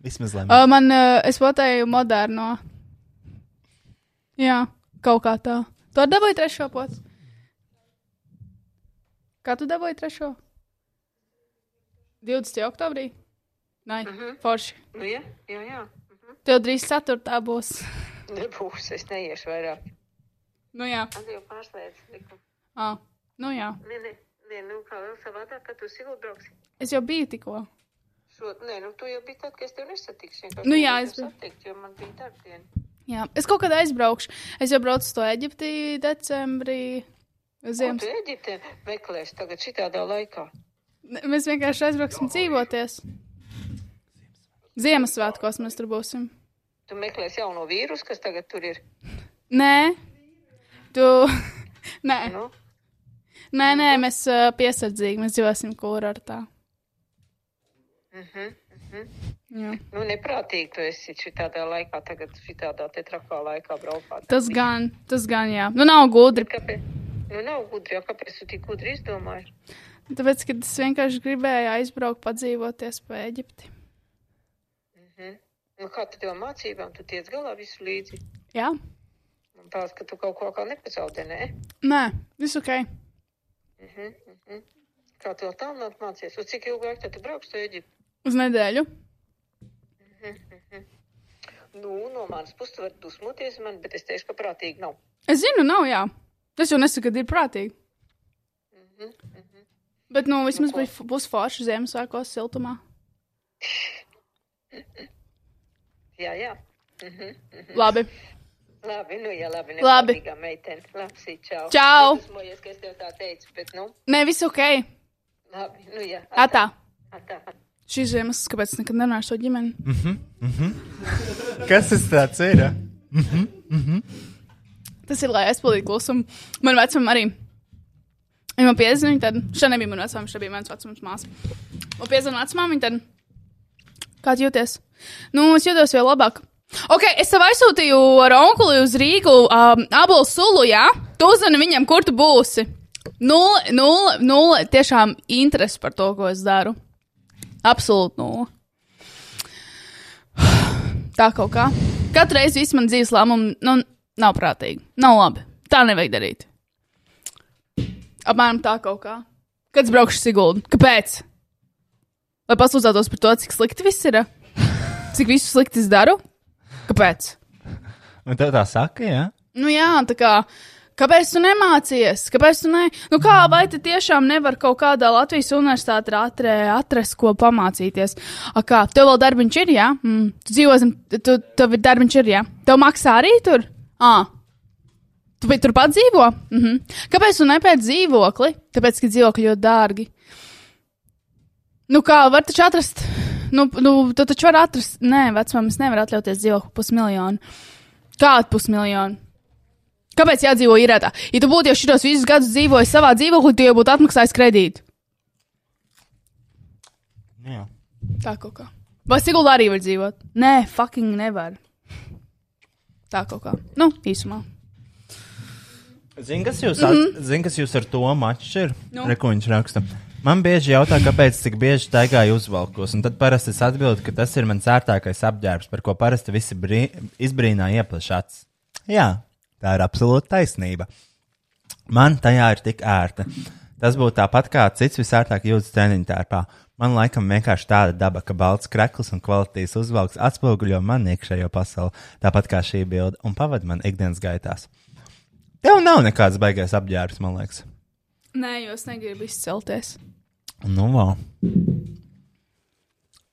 Vismaz lai Uh, man, uh, es potēju moderno. Jā, kaut kā tā. Tu arī dabūji trešo potu? Kā tu dabūji trešo? 20. oktobrī? Nē, uh -huh. forši. Nu, jā, jā, jā. Tev drīz ceturtā būs. Nebūs, es neiešu vairāk. Nu jā. Jau pārslēdz likumu. Ah, nu jā. Nē, nē, nē, nu kā vēl savādāk, kad tu silu brauksi. Es jau biju tikko. Šo, nē, nu tu jau biji tad, ka es tev nesatikšu. Nu jā, es biju. Satikt, jo man bija darbdiena. Jā, es kaut kad aizbraukšu. Es jau braucu to Eģipti decembrī. uz Ko Ziemas. tu Eģipte meklēsi tagad šitādā laikā? Ne, Mēs vienkārši aizbrauksim dzīvoties. Ziemassvētkos mēs tur būsim. Tu meklēsi jauno vīrusu, kas tagad tur ir. Nē, tu. Nē, Nu, nē, nē mēs uh, piesardzīgi mēs dzīvosim kurortā. mhm, mhm. Jā. Nu, neprātīgi tu esi šitādā laikā, tagad šitādā te trakā laikā braukāt. Tas gan, tas gan, jā. Nu, nav gudri. Kāpēc? Nu, nav gudri, jo kāpēc tu tik gudri izdomāji? Tāpēc, ka es vienkārši gribēju aizbraukt, padzīvoties pa Eģipti. Mhm. Nu, kā tad tev mācībām? Tu tiec galā visu līdzi. Jā, Tās, ka tu kaut ko kā nepazaudē, nē? nē, viss ok. Mhm, mhm. Kā tu vēl tālāk mācies? Uz cik ilgu laiku tu brauks uz Eģipti? Uz nedēļu. Mhm, mhm. Nu, no manas puses tu vari dusmoties man, bet es teikšu, ka prātīgi nav. Es zinu, nav jā. Es jau nesaku, ka ir prātīgi. Mhm, mhm. Bet, nu, vismaz būs, būs forši Ziemassvētkos siltumā. Jā, jā. Mhm, mhm. Labi. Labi, nu jā, labi. Labi. Meitene. Labi, čau. Čau. Dusmojies, ka es tev tā teicu, bet, nu, Nē, viss ok. labi, nu jā. Atā. Atā. Šīs ziemas, kāpēc es nekad nerunāju ar to ģimeni? Mhm, mhm. Kas tas tāds ir? Mhm, mhm. Tas ir, lai aizpildītu klusumu. Man vecumam arī. Ja man piezvanīja, tad, šeit nebija mana vecuma, šeit bija mans vecums māsa. Man piezvanīja vecumam, viņa tad, kā jūties? Nu, es jūtos vēl labāk. Ok, es tev aizsūtīju ar onkuli uz Rīgu um, abolu sulu, jā? Tu uzzini viņam, kur tu būsi. Nulle, nulle, nulle tiešām interesi par to, ko es daru. Absolūti nulle. Tā kaut kā. Katru reizi viss man dzīves lēmumi, nu, nav prātīgi. Nav labi. Tā nevajag darīt. Apmēram tā kaut kā. Kad es braukšu Siguldu? Kāpēc? Lai pasūdzētos par to, cik slikti viss ir. Cik visu slikti es daru? Kāpēc? Un tev tā saka, jā? Nu jā, tā kā. Kāpēc tu nemācies? Kāpēc tu ne? Nu kā, vai tu tiešām nevar kaut kādā Latvijas universitātē atre, atrast, ko pamācīties? A kā, tev vēl darbiņš ir, jā? Mm. Tu dzīvo zem, tu, tev ir darbiņš ir, jā? Tev maksā arī tur? Ā. Tu turpat dzīvo? Mhm. Kāpēc tu nepēc dzīvokli? Tāpēc, ka dzīvokļi ļoti dārgi. Nu kā, var taču atrast, nu, nu tu taču var atrast, nē, vecmāmas nevar atļauties dzīvokli pusmiljonu. Kādu pusmiljonu? Kāpēc jādzīvo īrētā? Ja tu būtu jau šitos visus gadus dzīvojis savā dzīvoklī, tu jau būtu atmaksājis kredītu. Jā. Tā kaut kā. Vai Sigulda arī var dzīvot? Nē, fucking nevar. Tā kaut kā. Nu, īsumā. Zini, kas jūs, Mhm. mm -hmm. zin, kas jūs ar to maču ir? Nu. No. Reku viņš raksta. Man bieži jautā, kāpēc tik bieži staigāju uzvalkos, un tad parasti es atbildu, ka tas ir mans ērtākais apģērbs, par ko parasti visi brī... izbrīnā ieplašāts. Jā, tā ir absolūta taisnība. Man tajā ir tik ērta. Tas būtu tāpat kā cits visērtāk jūtas treniņu tērpā. Man laikam vienkārši tāda daba, ka balts krekls un kvalitātes uzvalks atspoguļo man iekšējo pasauli, tāpat kā šī bilde, un pavada man ikdienas gaitās. Tev nav nekāds baigais apģērbs, man liekas. Nē, jo es negribu izcelties. Nu, vau.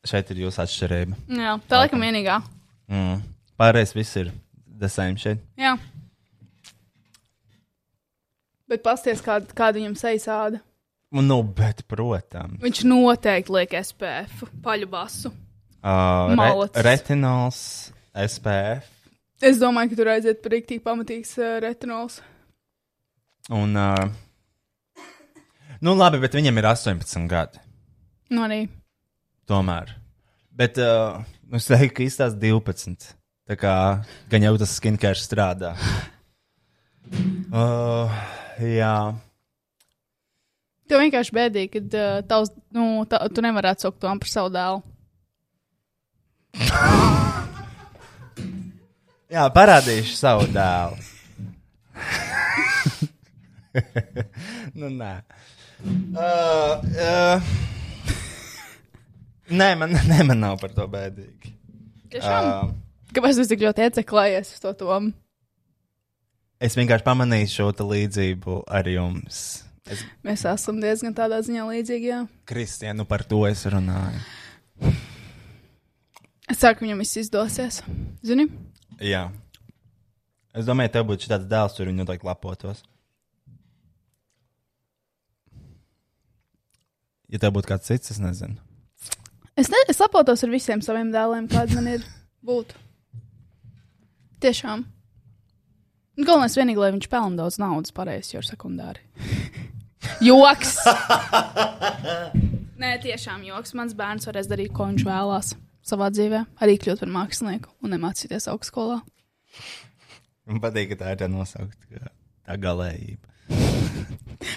Šeit ir jūsu atšķirība. Jā, tā laikam vienīgā. Mm. Pārējais viss ir the same šeit. Jā. Bet pasties, kāda, kāda viņam sejas āda. Nu, bet, protams. Viņš noteikti liek SPF, paļu basu. Uh, re retinols, SPF Es domāju, ka tur aiziet rīktīgi pamatīgs uh, retinols. un. Uh, nu, labi, bet viņam ir 18 gadi. Nu, arī. Tomēr. Bet uh, es teiktu, ka īstās 12. Tā kā gan jau tas skincare strādā. Uh, jā. Tev vienkārši bēdīgi, ka uh, tavs, nu, tā, tu nevarētu saukt to par savu dēlu. Jā, parādīšu savu dēlu. nu, nē. Uh, uh, nē, man, nē, man nav par to bēdīgi. Tiešām? Uh, Kāpēc tu tik ļoti ieceklējies uz to tomu? es vienkārši pamanīju šo līdzību ar jums. Es, Mēs esam diezgan tādā ziņā līdzīgi. Jā. Kristija, nu par to es runāju. Es ceru, ka viņam viss izdosies. Zini? Jā. Es domāju, tev būtu šāds dēls, tur viņa noteikti lepotos. Ja tev būtu kāds cits, es nezinu. Es, ne, es lepotos ar visiem saviem dēliem, kādi man ir būt. Tiešām. Galvenais vienīgi, lai viņš pelna daudz naudas, pareizi, jo ir sekundāri. joks! Nē, tiešām joks. Mans bērns varēs darīt, ko viņš vēlās savā dzīvē. Arī kļūt par mākslinieku un nemācīties augstskolā. Man patīk, ka tā ir tā nosaukta tā galējība.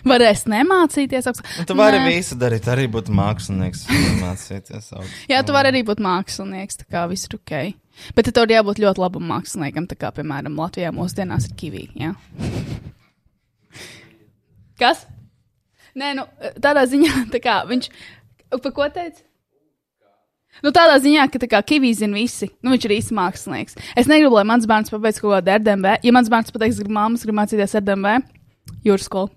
Varēs nemācīties. Un tu vari visu darīt, arī būt mākslinieks, mācīties. Jā, tu vari arī būt mākslinieks, tā kā viss ir ok. Bet tev ir jābūt ļoti labam māksliniekam, tā kā, piemēram, Latvijā mūsdienās ir kivī. Jā. Kas? Nē, nu, tādā ziņā, tā kā viņš. Pa ko teica? Nu, tādā ziņā, ka tā kā kivī zina visi. Nu, viņš ir īsts mākslinieks. Es negribu, lai mans bērns pabeigts kaut kādu RDMB. Ja mans bērns pateiks, ka māmas grib mācīties RDMB, jūras skolu.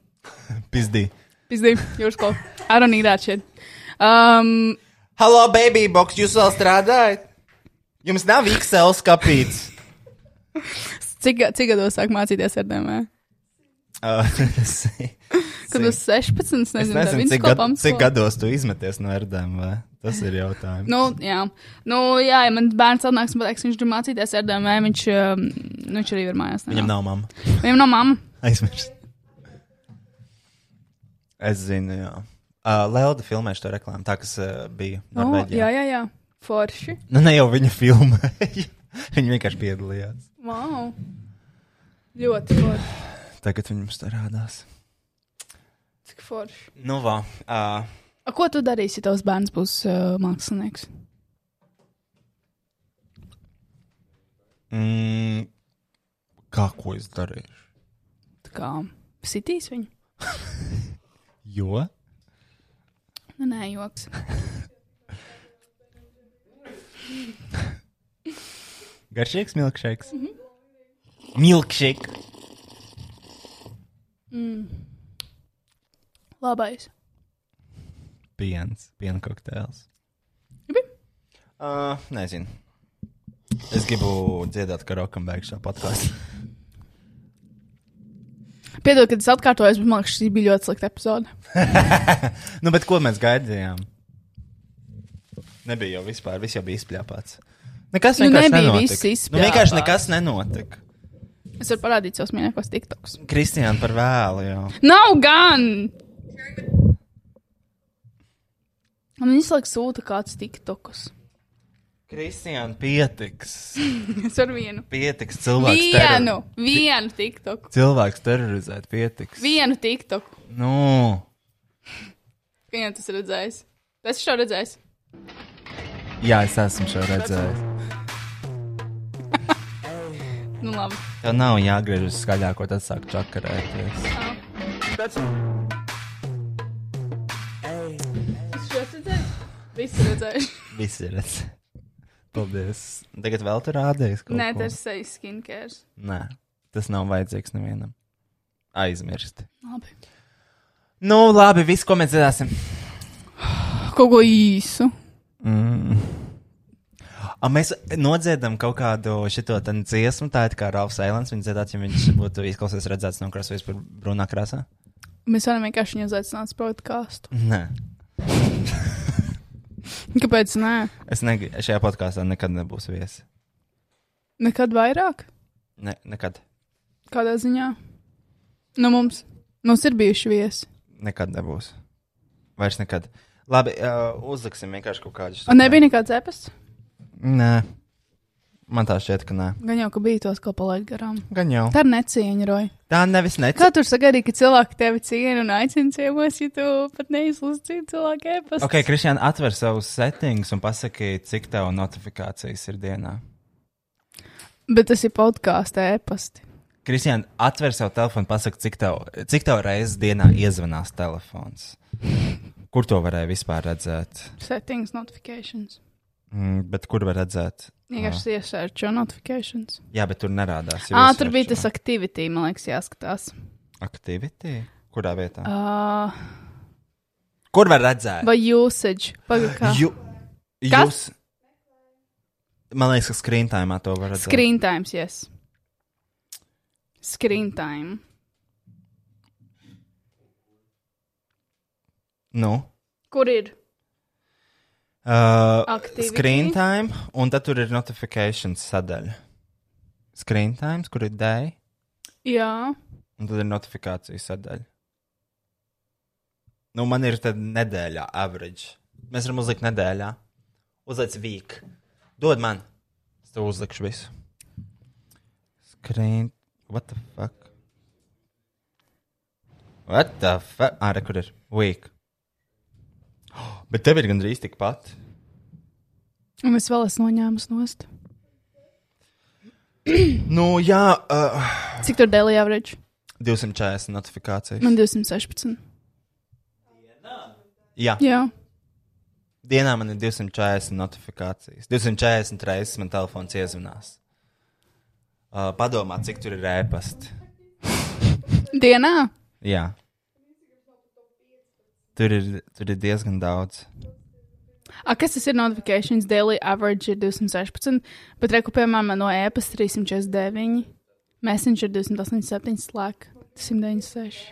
Pizdī. Pizdī, jūras skolu. I don't need that shit. Um, Hello, baby box, jūs vēl strādājat? Jums nav Excel skapīts. cik, cik gados sāk mācīties RDMB? Uh, Kad uz 16, es nezinu, nezinu, cik, gad, cik gados tu izmeties no RDM, vai? Tas ir jautājums. Nu, jā, nu, jā, ja man bērns atnāks un pateiks, viņš grib mācīties RDMB, viņš, um, nu, viņš arī var mājās. Viņam nav mamma. Viņam nav mamma. Aizmirst. Es zinu, jā. Uh, Lelda filmēša to reklāmu, tā kas uh, bija Oh, Norvēģijā. jā, jā, jā. Forši. Nu, ne jau viņa filmēja. viņa vienkārši piedalījās. Wow. Ļoti forši. Tagad viņam strādās. Cik forši. Nu, vā. Uh, A, ko tu darīsi, ja tavs bērns būs uh, mākslinieks? mm, kā ko es darīšu? Tā kā sitīs viņu? Jo? Nu, nē, joks. Garšīgs milkšēks. Mhm. Milkšēk. Mm. Labais. Piens. Piena kokteils. Uh, nezinu. Es gribu dziedāt karaoke un beigšu šo podkāstu. Piedod, kad es atkārtojos, bet man liekas, šī bija ļoti slikta epizode. nu, bet ko mēs gaidījām? Nebija jau vispār, viss jau bija izpļāpāts. Nekas Nu, vienkārši nebija nenotika. Nu, vienkārši nekas nenotika. Es varu parādīt savus mīļākos tiktokus. Kristiāna par vēlu jau. Nav gan! Man laiku sūta kāds tiktokus. Kristiāna pietiks. es varu vienu. Pietiks cilvēks. Vienu, vienu tiktoku. Cilvēks terorizēt pietiks. Vienu tiktoku. Nu, Viņam tas redzējis. Es šo redzēju. jā, es esmu šo redzējis. Nu, labi. Tev nav jāgriežas skaļāko, tad sāk čakarēties. Es šo redzēju. Visi redzēju. Visi redz. Paldies. Tagad vēl tur rādījis. Nē, tas ir sejas skincare. Nē, tas nav vajadzīgs nevienam. Aizmirsti. Labi. Nu, labi, viss, ko mēs dzirdēsim. Kaut ko īsu. Mm. A, mēs nodziedam kaut kādu ten dziesmu, tā ir kā Rāvs Eilants. Viņa dziedāt, ja viņš būtu izklausies redzēts no krāsas par brūnā krāsā. Mēs varam vienkārši viņu uzaicināt uz podkāstu. Nē, Kāpēc nē? es negribu. Šajā podkāstā nekad nebūs viesi. Nekad vairāk? Ne, nekad. Kādā ziņā? Nu, mums, mums ir bijuši viesi. Nekad nebūs. Vairs nekad. Labi, uh, uzliksim vienkārši kaut kādus. Un nebija nekāds epasts? Nē, man tā šķiet, ka nē. Gan jau, ka bija tos, ko palaid garām. Gan jau. Tā ir necieņa, Roja. Tā nevis nec. Kā tur sagaidīja, ka cilvēki tevi ciena un aicina ciemos, ja tu pat neizlasi citu cilvēku epastu? Ok, Kristiāna, atver savus settings un pasaki, cik tev notifikācijas ir dienā. Bet tas ir podkāstu epasti. Kristiāna, atver savu telefonu, pasaki, cik tev, cik tev reizes dienā iezvanās telefons. Kur to varēja vispār redzēt? Settings notifications. Mm, bet kur var redzēt? Vienkārši iesērčo notifications. Jā, bet tur nerādās. Ā, tur bija tas activity, man liekas, jāskatās. Activity? Kurā vietā? Uh, Kur var redzēt? vai usage? Pagaidā. Ju, jūs, man liekas, ka screen time to var redzēt. Screen times, yes. Screen time. Nu? Kur ir? Uh, Activity? screen time, un tad tur ir notifications sadaļa. Screen times, kur ir day, Jā. un tad ir notifikācijas sadaļa. Nu, man ir tad nedēļā average. Mēs varam uzlikt nedēļā. Uzliec week. Dod man. Es tev uzlikšu visu. Screen. What the fuck? What the fuck? Ārā, kur ir? Week. Bet tev ir gandrīz tikpat. Un es vēl esmu noņēmis nost. Nu, jā, uh, Cik tur daily average? 240 notifikācijas. Man 216. Jā. Jā. Dienā man ir 240 notifikācijas. 240 reizes man telefons iezvanās. Uh, padomā, cik tur ir ēpasti. Dienā? Jā. Tur ir, tur ir diezgan daudz. A, kas tas ir notifications? Daily average ir 216, bet reku, piemēram, no e-pasta 349, Messenger 287, Slack 196.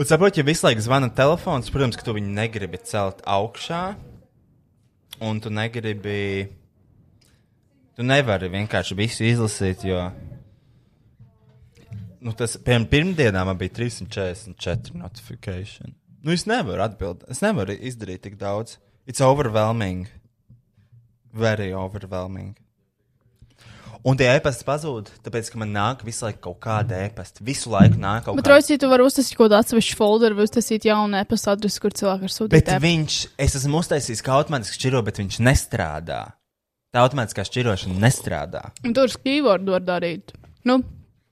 Un saproti, ja visu laiku zvana telefons, protams, ka tu viņu negribi celt augšā, un tu negribi. Tu nevari vienkārši visu izlasīt, jo. Nu, tas, piemēram, pirmdienā man bija 344 notifikācija. Nu, es nevaru atbildēt. Es nevaru izdarīt tik daudz. It's overwhelming. Very overwhelming. Un tie e-pasti pazūd, tāpēc, ka man nāk visu laiku kaut kāda e-pasta. Visu laiku nāk kaut Bet, kāda. Roisī, tu vari uztaisīt kaut kādu atsevišķu folderu vai uztaisīt jaunu e-pasta adresi, kur cilvēki var sūtīt. Bet e- viņš, es esmu uztaisījis, kā automātiski šķiro, bet viņš nestrādā. Tā automātiskā šķirošana nestrādā. Un tur uz keywordu var darīt. Nu,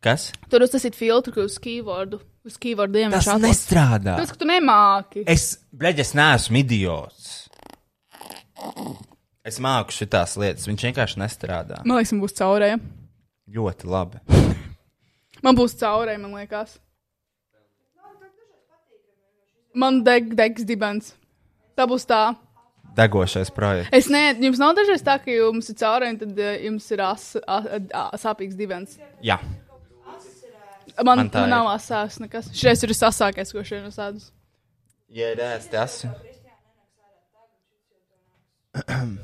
Kas? tur uztaisīt filtru uz keywordu. Uz keywordiem Tas viņš atlas. nestrādā. Tas, ka tu nemāki. Es, bleģ, es neesmu idiots. Es māku šitās lietas, viņš vienkārši nestrādā. Man liekas, man būs caurēja. Ļoti labi. Man būs caurēja, man liekas. Man deg, degs dibens. Tā būs tā. Degošais projekts. Es ne, jums nav dažreiz tā, ka jums ir caurēja, un tad uh, jums ir as, a, a, a, sāpīgs dibens. Jā. Man, Man man, tā nav asās nekas. Šis ir sasākais, ko šodien sādus. Ja ir ēsti asi.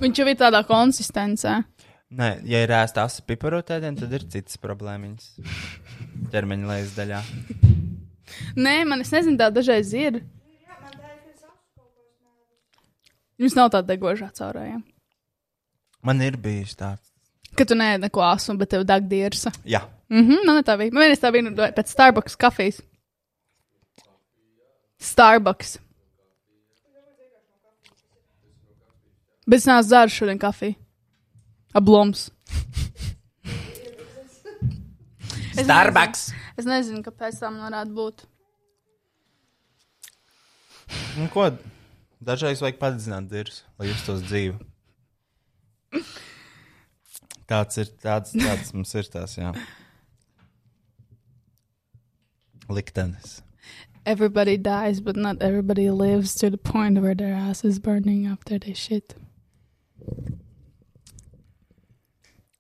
Viņš jau ir tādā konsistencē. Nē, ja ir ēsti asi piparotēdieni, tad ir citas problēmas. Ķermeņa lejas daļā. Nē, man es nezinu, tā dažreiz ir. Jums nav tāda degošā caurējuma. Man ir bijis tāds. Ka tu neēdi neko asu, bet tev deg dirsa. Jā. Mhm, man tā bija. Man vienreiz tā bija pēc Starbucks kafijas. Starbucks. Bet es neesmu dzēris šodien kafiju. Abloms. Es Starbucks. Nezinu, es nezinu, kāpēc tam varētu būt. Nu, ko? Dažreiz vajag padzināt dirzus, lai justos dzīvi. Tāds ir, tāds, tāds mums ir tās, jā. Liktenis. Everybody dies, but not everybody lives to the point where their ass is burning after they shit.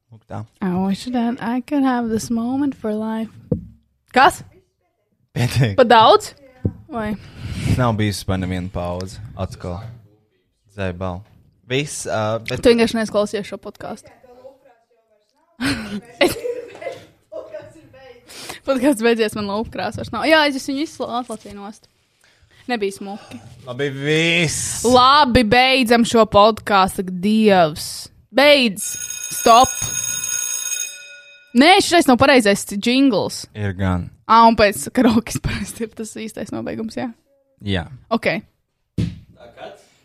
Lūk tā. I wish that I could have this moment for life. Kas? Pietiek. Pa daudz? Vai? Nav bijusi man neviena pauze. Atkal. Zēbal. Viss, uh, bet Tu vienkārši neizklausies šo podkāstu. Podkāsts beidzies, man lauka krāsas nav. Jā, es viņu izslēdzu nost. Nebija smuki. labi, viss. Labi, beidzam šo podkāstu. Dievs! Beidz! Stop! Nē, šis nav pareizais jingls. Ir gan. Ah, un pēc karaoke parasti ir tas īstais nobeigums, jā. Jā. Ok.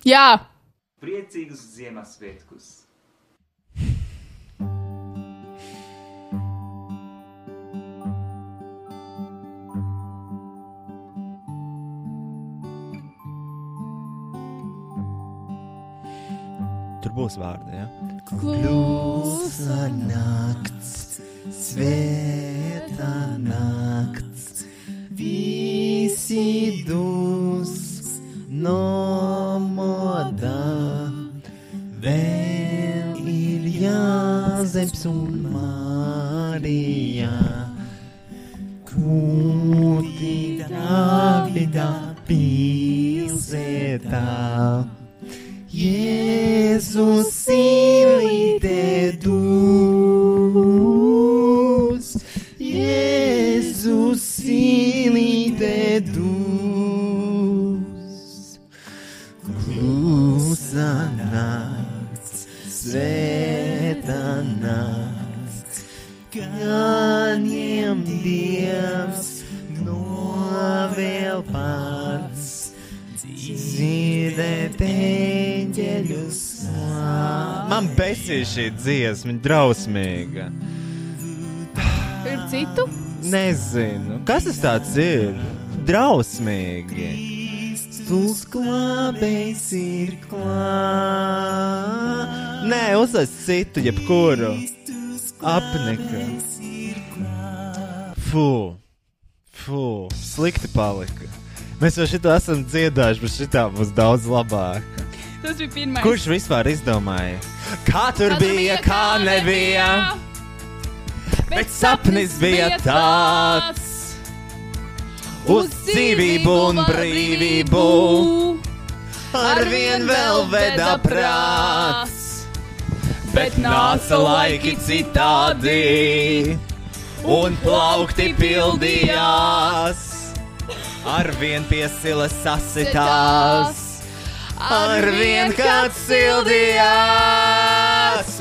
Jā! Priecīgus Ziemassvētkus! Tur būs vārdi, jā. Klusa nakts, svēta nakts, visi dus no moda. Vēl ir Jāzeps un Marija, kūti Davida pilsētā. Jēzus īlīte dus, Jēzus īlīte dus. Klusa nakts, svēta nakts, ganiem Dievs novēl pats. Dzirdēt eņģeļus. Man besīja šī dziesma, viņa drausmīga. Ir citu? Nezinu, kas tas tāds ir? Drausmīgi. Kristus glābējs ir klāts. Nē, uzliec citu, jebkuru. Apnika. Fū, fū, slikti palika. Mēs jau šito esam dziedājuši, bet šitā būs daudz labāk. Tas bija pirmais. Kurš vispār izdomāja? Kā tur bija, kā nebija? Bet sapnis bija tāds. Uz dzīvību un brīvību arvien vēl veda prāts. Bet nāca laiki citādi, un plaukti pildījās. Arvien piesila sasitās, arvien kāds sildījās.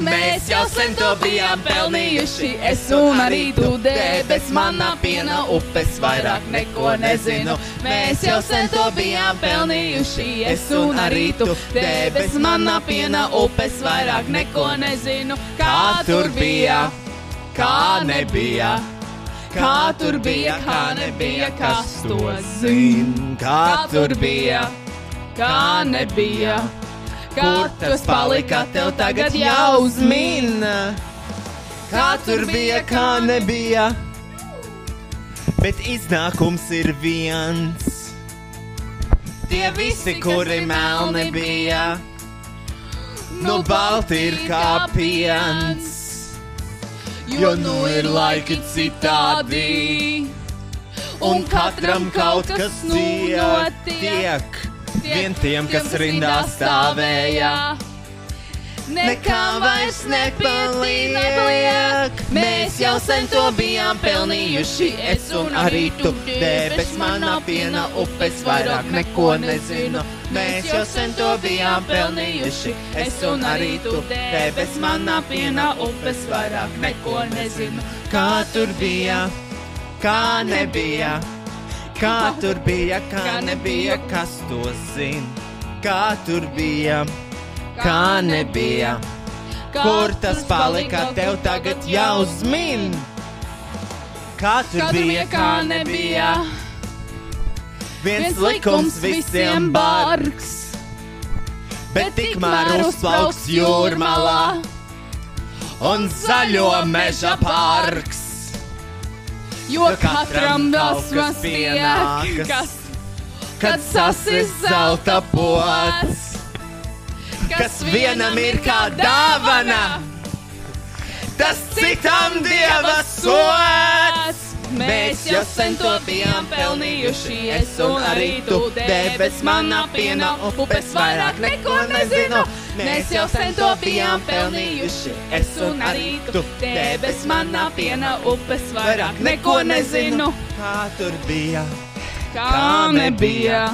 Mēs jau sen to bijām pelnījuši. Es un arī tu debes, manā piena upes vairāk neko nezinu. Mēs jau sen to bijām pelnījuši. Es un arī tu debes, manā piena upes vairāk neko nezinu. Kā tur bija, kā nebija. Kā tur bija, kā nebija, kas to zina. Kā tur bija, kā nebija. Kā tas palika, tev tagad jāuzmin. Kā tur bija, kā nebija. Bet iznākums ir viens. Tie visi, kuri melni bija, nu balti ir kā piens. Jo nu ir laiki citādi, un katram kaut kas notiek. Vien tiem, kas rindā stāvēja, nekā vairs nepaliek. Mēs jau sen to bijām pelnījuši, es un arī tu. Debes manā piena upes vairāk neko nezinu. Mēs jau sen to bijām pelnījuši, es un arī tu. Debes manā piena upes vairāk neko nezinu. Kā tur bija, kā nebija. Kā tur bija, kā nebija, kas to zina? Kā tur bija, kā nebija? Kur tas palika, tev tagad jāuzmin? Kā tur bija, kā nebija? Viens likums visiem bargs, bet tikmēr uzplauks jūrmalā un zaļo meža parks. Jo katram dosmas pienākas, kas, kad sasis zelta pots, kas vienam ir kā dāvana, tas citam dieva sots. Mēs jau sen to bijām pelnījuši, es un arī tu debes manā piena upes vairāk neko nezinu. Mēs jau sen to bijām pelnījuši, es un arī tu debes manā piena upes vairāk neko nezinu. Kā tur bija, kā nebija,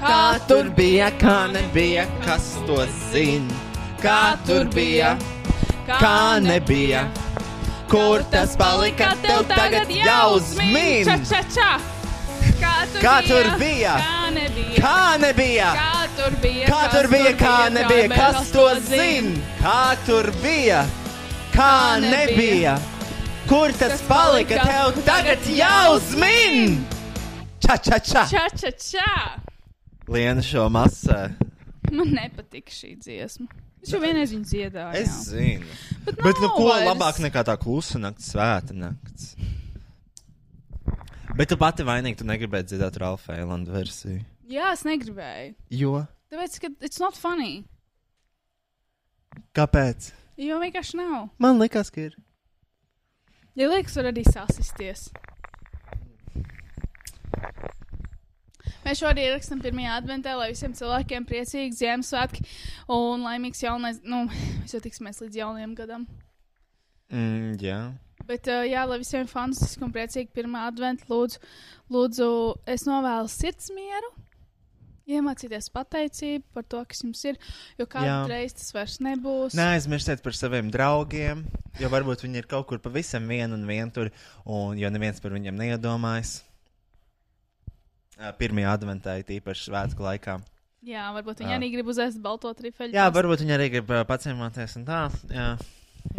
kā tur bija, kā nebija, kas to zina. Kā tur bija, kā nebija. Kur tas palika, tev tagad jāuzmin? Ča, ča, ča. Kā tur Kā bija? tur bija? Kā nebija? Kā nebija? Kā tur bija? Kā tur bija, kā nebija, kas to zina? Kā tur bija, kā nebija? Kur tas palika, tev tagad jāuzmin? Ča, ča, ča! Ča, ča, ča. Liena šo masē. Man nepatika šī dziesma. Es jau vienreiz viņu dziedāju. Es zinu. Bet, Bet nu ko vairs. labāk nekā tā klusa nakts, svēta nakts? Bet tu pati vainīgi, tu negribēji dzirdēt Ralfa Eilanda versiju. Jā, es negribēju. Jo? Tāpēc, ka it's not funny. Kāpēc? Jo vienkārši nav. Man liekas, ka ir. Ja liekas, var arī sasisties. Mēs šo arī ierakstām pirmajā adventē, lai visiem cilvēkiem priecīgi Ziemassvētki un laimīgs jaunais, nu, mēs jau tiksimies līdz jaunajam gadam. Mm, jā. Bet, uh, jā, lai visiem fantastiski un priecīgi pirmā adventa, lūdzu, lūdzu, es novēlu sirds mieru, iemācīties pateicību par to, kas jums ir, jo kādu reizi tas vairs nebūs. Neaizmirstiet par saviem draugiem, jo varbūt viņi ir kaut kur pavisam vien un vientur, un jo neviens par viņiem neiedomājas. Pirmajā adventā, īpaši svētku laikā. Jā, varbūt viņi Jā. arī grib uzēst balto trifeļu. Jā, varbūt viņi arī grib ā, paciemāties un tā. Jā.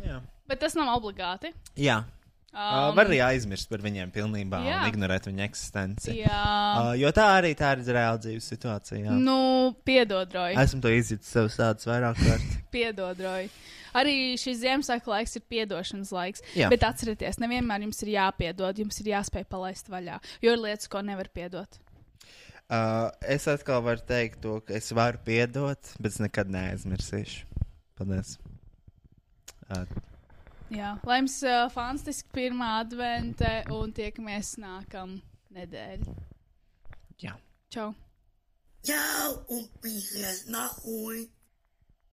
Jā. Bet tas nav obligāti. Jā. Um, var arī aizmirst par viņiem pilnībā jā. un ignorēt viņu eksistenci. Jā. Uh, jo tā arī tā ir reāla dzīves situācija. Jā. Nu, piedod, Roja. Esmu to izjūtis sev sādus vairāk kārt. Piedod, Roja. Arī šis Ziemassvētku laiks ir atdošanas laiks. Jā. Bet atcerieties, nevienmēr jums ir jāpiedod, jums ir jāspēj palaist vaļā. Jo ir lietas, ko nevar piedot. Uh, es atkal varu teikt to, ka es varu piedot, bet es nekad neaizmirsīšu. Paldies. Uh, Jā, lai jums uh, fantastiski pirmā advente un tiekamies nākamā nedēļa. Jā. Čau! Ciao, un pīlēs, nahoj!